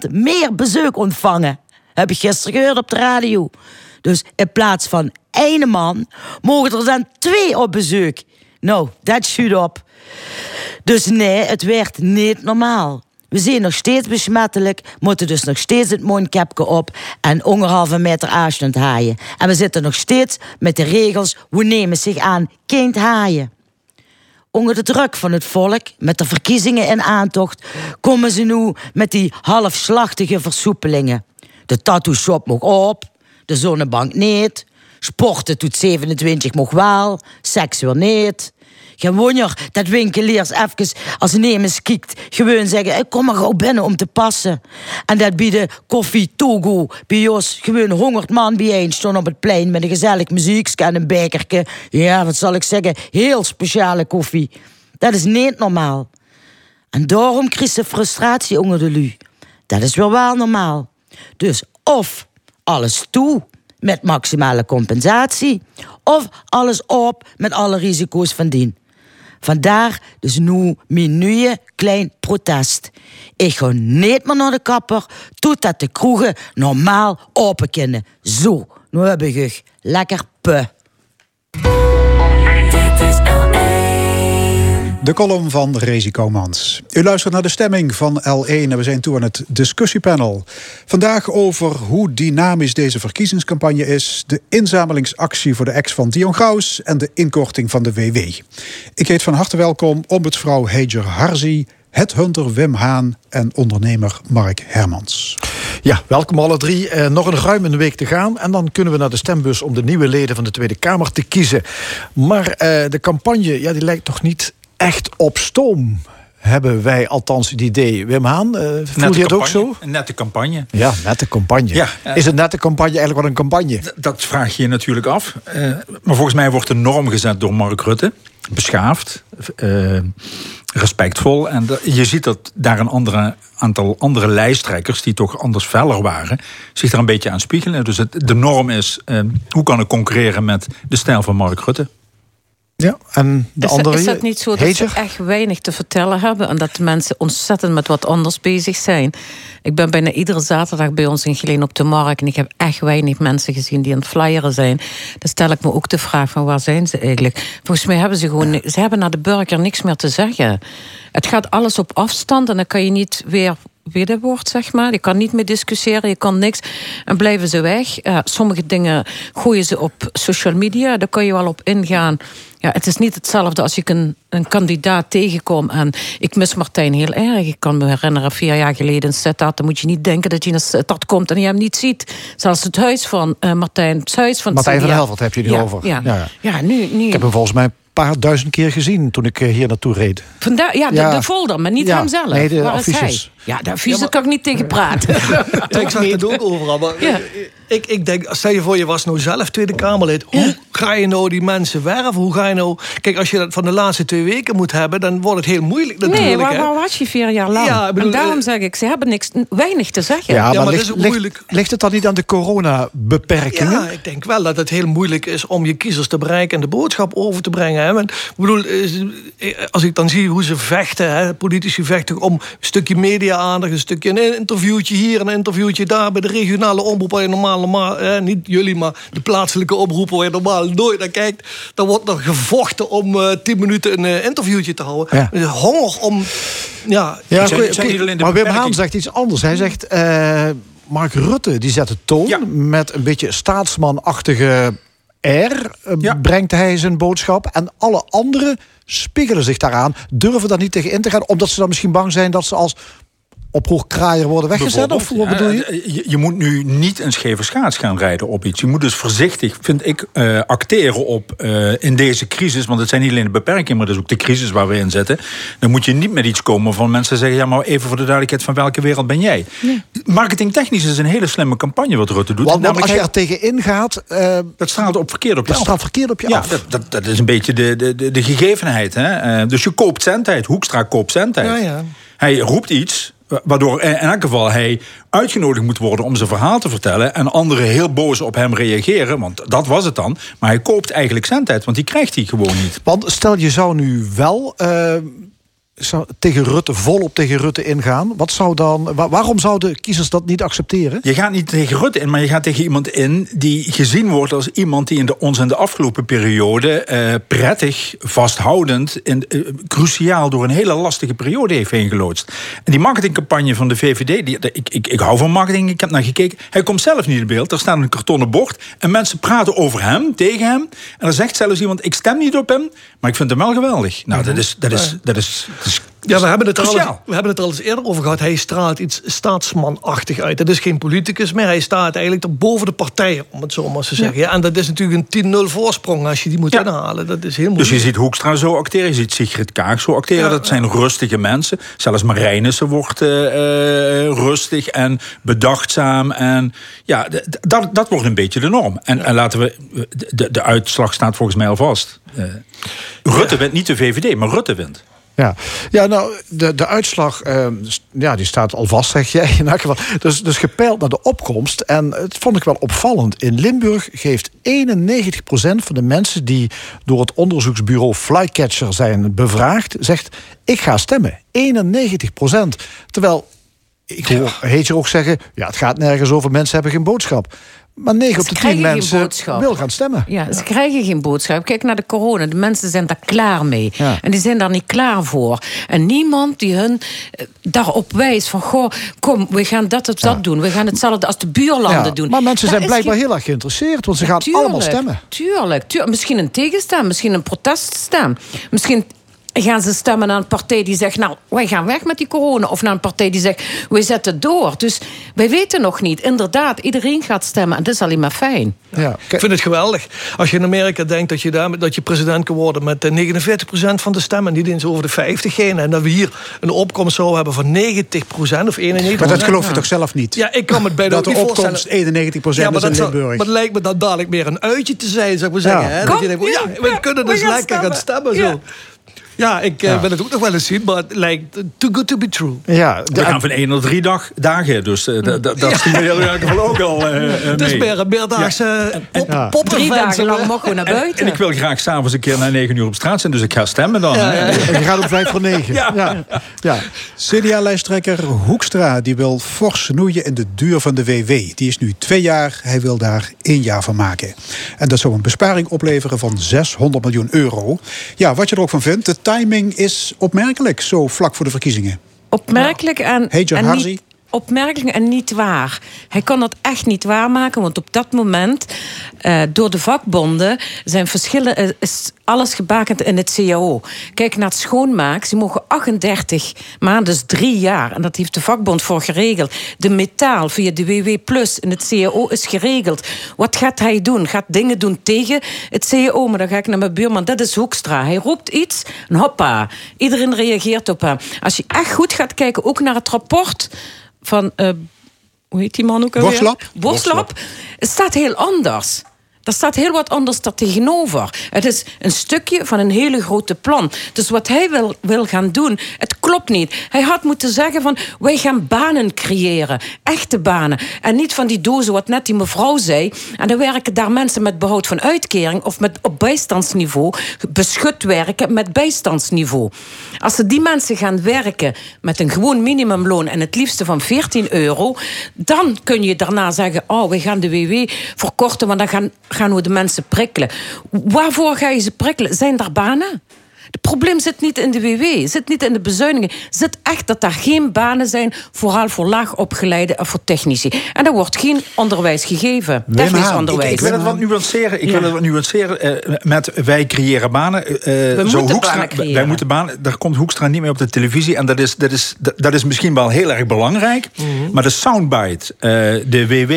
Speaker 11: 100% meer bezoek ontvangen. Heb ik gisteren gehoord op de radio. Dus in plaats van één man, mogen er dan twee op bezoek. Nou, dat schudt op. Dus nee, het werd niet normaal. We zijn nog steeds besmettelijk, moeten dus nog steeds het mondkapje op en anderhalve meter afstand haaien. En we zitten nog steeds met de regels, we nemen zich aan kind haaien. Onder de druk van het volk, met de verkiezingen in aantocht, komen ze nu met die halfslachtige versoepelingen. De tattoo shop mag op, de zonnebank niet, sporten doet 27 mag wel, seks weer niet. Gewoon je dat winkeliers even, als ze nemen kijkt, gewoon zeggen: kom maar gauw binnen om te passen. En dat bieden koffie, togo, bij ons gewoon honderd man bijeen stond op het plein met een gezellig muziek en een bekertje. Ja, wat zal ik zeggen, heel speciale koffie. Dat is niet normaal. En daarom krijgt ze frustratie onder de lu. Dat is wel wel normaal. Dus of alles toe met maximale compensatie, of alles op met alle risico's van dien. Vandaar dus nu mijn nieuwe klein protest. Ik ga niet meer naar de kapper, totdat de kroegen normaal open kunnen. Zo, nu heb ik lekker pu.
Speaker 1: De column van Rezi. U luistert naar de stemming van L1 en we zijn toe aan het discussiepanel. Vandaag over hoe dynamisch deze verkiezingscampagne is... de inzamelingsactie voor de ex van Dion Gauws... en de inkorting van de WW. Ik heet van harte welkom ombudsvrouw Heijer Harzi... headhunter Wim Haan en ondernemer Mark Hermans.
Speaker 2: Ja, welkom alle drie. Eh, nog een ruim een week te gaan. En dan kunnen we naar de stembus om de nieuwe leden van de Tweede Kamer te kiezen. Maar eh, de campagne ja, die lijkt toch niet echt op stoom. Hebben wij althans het idee. Wim Haan, uh, voel je het ook zo?
Speaker 12: Een nette campagne.
Speaker 2: Ja, nette campagne.
Speaker 12: Ja,
Speaker 2: Is een nette campagne eigenlijk wel een campagne?
Speaker 12: Dat vraag je je natuurlijk af. Uh, maar volgens mij wordt de norm gezet door Mark Rutte. Beschaafd, uh, respectvol. En je ziet dat daar een andere, aantal andere lijsttrekkers... die toch anders feller waren, zich daar een beetje aan spiegelen. Dus het, de norm is, hoe kan ik concurreren met de stijl van Mark Rutte?
Speaker 2: Ja, en de
Speaker 13: is,
Speaker 2: andere...
Speaker 13: Is dat niet zo dat ze echt weinig te vertellen hebben... en dat de mensen ontzettend met wat anders bezig zijn? Ik ben bijna iedere zaterdag bij ons in Geleen op de Markt... en ik heb echt weinig mensen gezien die aan het flyeren zijn. Dan stel ik me ook de vraag van waar zijn ze eigenlijk? Volgens mij hebben ze gewoon... ze hebben naar de burger niks meer te zeggen. Het gaat alles op afstand en dan kan je niet weer wederwoord, zeg maar. Je kan niet meer discussiëren, je kan niks. En blijven ze weg. Uh, sommige dingen gooien ze op social media. Daar kan je wel op ingaan. Ja, het is niet hetzelfde als ik een, een kandidaat tegenkom. En ik mis Martijn heel erg. Ik kan me herinneren, vier jaar geleden in Sittard. Dan moet je niet denken dat je naar Sittard komt en je hem niet ziet. Zelfs het huis van uh, Martijn. Het huis van
Speaker 2: Martijn van Helvert heb je nu
Speaker 13: ja,
Speaker 2: over.
Speaker 13: Ja, ja. ja. nu, nu.
Speaker 2: Ik heb hem volgens mij paar duizend keer gezien toen ik hier naartoe reed.
Speaker 13: Vandaar, ja, de, ja. de folder, maar niet
Speaker 2: ja,
Speaker 13: hemzelf.
Speaker 2: Nee, de
Speaker 13: Waar
Speaker 2: affiches.
Speaker 13: Ja, de affiches ja, maar... kan ik niet tegen praten.
Speaker 14: ik zag het ook overal. Maar ja. ik, ik denk, stel je voor, je was nou zelf Tweede Kamerlid. Hoe ga je nou die mensen werven? Hoe ga je nou... Kijk, als je dat van de laatste twee weken moet hebben... dan wordt het heel moeilijk natuurlijk.
Speaker 13: Nee, waar, waar was je vier jaar lang? Ja, bedoel, en daarom zeg ik, ze hebben niks, weinig te zeggen.
Speaker 2: Ja, maar,
Speaker 14: maar
Speaker 2: ligt,
Speaker 14: dat is ook
Speaker 2: ligt,
Speaker 14: moeilijk.
Speaker 2: Ligt het dan niet aan de coronabeperkingen?
Speaker 14: Ja, ik denk wel dat het heel moeilijk is om je kiezers te bereiken... en de boodschap over te brengen. Hè? Want, ik bedoel, als ik dan zie hoe ze vechten... Hè, politici vechten om een stukje media-aandacht... een stukje een interviewtje hier, een interviewtje daar... bij de regionale omroep waar je normaal, normaal hè, niet jullie... maar de plaatselijke omroepen waar je normaal nooit naar kijkt... dan wordt er gevochten om uh, tien minuten een uh, interviewtje te houden. Ja. Honger om... Ja,
Speaker 2: ja okay. maar Wim Haan zegt iets anders. Hij zegt... Uh, Mark Rutte die zet de toon ja. met een beetje staatsmanachtige air, ja. brengt hij zijn boodschap. En alle anderen spiegelen zich daaraan, durven daar niet tegen in te gaan, omdat ze dan misschien bang zijn dat ze als oproerkraaier worden weggezet? Of wat bedoel je?
Speaker 12: Ja, je? Je moet nu niet een scheve schaats gaan rijden op iets. Je moet dus voorzichtig, vind ik, eh, acteren op eh, in deze crisis. Want het zijn niet alleen de beperkingen, maar dat is ook de crisis waar we in zitten. Dan moet je niet met iets komen van mensen zeggen... ja, maar even voor de duidelijkheid, van welke wereld ben jij? Marketingtechnisch is een hele slimme campagne wat Rutte doet.
Speaker 2: Want, als je er tegenin gaat... eh,
Speaker 12: dat straalt op verkeerd op je
Speaker 2: dat
Speaker 12: af.
Speaker 2: staat verkeerd op je
Speaker 12: Ja,
Speaker 2: af.
Speaker 12: dat, dat, dat is een beetje de, de, de, de gegevenheid. Hè? Eh, dus je koopt zendtijd. Hoekstra koopt zendtijd.
Speaker 14: Ja, ja.
Speaker 12: Hij roept iets waardoor in elk geval hij uitgenodigd moet worden om zijn verhaal te vertellen. En anderen heel boos op hem reageren, want dat was het dan. Maar hij koopt eigenlijk zendtijd, want die krijgt hij gewoon niet.
Speaker 2: Want stel je zou nu wel eh, zou tegen Rutte, volop tegen Rutte ingaan. Wat zou dan, wa- waarom zouden kiezers dat niet accepteren?
Speaker 12: Je gaat niet tegen Rutte in, maar je gaat tegen iemand in die gezien wordt als iemand die in de, ons in de afgelopen periode eh, prettig, vasthoudend en eh, cruciaal door een hele lastige periode heeft heen geloodst. En die marketingcampagne van de VVD, die, ik, ik, ik hou van marketing, ik heb naar gekeken. Hij komt zelf niet in beeld. Er staat een kartonnen bord en mensen praten over hem, tegen hem. En er zegt zelfs iemand: Ik stem niet op hem, maar ik vind hem wel geweldig. Nou, dat. Dat is, dat is, dat is
Speaker 14: Ja, we hebben, het al, we hebben het al eens eerder over gehad. Hij straalt iets staatsmanachtig uit. Dat is geen politicus meer. Hij staat eigenlijk er boven de partijen, om het zo maar te zeggen. Ja. en dat is natuurlijk een 10-0 voorsprong als je die moet inhalen. Dat is heel
Speaker 12: Dus
Speaker 14: moeilijk.
Speaker 12: je ziet Hoekstra zo acteren, je ziet Sigrid Kaag zo acteren. dat zijn rustige mensen. Zelfs Marijnissen wordt eh, eh, rustig en bedachtzaam. En ja, dat, dat wordt een beetje de norm. En, en laten we, de, de uitslag staat volgens mij al vast. Eh, Rutte wint niet de VVD, maar Rutte wint.
Speaker 2: Ja, ja nou, de, de uitslag eh, s- ja, die staat al vast, zeg jij. In elk geval. Dus, dus gepeild naar de opkomst. En het vond ik wel opvallend. In Limburg geeft 91% van de mensen die door het onderzoeksbureau Flycatcher zijn bevraagd, zegt: Ik ga stemmen. 91%. Terwijl ik hoor Heetje ook zeggen: Ja, het gaat nergens over, mensen hebben geen boodschap. Maar 9 op de 10
Speaker 13: krijgen geen
Speaker 2: mensen wil gaan stemmen.
Speaker 13: Ja, ze krijgen geen boodschap. Kijk naar de corona. De mensen zijn daar klaar mee.
Speaker 2: Ja.
Speaker 13: En die zijn daar niet klaar voor. En niemand die hun eh, daarop wijst van... Goh, kom, we gaan dat of dat doen. We gaan hetzelfde als de buurlanden doen.
Speaker 2: Maar mensen
Speaker 13: Daar
Speaker 2: zijn blijkbaar heel erg geïnteresseerd, want ze gaan
Speaker 13: Tuurlijk,
Speaker 2: allemaal stemmen.
Speaker 13: Tuurlijk, tuurlijk. Misschien een tegenstem, misschien een proteststem. Misschien gaan ze stemmen naar een partij die zegt... nou, wij gaan weg met die corona. Of naar een partij die zegt, wij zetten door. Dus wij weten nog niet. Inderdaad, iedereen gaat stemmen. En dat is alleen maar fijn.
Speaker 2: Ja.
Speaker 14: Ik vind het geweldig. Als je in Amerika denkt dat je, daar, dat je president kan worden met eh, 49% van de stemmen. Niet eens over de 50 heen. En dat we hier een opkomst zouden hebben van 90% of 91%.
Speaker 1: Maar dat geloof je toch zelf niet?
Speaker 14: Ja, ik kan me het bijna
Speaker 1: Dat
Speaker 14: ook
Speaker 1: de
Speaker 14: niet
Speaker 1: opkomst
Speaker 14: voorstellen.
Speaker 1: 91%
Speaker 14: Ja, maar
Speaker 1: is in
Speaker 14: dat
Speaker 1: Limburg.
Speaker 14: Maar het lijkt me dan dadelijk meer een uitje te zijn, zou ik maar
Speaker 2: Ja.
Speaker 14: zeggen. Hè? Dat je denkt, ja, we kunnen dus
Speaker 13: we gaan
Speaker 14: lekker gaan
Speaker 13: stemmen.
Speaker 14: stemmen. Zo. Ja, ik eh,
Speaker 2: Ja.
Speaker 14: wil het ook nog wel eens zien, maar het lijkt too good to be true.
Speaker 2: Ja,
Speaker 12: We gaan van één naar drie dag, dagen. Dus eh, dat- dat dat stimuleren we in elk geval ook al eh, eh,
Speaker 14: Het is
Speaker 12: mee.
Speaker 14: meer een meerdaagse pop,
Speaker 2: Ja.
Speaker 13: Drie dagen lang mogen we naar
Speaker 12: En,
Speaker 13: buiten.
Speaker 12: en ik wil graag s'avonds een keer na negen uur op straat zijn, dus ik ga stemmen dan.
Speaker 2: En je gaat om vijf voor negen. Ja. Ja. Ja.
Speaker 1: CDA-lijsttrekker Hoekstra die wil fors snoeien in de duur van de WW. Die is nu twee jaar, hij wil daar één jaar van maken. En dat zou een besparing opleveren van 600 miljoen euro. Ja, wat je er ook van vindt, timing is opmerkelijk, zo vlak voor de verkiezingen.
Speaker 13: Opmerkelijk en,
Speaker 1: Hejo
Speaker 13: en niet, opmerkelijk en niet waar. Hij kan dat echt niet waarmaken, want op dat moment, eh, door de vakbonden, zijn verschillen, eh, is alles gebakend in het CAO. Kijk naar het schoonmaak, ze mogen 38 maanden, dus drie jaar. En dat heeft de vakbond voor geregeld. De metaal via de WW Plus in het CAO is geregeld. Wat gaat hij doen? Gaat dingen doen tegen het CAO? Maar dan ga ik naar mijn buurman, dat is Hoekstra. Hij roept iets en hoppa, iedereen reageert op hem. Als je echt goed gaat kijken, ook naar het rapport van... eh, hoe heet die man ook alweer?
Speaker 1: Borslap?
Speaker 13: Borslap. Het staat heel anders. Daar staat heel wat anders tegenover. Het is een stukje van een hele grote plan. Dus wat hij wil, wil gaan doen, het klopt niet. Hij had moeten zeggen van, wij gaan banen creëren. Echte banen. En niet van die dozen, wat net die mevrouw zei. En dan werken daar mensen met behoud van uitkering... of met op bijstandsniveau, beschut werken met bijstandsniveau. Als ze die mensen gaan werken met een gewoon minimumloon... en het liefste van 14 euro... dan kun je daarna zeggen, oh, we gaan de WW verkorten... want dan gaan, gaan we de mensen prikkelen. Waarvoor ga je ze prikkelen? Zijn er banen? Het probleem zit niet in de WW, zit niet in de bezuinigingen. zit echt dat er geen banen zijn, vooral voor laag opgeleide en voor technici. En er wordt geen onderwijs gegeven, technisch onderwijs.
Speaker 12: Ik, ik wil het wat nuanceren. Ik
Speaker 13: Ja.
Speaker 12: wil het wat nuanceren eh, met wij creëren banen. Eh,
Speaker 13: We
Speaker 12: zo
Speaker 13: moeten
Speaker 12: Hoekstra,
Speaker 13: banen creëren.
Speaker 12: Wij moeten banen. Daar komt Hoekstra niet meer op de televisie. En dat is, dat is, dat, dat is misschien wel heel erg belangrijk.
Speaker 13: Mhm.
Speaker 12: Maar de soundbite, eh, de WW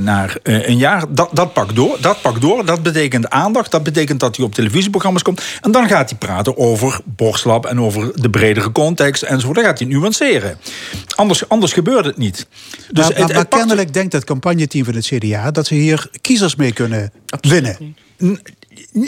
Speaker 12: naar een jaar, dat, dat pakt door. Dat pakt door. Dat betekent aandacht. Dat betekent dat hij op televisieprogramma's komt. En dan gaat hij praten over Borslab en over de bredere context enzovoort. Dan gaat hij nuanceren. Anders, anders gebeurt het niet. Dus
Speaker 1: maar,
Speaker 12: het-
Speaker 1: maar, kennelijk denkt het campagneteam van het CDA... dat ze hier kiezers mee kunnen winnen.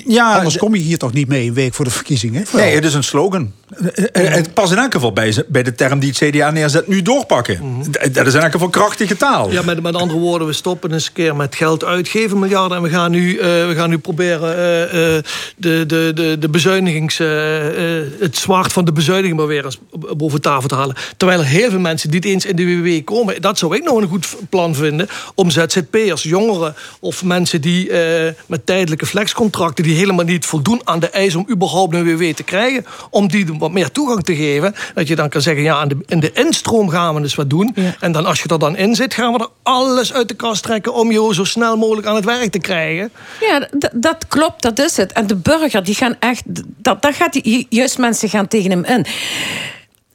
Speaker 12: Ja,
Speaker 1: Anders kom je hier toch niet mee een week voor de verkiezingen?
Speaker 12: Nee, het is een slogan. Eh, eh, Het past in elk geval bij, de term die het CDA neerzet, nu doorpakken. D- Dat is in elk geval krachtige taal.
Speaker 14: Ja, met, met andere woorden, we stoppen eens een keer met geld uitgeven, miljarden. En we gaan nu, eh, we gaan nu proberen eh, eh, de, de, de, de bezuinigings, eh, eh, het zwaard van de bezuiniging maar weer eens boven tafel te halen. Terwijl er heel veel mensen die niet eens in de WW komen. Dat zou ik nog een goed plan vinden. Om ZZP'ers, jongeren of mensen die eh, met tijdelijke flexcontracten... die helemaal niet voldoen aan de eisen om überhaupt een WW te krijgen... om die wat meer toegang te geven. Dat je dan kan zeggen, ja, in de, in de instroom gaan we dus wat doen. En dan als je er dan in zit, gaan we er alles uit de kast trekken... om je zo snel mogelijk aan het werk te krijgen.
Speaker 13: Ja, dat klopt, dat is het. En de burger, die gaan echt... Dat, daar gaat die, juist mensen gaan tegen hem in.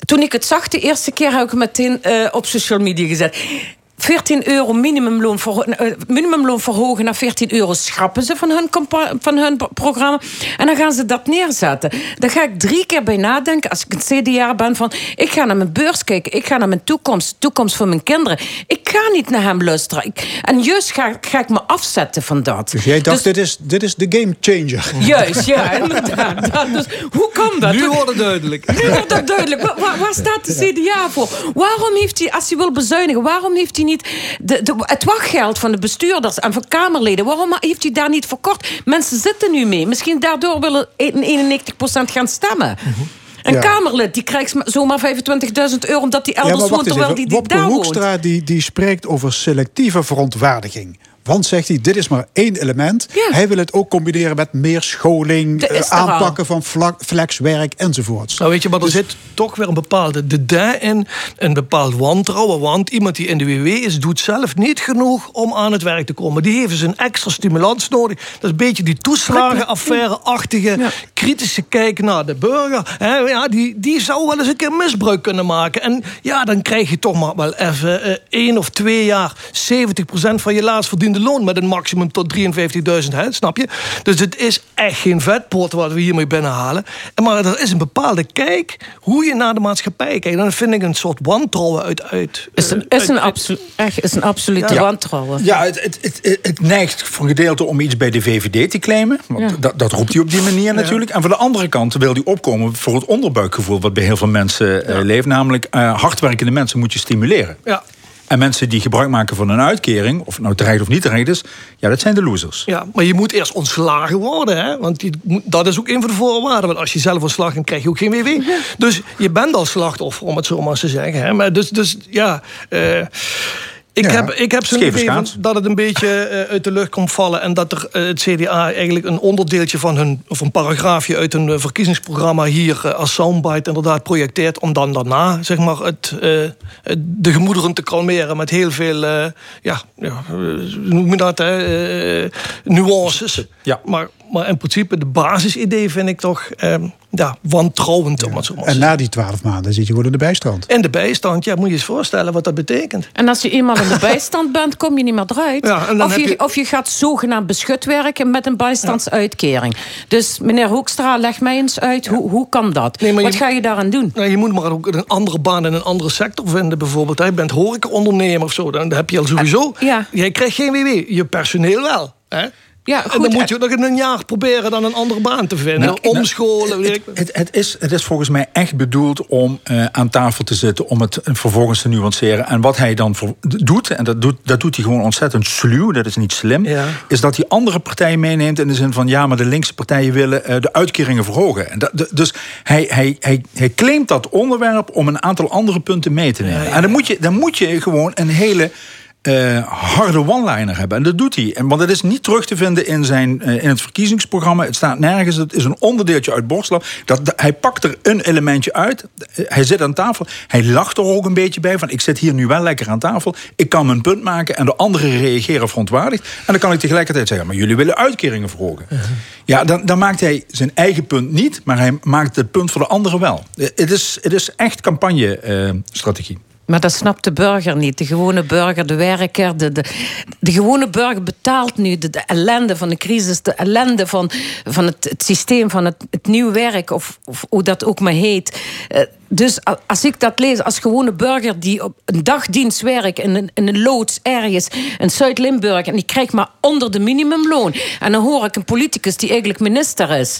Speaker 13: Toen ik het zag de eerste keer, heb ik het meteen eh, op social media gezet. 14 euro minimumloon, verho- eh, minimumloon verhogen naar 14 euro schrappen ze van hun, van hun pro- programma. En dan gaan ze dat neerzetten. Daar ga ik drie keer bij nadenken als ik een CDA ben van... ik ga naar mijn beurs kijken, ik ga naar mijn toekomst, toekomst van mijn kinderen. Ik ga niet naar hem luisteren. Ik- en juist ga, ga ik me afzetten van dat.
Speaker 1: Dus jij dacht, dit, is, dit is de game changer.
Speaker 13: Juist, ja, inderdaad. Dat, dus, hoe kan dat?
Speaker 14: Nu wordt het duidelijk.
Speaker 13: Nu wordt het duidelijk. Waar, waar- waar staat de CDA voor? Waarom heeft hij, als hij wil bezuinigen, waarom heeft hij niet de, de, het wachtgeld van de bestuurders en van Kamerleden, waarom heeft hij daar niet verkort? Mensen zitten nu mee. Misschien daardoor willen 91% gaan stemmen. Een
Speaker 1: Ja.
Speaker 13: Kamerlid die krijgt zomaar 25.000 euro omdat hij elders woont, terwijl die
Speaker 1: Wopke
Speaker 13: daar woont.
Speaker 1: Hoekstra die, die spreekt over selectieve verontwaardiging. Want, zegt hij, dit is maar één element. Hij wil het ook combineren met meer scholing, eh,
Speaker 14: al.
Speaker 1: aanpakken van flexwerk enzovoorts.
Speaker 14: Nou weet je, maar er zit toch weer een bepaalde de daarin, een bepaald wantrouwen. Want iemand die in de WW is, doet zelf niet genoeg om aan het werk te komen. Die heeft dus een extra stimulans nodig. Dat is een beetje die toeslagenaffaire-achtige, kritische kijk naar de burger. Hè, ja, die, die zou wel eens een keer misbruik kunnen maken. En ja, dan krijg je toch maar wel even eh, één of twee jaar 70% van je laatst verdiende loon met een maximum tot 53.000, hè, snap je? Dus het is echt geen vetpot wat we hiermee binnenhalen. En Maar er is een bepaalde kijk hoe je naar de maatschappij kijkt. En dan vind ik een soort wantrouwen uit. uit
Speaker 13: Is een, is een, absolu- echt, is een absolute
Speaker 12: Ja.
Speaker 13: wantrouwen.
Speaker 12: Ja, het, het, het, het neigt voor een gedeelte om iets bij de VVD te claimen. Want
Speaker 13: Ja.
Speaker 12: dat, dat roept hij op die manier natuurlijk. En van de andere kant wil hij opkomen voor het onderbuikgevoel... wat bij heel veel mensen eh, leeft. Namelijk, eh, hardwerkende mensen moet je stimuleren.
Speaker 14: Ja.
Speaker 12: En mensen die gebruik maken van een uitkering... of het nou terecht of niet terecht is... ja, dat zijn de losers.
Speaker 14: Ja, maar je moet eerst ontslagen worden. Hè? Want die, dat is ook een van de voorwaarden. Want als je zelf ontslag bent, krijg je ook geen WW. Dus je bent al slachtoffer, om het zo maar eens te zeggen. Hè? Maar dus, dus ja... eh, ik,
Speaker 12: Ja,
Speaker 14: heb, ik heb zo'n idee dat het een beetje eh, uit de lucht komt vallen. En dat er, eh, het CDA eigenlijk een onderdeeltje van hun... of een paragraafje uit hun eh, verkiezingsprogramma... hier als soundbite inderdaad projecteert... om dan daarna zeg maar, het, eh, het- de gemoederen te kalmeren... met heel veel, eh, ja, ja, noem je dat, hè? eh, nuances.
Speaker 12: Ja.
Speaker 14: Maar, maar in principe, de basisidee vind ik toch eh, ja, wantrouwend. Om het zo maar
Speaker 1: En na die twaalf maanden zit je gewoon in de bijstand.
Speaker 14: en de bijstand, ja, moet je eens voorstellen wat dat betekent.
Speaker 13: En als je eenmaal de bijstand bent, kom je niet meer eruit.
Speaker 14: Ja,
Speaker 13: of, je,
Speaker 14: je-
Speaker 13: of je gaat zogenaamd beschut werken met een bijstandsuitkering. Dus meneer Hoekstra, leg mij eens uit, hoe, hoe kan dat? Wat
Speaker 14: je-
Speaker 13: ga je daaraan doen?
Speaker 14: Nou, je moet maar ook een andere baan in een andere sector vinden, bijvoorbeeld. hè. Je bent horecaondernemer of zo, dan heb je al sowieso...
Speaker 13: ja.
Speaker 14: Jij krijgt geen WW, je personeel wel. Hè?
Speaker 13: Ja,
Speaker 14: en dan moet je nog in een jaar proberen dan een andere baan te vinden.
Speaker 12: Nou,
Speaker 14: Omscholen, weet ik
Speaker 12: Het, het, is, het is volgens mij echt bedoeld om eh, aan tafel te zitten... om het vervolgens te nuanceren. En wat hij dan voor- doet, en dat doet, dat doet hij gewoon ontzettend sluw... dat is niet slim,
Speaker 14: Ja.
Speaker 12: is dat hij andere partijen meeneemt... in de zin van, ja, maar de linkse partijen willen eh, de uitkeringen verhogen. En dat, de- dus hij, hij, hij, hij claimt dat onderwerp om een aantal andere punten mee te nemen. En dan moet je, dan moet je gewoon een hele... eh, harde one-liner hebben. En dat doet hij. En, want het is niet terug te vinden in, zijn, eh, in het verkiezingsprogramma. Het staat nergens. Het is een onderdeeltje uit Borstel. Dat, dat- hij pakt er een elementje uit. Eh, Hij zit aan tafel. Hij lacht er ook een beetje bij. Van ik zit hier nu wel lekker aan tafel. Ik kan mijn punt maken. En de anderen reageren verontwaardigd. En dan kan ik tegelijkertijd zeggen. Maar jullie willen uitkeringen verhogen. Ja, dan, dan maakt hij zijn eigen punt niet. Maar hij maakt het punt voor de anderen wel. Het is, het is echt campagne-strategie.
Speaker 13: Maar dat snapt de burger niet. De gewone burger, de werker. De, de, de gewone burger betaalt nu de, de ellende van de crisis. De ellende van, van het, het systeem, van het, het nieuw werk. Of, of hoe dat ook maar heet. Eh, Dus als ik dat lees als gewone burger die op een dagdienst werkt in een, in een loods ergens in Zuid-Limburg en die krijgt maar onder de minimumloon. En dan hoor ik een politicus die eigenlijk minister is.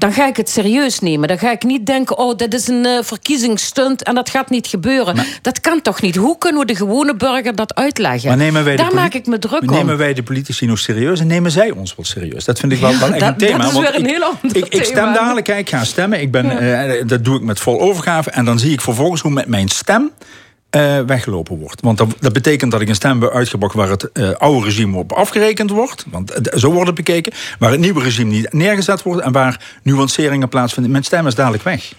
Speaker 13: Dan ga ik het serieus nemen. Dan ga ik niet denken, oh, dit is een eh, verkiezingsstunt en dat gaat niet gebeuren. dat kan toch niet? Hoe kunnen we de gewone burger dat uitleggen?
Speaker 12: Maar nemen wij
Speaker 13: Daar maak ik me druk om.
Speaker 12: Nemen wij de politici nog serieus en nemen zij ons wel serieus? Dat vind ik wel,
Speaker 13: Ja,
Speaker 12: echt
Speaker 13: dat-
Speaker 12: een thema.
Speaker 13: dat is weer een
Speaker 12: ik,
Speaker 13: heel ander
Speaker 12: ik, ik stem dadelijk, ik ga stemmen. Ik ben, eh, dat doe ik met vol overgave. En dan zie ik vervolgens hoe met mijn stem eh, weggelopen wordt. Want dat, dat betekent dat ik een stem heb uitgebracht waar het eh, oude regime op afgerekend wordt. Want eh, zo wordt het bekeken. Waar het nieuwe regime niet neergezet wordt. En waar nuanceringen plaatsvinden. Mijn stem is dadelijk weg.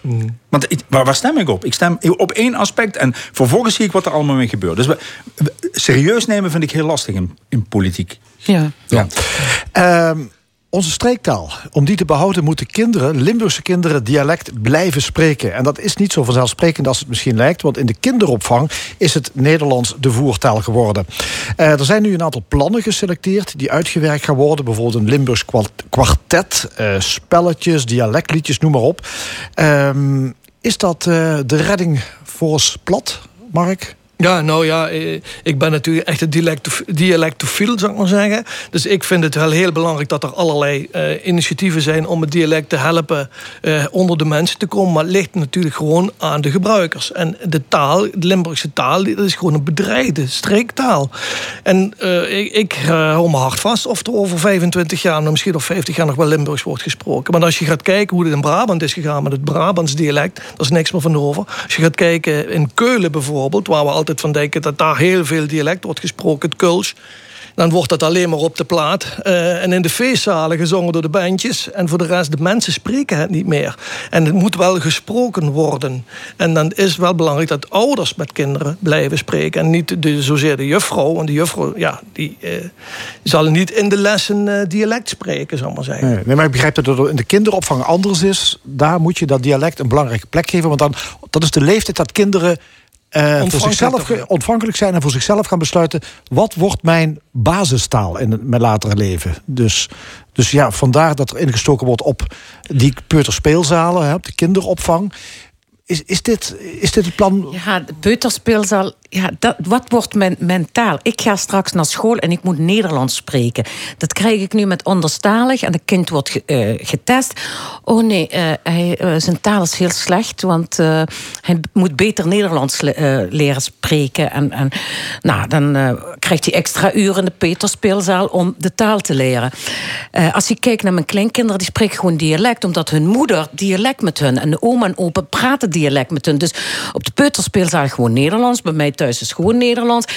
Speaker 12: Want ik, waar, waar stem ik op? Ik stem op één aspect. En vervolgens zie ik wat er allemaal mee gebeurt. Dus we, we- serieus nemen vind ik heel lastig in, in politiek.
Speaker 13: Ja.
Speaker 2: Ja. Ehm, onze streektaal, om die te behouden moeten kinderen, Limburgse kinderen, dialect blijven spreken. En dat is niet zo vanzelfsprekend als het misschien lijkt, want in de kinderopvang is het Nederlands de voertaal geworden. Eh, er zijn nu een aantal plannen geselecteerd die uitgewerkt gaan worden. Bijvoorbeeld een Limburgs kwart- kwartet, eh, spelletjes, dialectliedjes, noem maar op. Ehm, is dat eh, de redding voor ons plat, Mark?
Speaker 14: Ja, nou ja, eh, ik ben natuurlijk echt een dialectof- dialectofiel, zou ik maar zeggen. Dus ik vind het wel heel belangrijk dat er allerlei eh, initiatieven zijn om het dialect te helpen eh, onder de mensen te komen. Maar het ligt natuurlijk gewoon aan de gebruikers. En de taal, de Limburgse taal, dat is gewoon een bedreigde streektaal. En ik, ik hou me hard vast of er over 25 jaar, nou, misschien of 50 jaar nog wel Limburgs wordt gesproken. Maar als je gaat kijken hoe het in Brabant is gegaan met het Brabants dialect, daar is niks meer van over. Als je gaat kijken in Keulen bijvoorbeeld, waar we altijd van denken dat daar heel veel dialect wordt gesproken, het Keuls. Dan wordt dat alleen maar op de plaat. eh, en in de feestzalen gezongen door de bandjes. En voor de rest, de mensen spreken het niet meer. En het moet wel gesproken worden. En dan is het wel belangrijk dat ouders met kinderen blijven spreken. En niet de, zozeer de juffrouw. Want de juffrouw, ja, die eh, zal niet in de lessen eh, dialect spreken, zal maar zeggen.
Speaker 2: Nee, nee, maar ik begrijp dat het in de kinderopvang anders is. Daar moet je dat dialect een belangrijke plek geven. Want dan, dat is de leeftijd dat kinderen eh, voor
Speaker 14: Ontvankelijk
Speaker 2: zichzelf
Speaker 14: toch,
Speaker 2: ontvankelijk zijn en voor zichzelf gaan besluiten: wat wordt mijn basistaal in mijn latere leven? Dus, dus ja, vandaar dat er ingestoken wordt op die peuterspeelzalen, hè, op de kinderopvang. Is, is, dit, is dit het plan?
Speaker 13: Ja, de peuterspeelzaal. Ja, dat, wat wordt mijn, mijn taal? Ik ga straks naar school en ik moet Nederlands spreken. Dat krijg ik nu met onderstalig en het kind wordt eh, getest. Oh nee, eh, eh, zijn taal is heel slecht, want hij moet beter Nederlands le- leren spreken. En, en nou, dan krijgt hij extra uren in de peuterspeelzaal om de taal te leren. Als ik kijk naar mijn kleinkinderen, die spreken gewoon dialect, omdat hun moeder dialect met hun en de oma en opa praten dialect met hun. Dus op de peuterspeelzaal gewoon Nederlands. Bij mij thuis is gewoon Nederlands.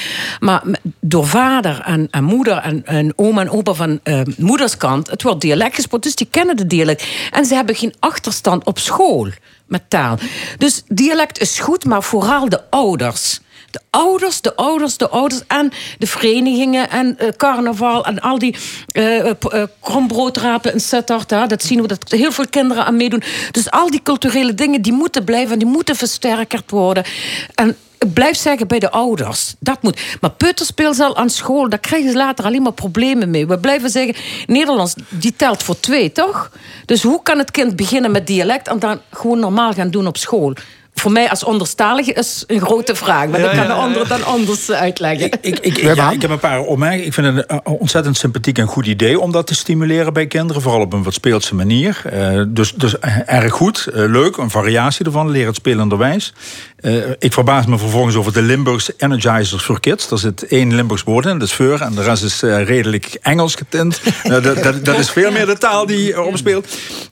Speaker 13: Maar door vader en, moeder en, oma en opa van eh, moederskant, het wordt dialect gesproken, dus die kennen de dialect. En ze hebben geen achterstand op school met taal. Dus dialect is goed, maar vooral de ouders. De ouders, de ouders, de ouders en de verenigingen en eh, carnaval en al die eh eh, krombroodrapen in Sittard. Dat zien we dat heel veel kinderen aan meedoen. Dus al die culturele dingen die moeten blijven en die moeten versterkerd worden. En ik blijf zeggen bij de ouders. Dat moet. Maar peuterspeelzaal aan school, daar krijgen ze later alleen maar problemen mee. We blijven zeggen, Nederlands, die telt voor twee, toch? Dus hoe kan het kind beginnen met dialect en dan gewoon normaal gaan doen op school? Voor mij als onderstalige is een grote vraag. Maar
Speaker 12: Ja,
Speaker 13: dat kan
Speaker 12: ja,
Speaker 13: de
Speaker 12: ja.
Speaker 13: andere dan anders eh, uitleggen.
Speaker 12: Ik, ik, ja, ik heb een paar opmerkingen. Ik vind het een ontzettend sympathiek en goed idee om dat te stimuleren bij kinderen. Vooral op een wat speelse manier. Eh, dus, dus eh, erg goed, leuk, een variatie ervan. Leer het spelenderwijs. Eh, ik verbaas me vervolgens over de Limburgse Energizers for Kids. Er zit één Limburgs woord in, dat is voor. En de rest is eh, redelijk Engels getint. Nou, dat, dat, dat is veel meer de taal die uh, opspeelt.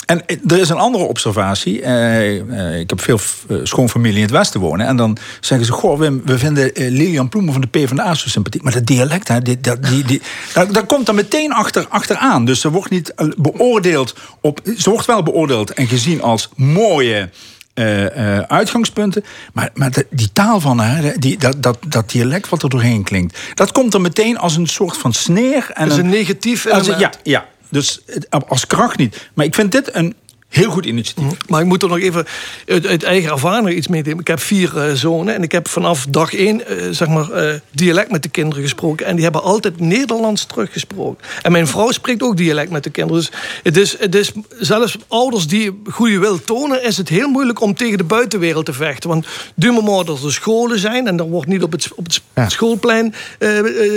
Speaker 12: En eh, er is een andere observatie. Eh, eh, ik heb veel eh, schoonfamilie in het Westen wonen. En dan zeggen ze: Goh, Wim, we vinden eh, Lilian Ploemen van de PvdA zo sympathiek. Maar dat dialect, hè, die, dat, die, die, daar, daar komt dan meteen achter, achteraan. Dus ze wordt niet eh, beoordeeld op. Ze wordt wel beoordeeld en gezien als mooie. Eh, eh, uitgangspunten. Maar, maar de- die taal van haar, die, dat, dat, dat dialect wat er doorheen klinkt, dat komt er meteen als een soort van sneer. En
Speaker 14: is een negatief
Speaker 12: als een-
Speaker 14: element.
Speaker 12: Ja, ja, dus het- als kracht niet. Maar ik vind dit een heel goed initiatief.
Speaker 14: Maar ik moet er nog even uit, uit eigen ervaring iets mee Ik heb vier eh, zonen en ik heb vanaf dag één eh, zeg maar, eh, dialect met de kinderen gesproken. En die hebben altijd Nederlands teruggesproken. En mijn vrouw spreekt ook dialect met de kinderen. Dus het is, het is zelfs ouders die goede wil tonen, is het heel moeilijk om tegen de buitenwereld te vechten. Want du moment dat er scholen zijn en er wordt niet op het, op het schoolplein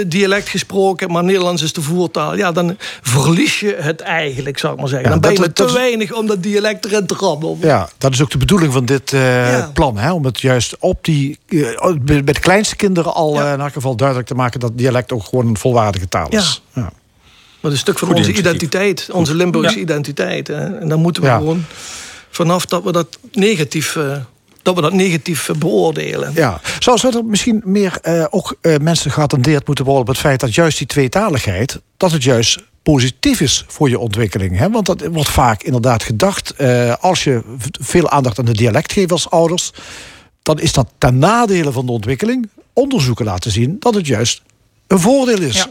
Speaker 14: dialect gesproken, maar Nederlands is de voertaal. Ja, dan verlies je het eigenlijk, zou ik maar zeggen.
Speaker 2: Ja,
Speaker 14: dan ben je
Speaker 2: dat-
Speaker 14: te
Speaker 2: dat
Speaker 14: weinig om dat dialect erin te rammen.
Speaker 2: Ja, dat is ook de bedoeling van dit eh, plan. Hè? Om het juist op die, eh, bij de kleinste kinderen al eh, in elk geval duidelijk te maken dat dialect ook gewoon een volwaardige taal is. Ja.
Speaker 14: Maar het is een stuk van
Speaker 2: Goed
Speaker 14: onze
Speaker 2: initiatief.
Speaker 14: identiteit, onze Limburgse
Speaker 2: Ja.
Speaker 14: identiteit. Hè. En dan moeten we
Speaker 2: Ja.
Speaker 14: gewoon vanaf dat we dat negatief, eh, dat we dat negatief beoordelen.
Speaker 2: Ja. Zou, zou er misschien meer eh, ook eh, mensen geattendeerd moeten worden op het feit dat juist die tweetaligheid, dat het juist positief is voor je ontwikkeling. Hè? Want dat wordt vaak inderdaad gedacht, eh, als je veel aandacht aan de dialect geeft als ouders, dan is dat ten nadele van de ontwikkeling. Onderzoeken laten zien dat het juist een voordeel is.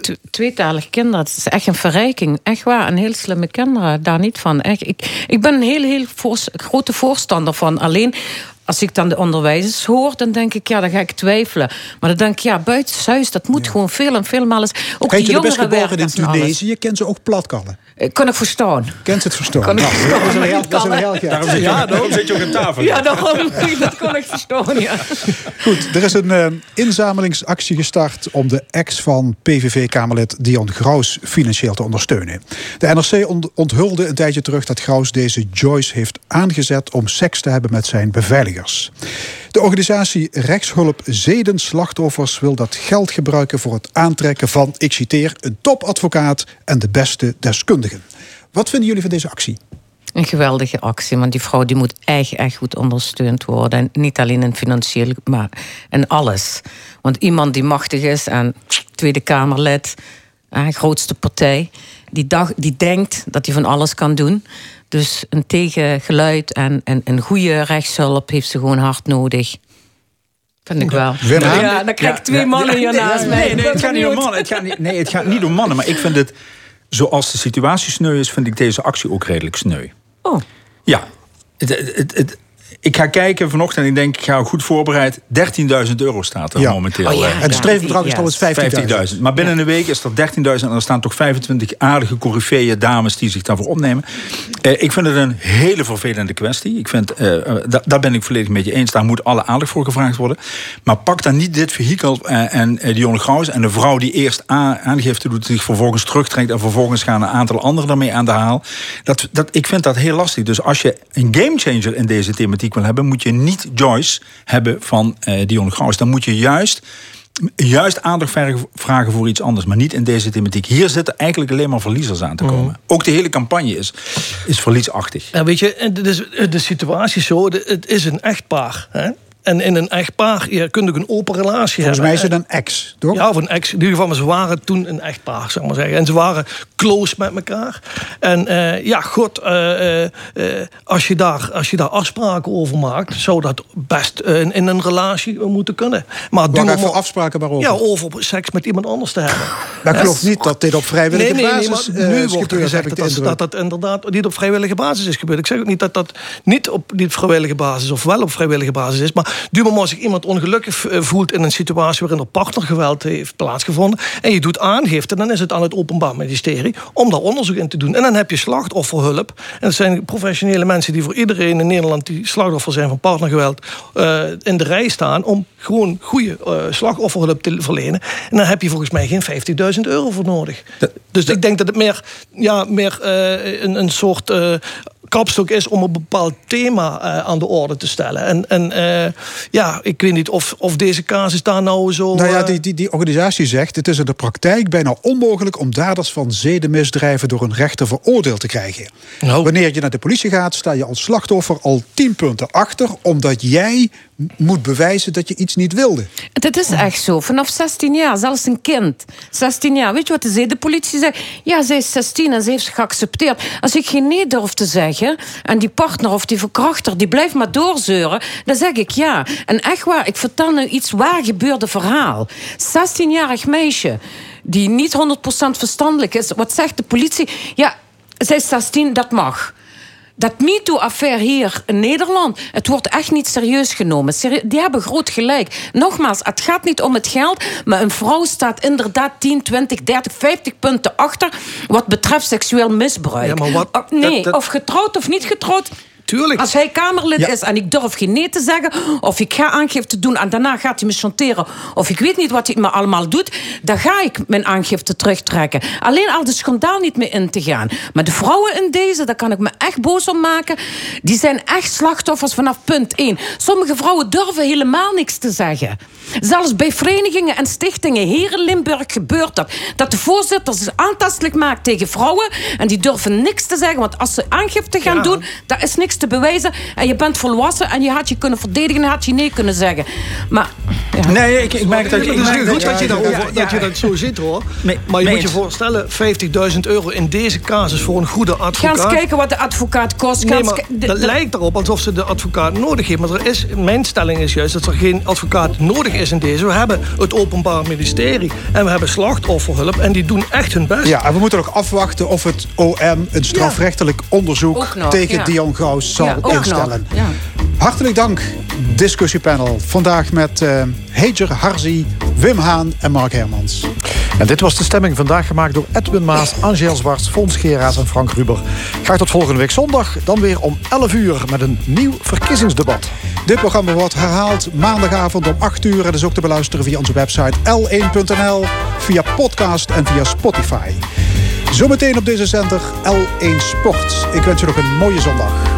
Speaker 13: Tw- Tweetalige kinderen, het is echt een verrijking. Echt waar, en heel slimme kinderen, daar niet van. Echt, ik, ik ben een heel, heel grote voorstander van. Alleen, als ik dan de onderwijzers hoor, dan denk ik, ja, dan ga ik twijfelen. Maar dan denk ik, ja, buitenshuis, dat moet gewoon veel en veel malen. Ook
Speaker 1: Kijk,
Speaker 13: die
Speaker 1: je best
Speaker 13: jongeren werken
Speaker 1: in. Tunesië, kent ze ook platkallen.
Speaker 13: Eh, Kan ik verstaan.
Speaker 1: Kent ze het verstaan?
Speaker 13: Kan ik
Speaker 1: Nou,
Speaker 13: verstaan.
Speaker 1: dat is een heel- dat is een heel.
Speaker 12: Daarom zit je ook- daarom zit je ook aan tafel.
Speaker 13: Ja, daarom, dat kon ik verstaan, ja.
Speaker 1: Goed, er is een eh, inzamelingsactie gestart om de ex van PVV-Kamerlid Dion Graus financieel te ondersteunen. De NRC ont- onthulde een tijdje terug dat Graus deze Joyce heeft aangezet om seks te hebben met zijn De organisatie Rechtshulp Zedenslachtoffers wil dat geld gebruiken voor het aantrekken van, ik citeer, een topadvocaat en de beste deskundigen. Wat vinden jullie van deze actie?
Speaker 13: Een geweldige actie, want die vrouw die moet echt, echt goed ondersteund worden. En niet alleen in financieel, maar in alles. Want iemand die machtig is en Tweede Kamerlid, grootste partij, die, dag, die denkt dat hij van alles kan doen. Dus een tegengeluid en, en een goede rechtshulp heeft ze gewoon hard nodig. Vind ik wel. Ja, dan krijg ik twee mannen hier
Speaker 12: nee,
Speaker 13: naast mij.
Speaker 12: Nee, nee, het gaat niet om mannen. Het gaat niet, nee, het gaat niet om mannen. Maar ik vind het, zoals de situatie sneu is, vind ik deze actie ook redelijk sneu.
Speaker 13: Oh.
Speaker 12: Ja. Het, het, het- ik ga kijken vanochtend en ik denk, ik ga goed voorbereid. 13.000 euro staat er
Speaker 1: Ja.
Speaker 12: momenteel.
Speaker 1: Oh ja, het streefbedrag is trouwens 50.000.
Speaker 12: 50.000. Maar binnen een week is er 13.000 en er staan toch 25 aardige coryfeeën dames die zich daarvoor opnemen. Eh, ik vind het een hele vervelende kwestie. Ik vind, da- daar ben ik volledig met je eens. Daar moet alle aandacht voor gevraagd worden. Maar pak dan niet dit vehikel eh, en Dionne Graus en de vrouw die eerst a- aangifte doet, zich vervolgens terugtrekt en vervolgens gaan een aantal anderen daarmee aan de haal. Dat, dat, ik vind dat heel lastig. Dus als je een gamechanger in deze thematiek wil hebben, moet je niet Joyce hebben van eh Dionne Graus. Dan moet je juist juist aandacht vragen voor iets anders, maar niet in deze thematiek. Hier zitten eigenlijk alleen maar verliezers aan te komen. Ook de hele campagne is, is verliesachtig.
Speaker 14: Weet je, dit is de situatie is zo, de- het is een echtpaar. Hè? En in een echtpaar, je kunt ook een open relatie
Speaker 1: Volgens mij
Speaker 14: hebben.
Speaker 1: is het een ex, toch?
Speaker 14: Ja, of een ex. In ieder geval, maar ze waren toen een echtpaar, ik maar zeggen. En ze waren close met elkaar. En eh, ja, god, eh, eh, als, je daar, als je daar afspraken over maakt... zou dat best in, in een relatie moeten kunnen. Maar doe maar
Speaker 1: afspraken waarover?
Speaker 14: Ja, over seks met iemand anders te hebben. Hè?
Speaker 1: geloof niet dat dit op vrijwillige
Speaker 14: nee, nee, nee,
Speaker 1: basis eh,
Speaker 14: nu wordt er gezegd dat, dat, dat dat inderdaad niet op vrijwillige basis is gebeurd. Ik zeg ook niet dat dat niet op niet vrijwillige basis of wel op vrijwillige basis is. Maar du moment als zich iemand ongelukkig eh, voelt in een situatie waarin er partnergeweld heeft plaatsgevonden en je doet aangifte, dan is het aan het Openbaar Ministerie om daar onderzoek in te doen. En dan heb je slachtofferhulp. En dat zijn professionele mensen die voor iedereen in Nederland die slachtoffer zijn van partnergeweld eh, in de rij staan om gewoon goede eh, slachtofferhulp te verlenen. En dan heb je volgens mij geen 50.000 euro voor nodig. Dus ik denk dat het meer, ja, meer een, een soort kapstok is om een bepaald thema eh, aan de orde te stellen. En, en eh, ja, ik weet niet of, of deze casus daar nou zo...
Speaker 1: Nou ja,
Speaker 14: eh,
Speaker 1: die, die, die organisatie zegt... het is in de praktijk bijna onmogelijk... om daders van zedenmisdrijven door een rechter veroordeeld te krijgen.
Speaker 14: Nou.
Speaker 1: Wanneer je naar de politie gaat... sta je als slachtoffer al 10 punten achter... omdat jij moet bewijzen dat je iets niet wilde.
Speaker 13: Dat is echt zo. Vanaf 16 jaar, zelfs een kind. 16 jaar. Weet je wat de zedenpolitie zegt? Ja, zij is 16 en ze heeft geaccepteerd. Als ik geen nee durf te zeggen... en die partner of die verkrachter, die blijft maar doorzeuren... dan zeg ik ja. En echt waar, ik vertel nu iets waar gebeurde verhaal. 16-jarig meisje die niet 100% verstandelijk is. Wat zegt de politie? Ja, zij is 16, dat mag. Dat MeToo-affaire hier in Nederland, het wordt echt niet serieus genomen. Die hebben groot gelijk. Nogmaals, het gaat niet om het geld, maar een vrouw staat inderdaad 10, 20, 30, 50 punten achter wat betreft seksueel misbruik.
Speaker 14: Ja, maar wat-
Speaker 13: Oh, nee,
Speaker 14: dat- dat-
Speaker 13: of getrouwd of niet getrouwd.
Speaker 14: Tuurlijk.
Speaker 13: Als hij Kamerlid
Speaker 14: Ja.
Speaker 13: is en ik durf geen nee te zeggen, of ik ga aangifte doen en daarna gaat hij me chanteren, of ik weet niet wat hij me allemaal doet, dan ga ik mijn aangifte terugtrekken. Alleen al de schandaal niet meer in te gaan. Maar de vrouwen in deze, daar kan ik me echt boos om maken, die zijn echt slachtoffers vanaf punt 1. Sommige vrouwen durven helemaal niks te zeggen. Zelfs bij verenigingen en stichtingen hier in Limburg gebeurt dat. Dat de voorzitter zich aantastelijk maakt tegen vrouwen en die durven niks te zeggen, want als ze aangifte gaan
Speaker 14: Ja.
Speaker 13: doen, daar is niks te bewijzen. En je bent volwassen en je had je kunnen verdedigen en had je nee kunnen zeggen. Maar. Ja.
Speaker 12: Nee, ik, ik merk dat...
Speaker 14: Het
Speaker 12: Ik
Speaker 14: is
Speaker 12: merk
Speaker 14: goed dat je,
Speaker 12: ja,
Speaker 14: dat, je
Speaker 12: ja.
Speaker 14: dat zo ziet hoor.
Speaker 12: Nee,
Speaker 14: maar je moet je voorstellen, 50.000 euro in deze casus voor een goede
Speaker 13: Ga
Speaker 14: advocaat.
Speaker 13: eens kijken wat de advocaat kost. Ga
Speaker 14: Nee, maar dat lijkt erop alsof ze de advocaat nodig heeft. Maar er is, mijn stelling is juist dat er geen advocaat nodig is in deze. We hebben het Openbaar Ministerie en we hebben slachtofferhulp. En die doen echt hun best.
Speaker 1: Ja, en we moeten ook afwachten of het OM een strafrechtelijk onderzoek tegen
Speaker 13: ja.
Speaker 1: Dion Graus zal
Speaker 13: Ja,
Speaker 1: instellen.
Speaker 13: ja.
Speaker 1: Hartelijk dank, discussiepanel. Vandaag met eh Heger Harzi, Wim Haan en Mark Hermans.
Speaker 2: En dit was de stemming vandaag gemaakt door Edwin Maas, Angel Zwarts, Fons Geraas en Frank Ruber. Graag tot volgende week zondag, dan weer om 11 uur met een nieuw verkiezingsdebat.
Speaker 1: Dit programma wordt herhaald maandagavond om 8 uur. Het is ook te beluisteren via onze website l1.nl, via podcast en via Spotify. Zometeen op deze zender L1 Sport. Ik wens je nog een mooie zondag.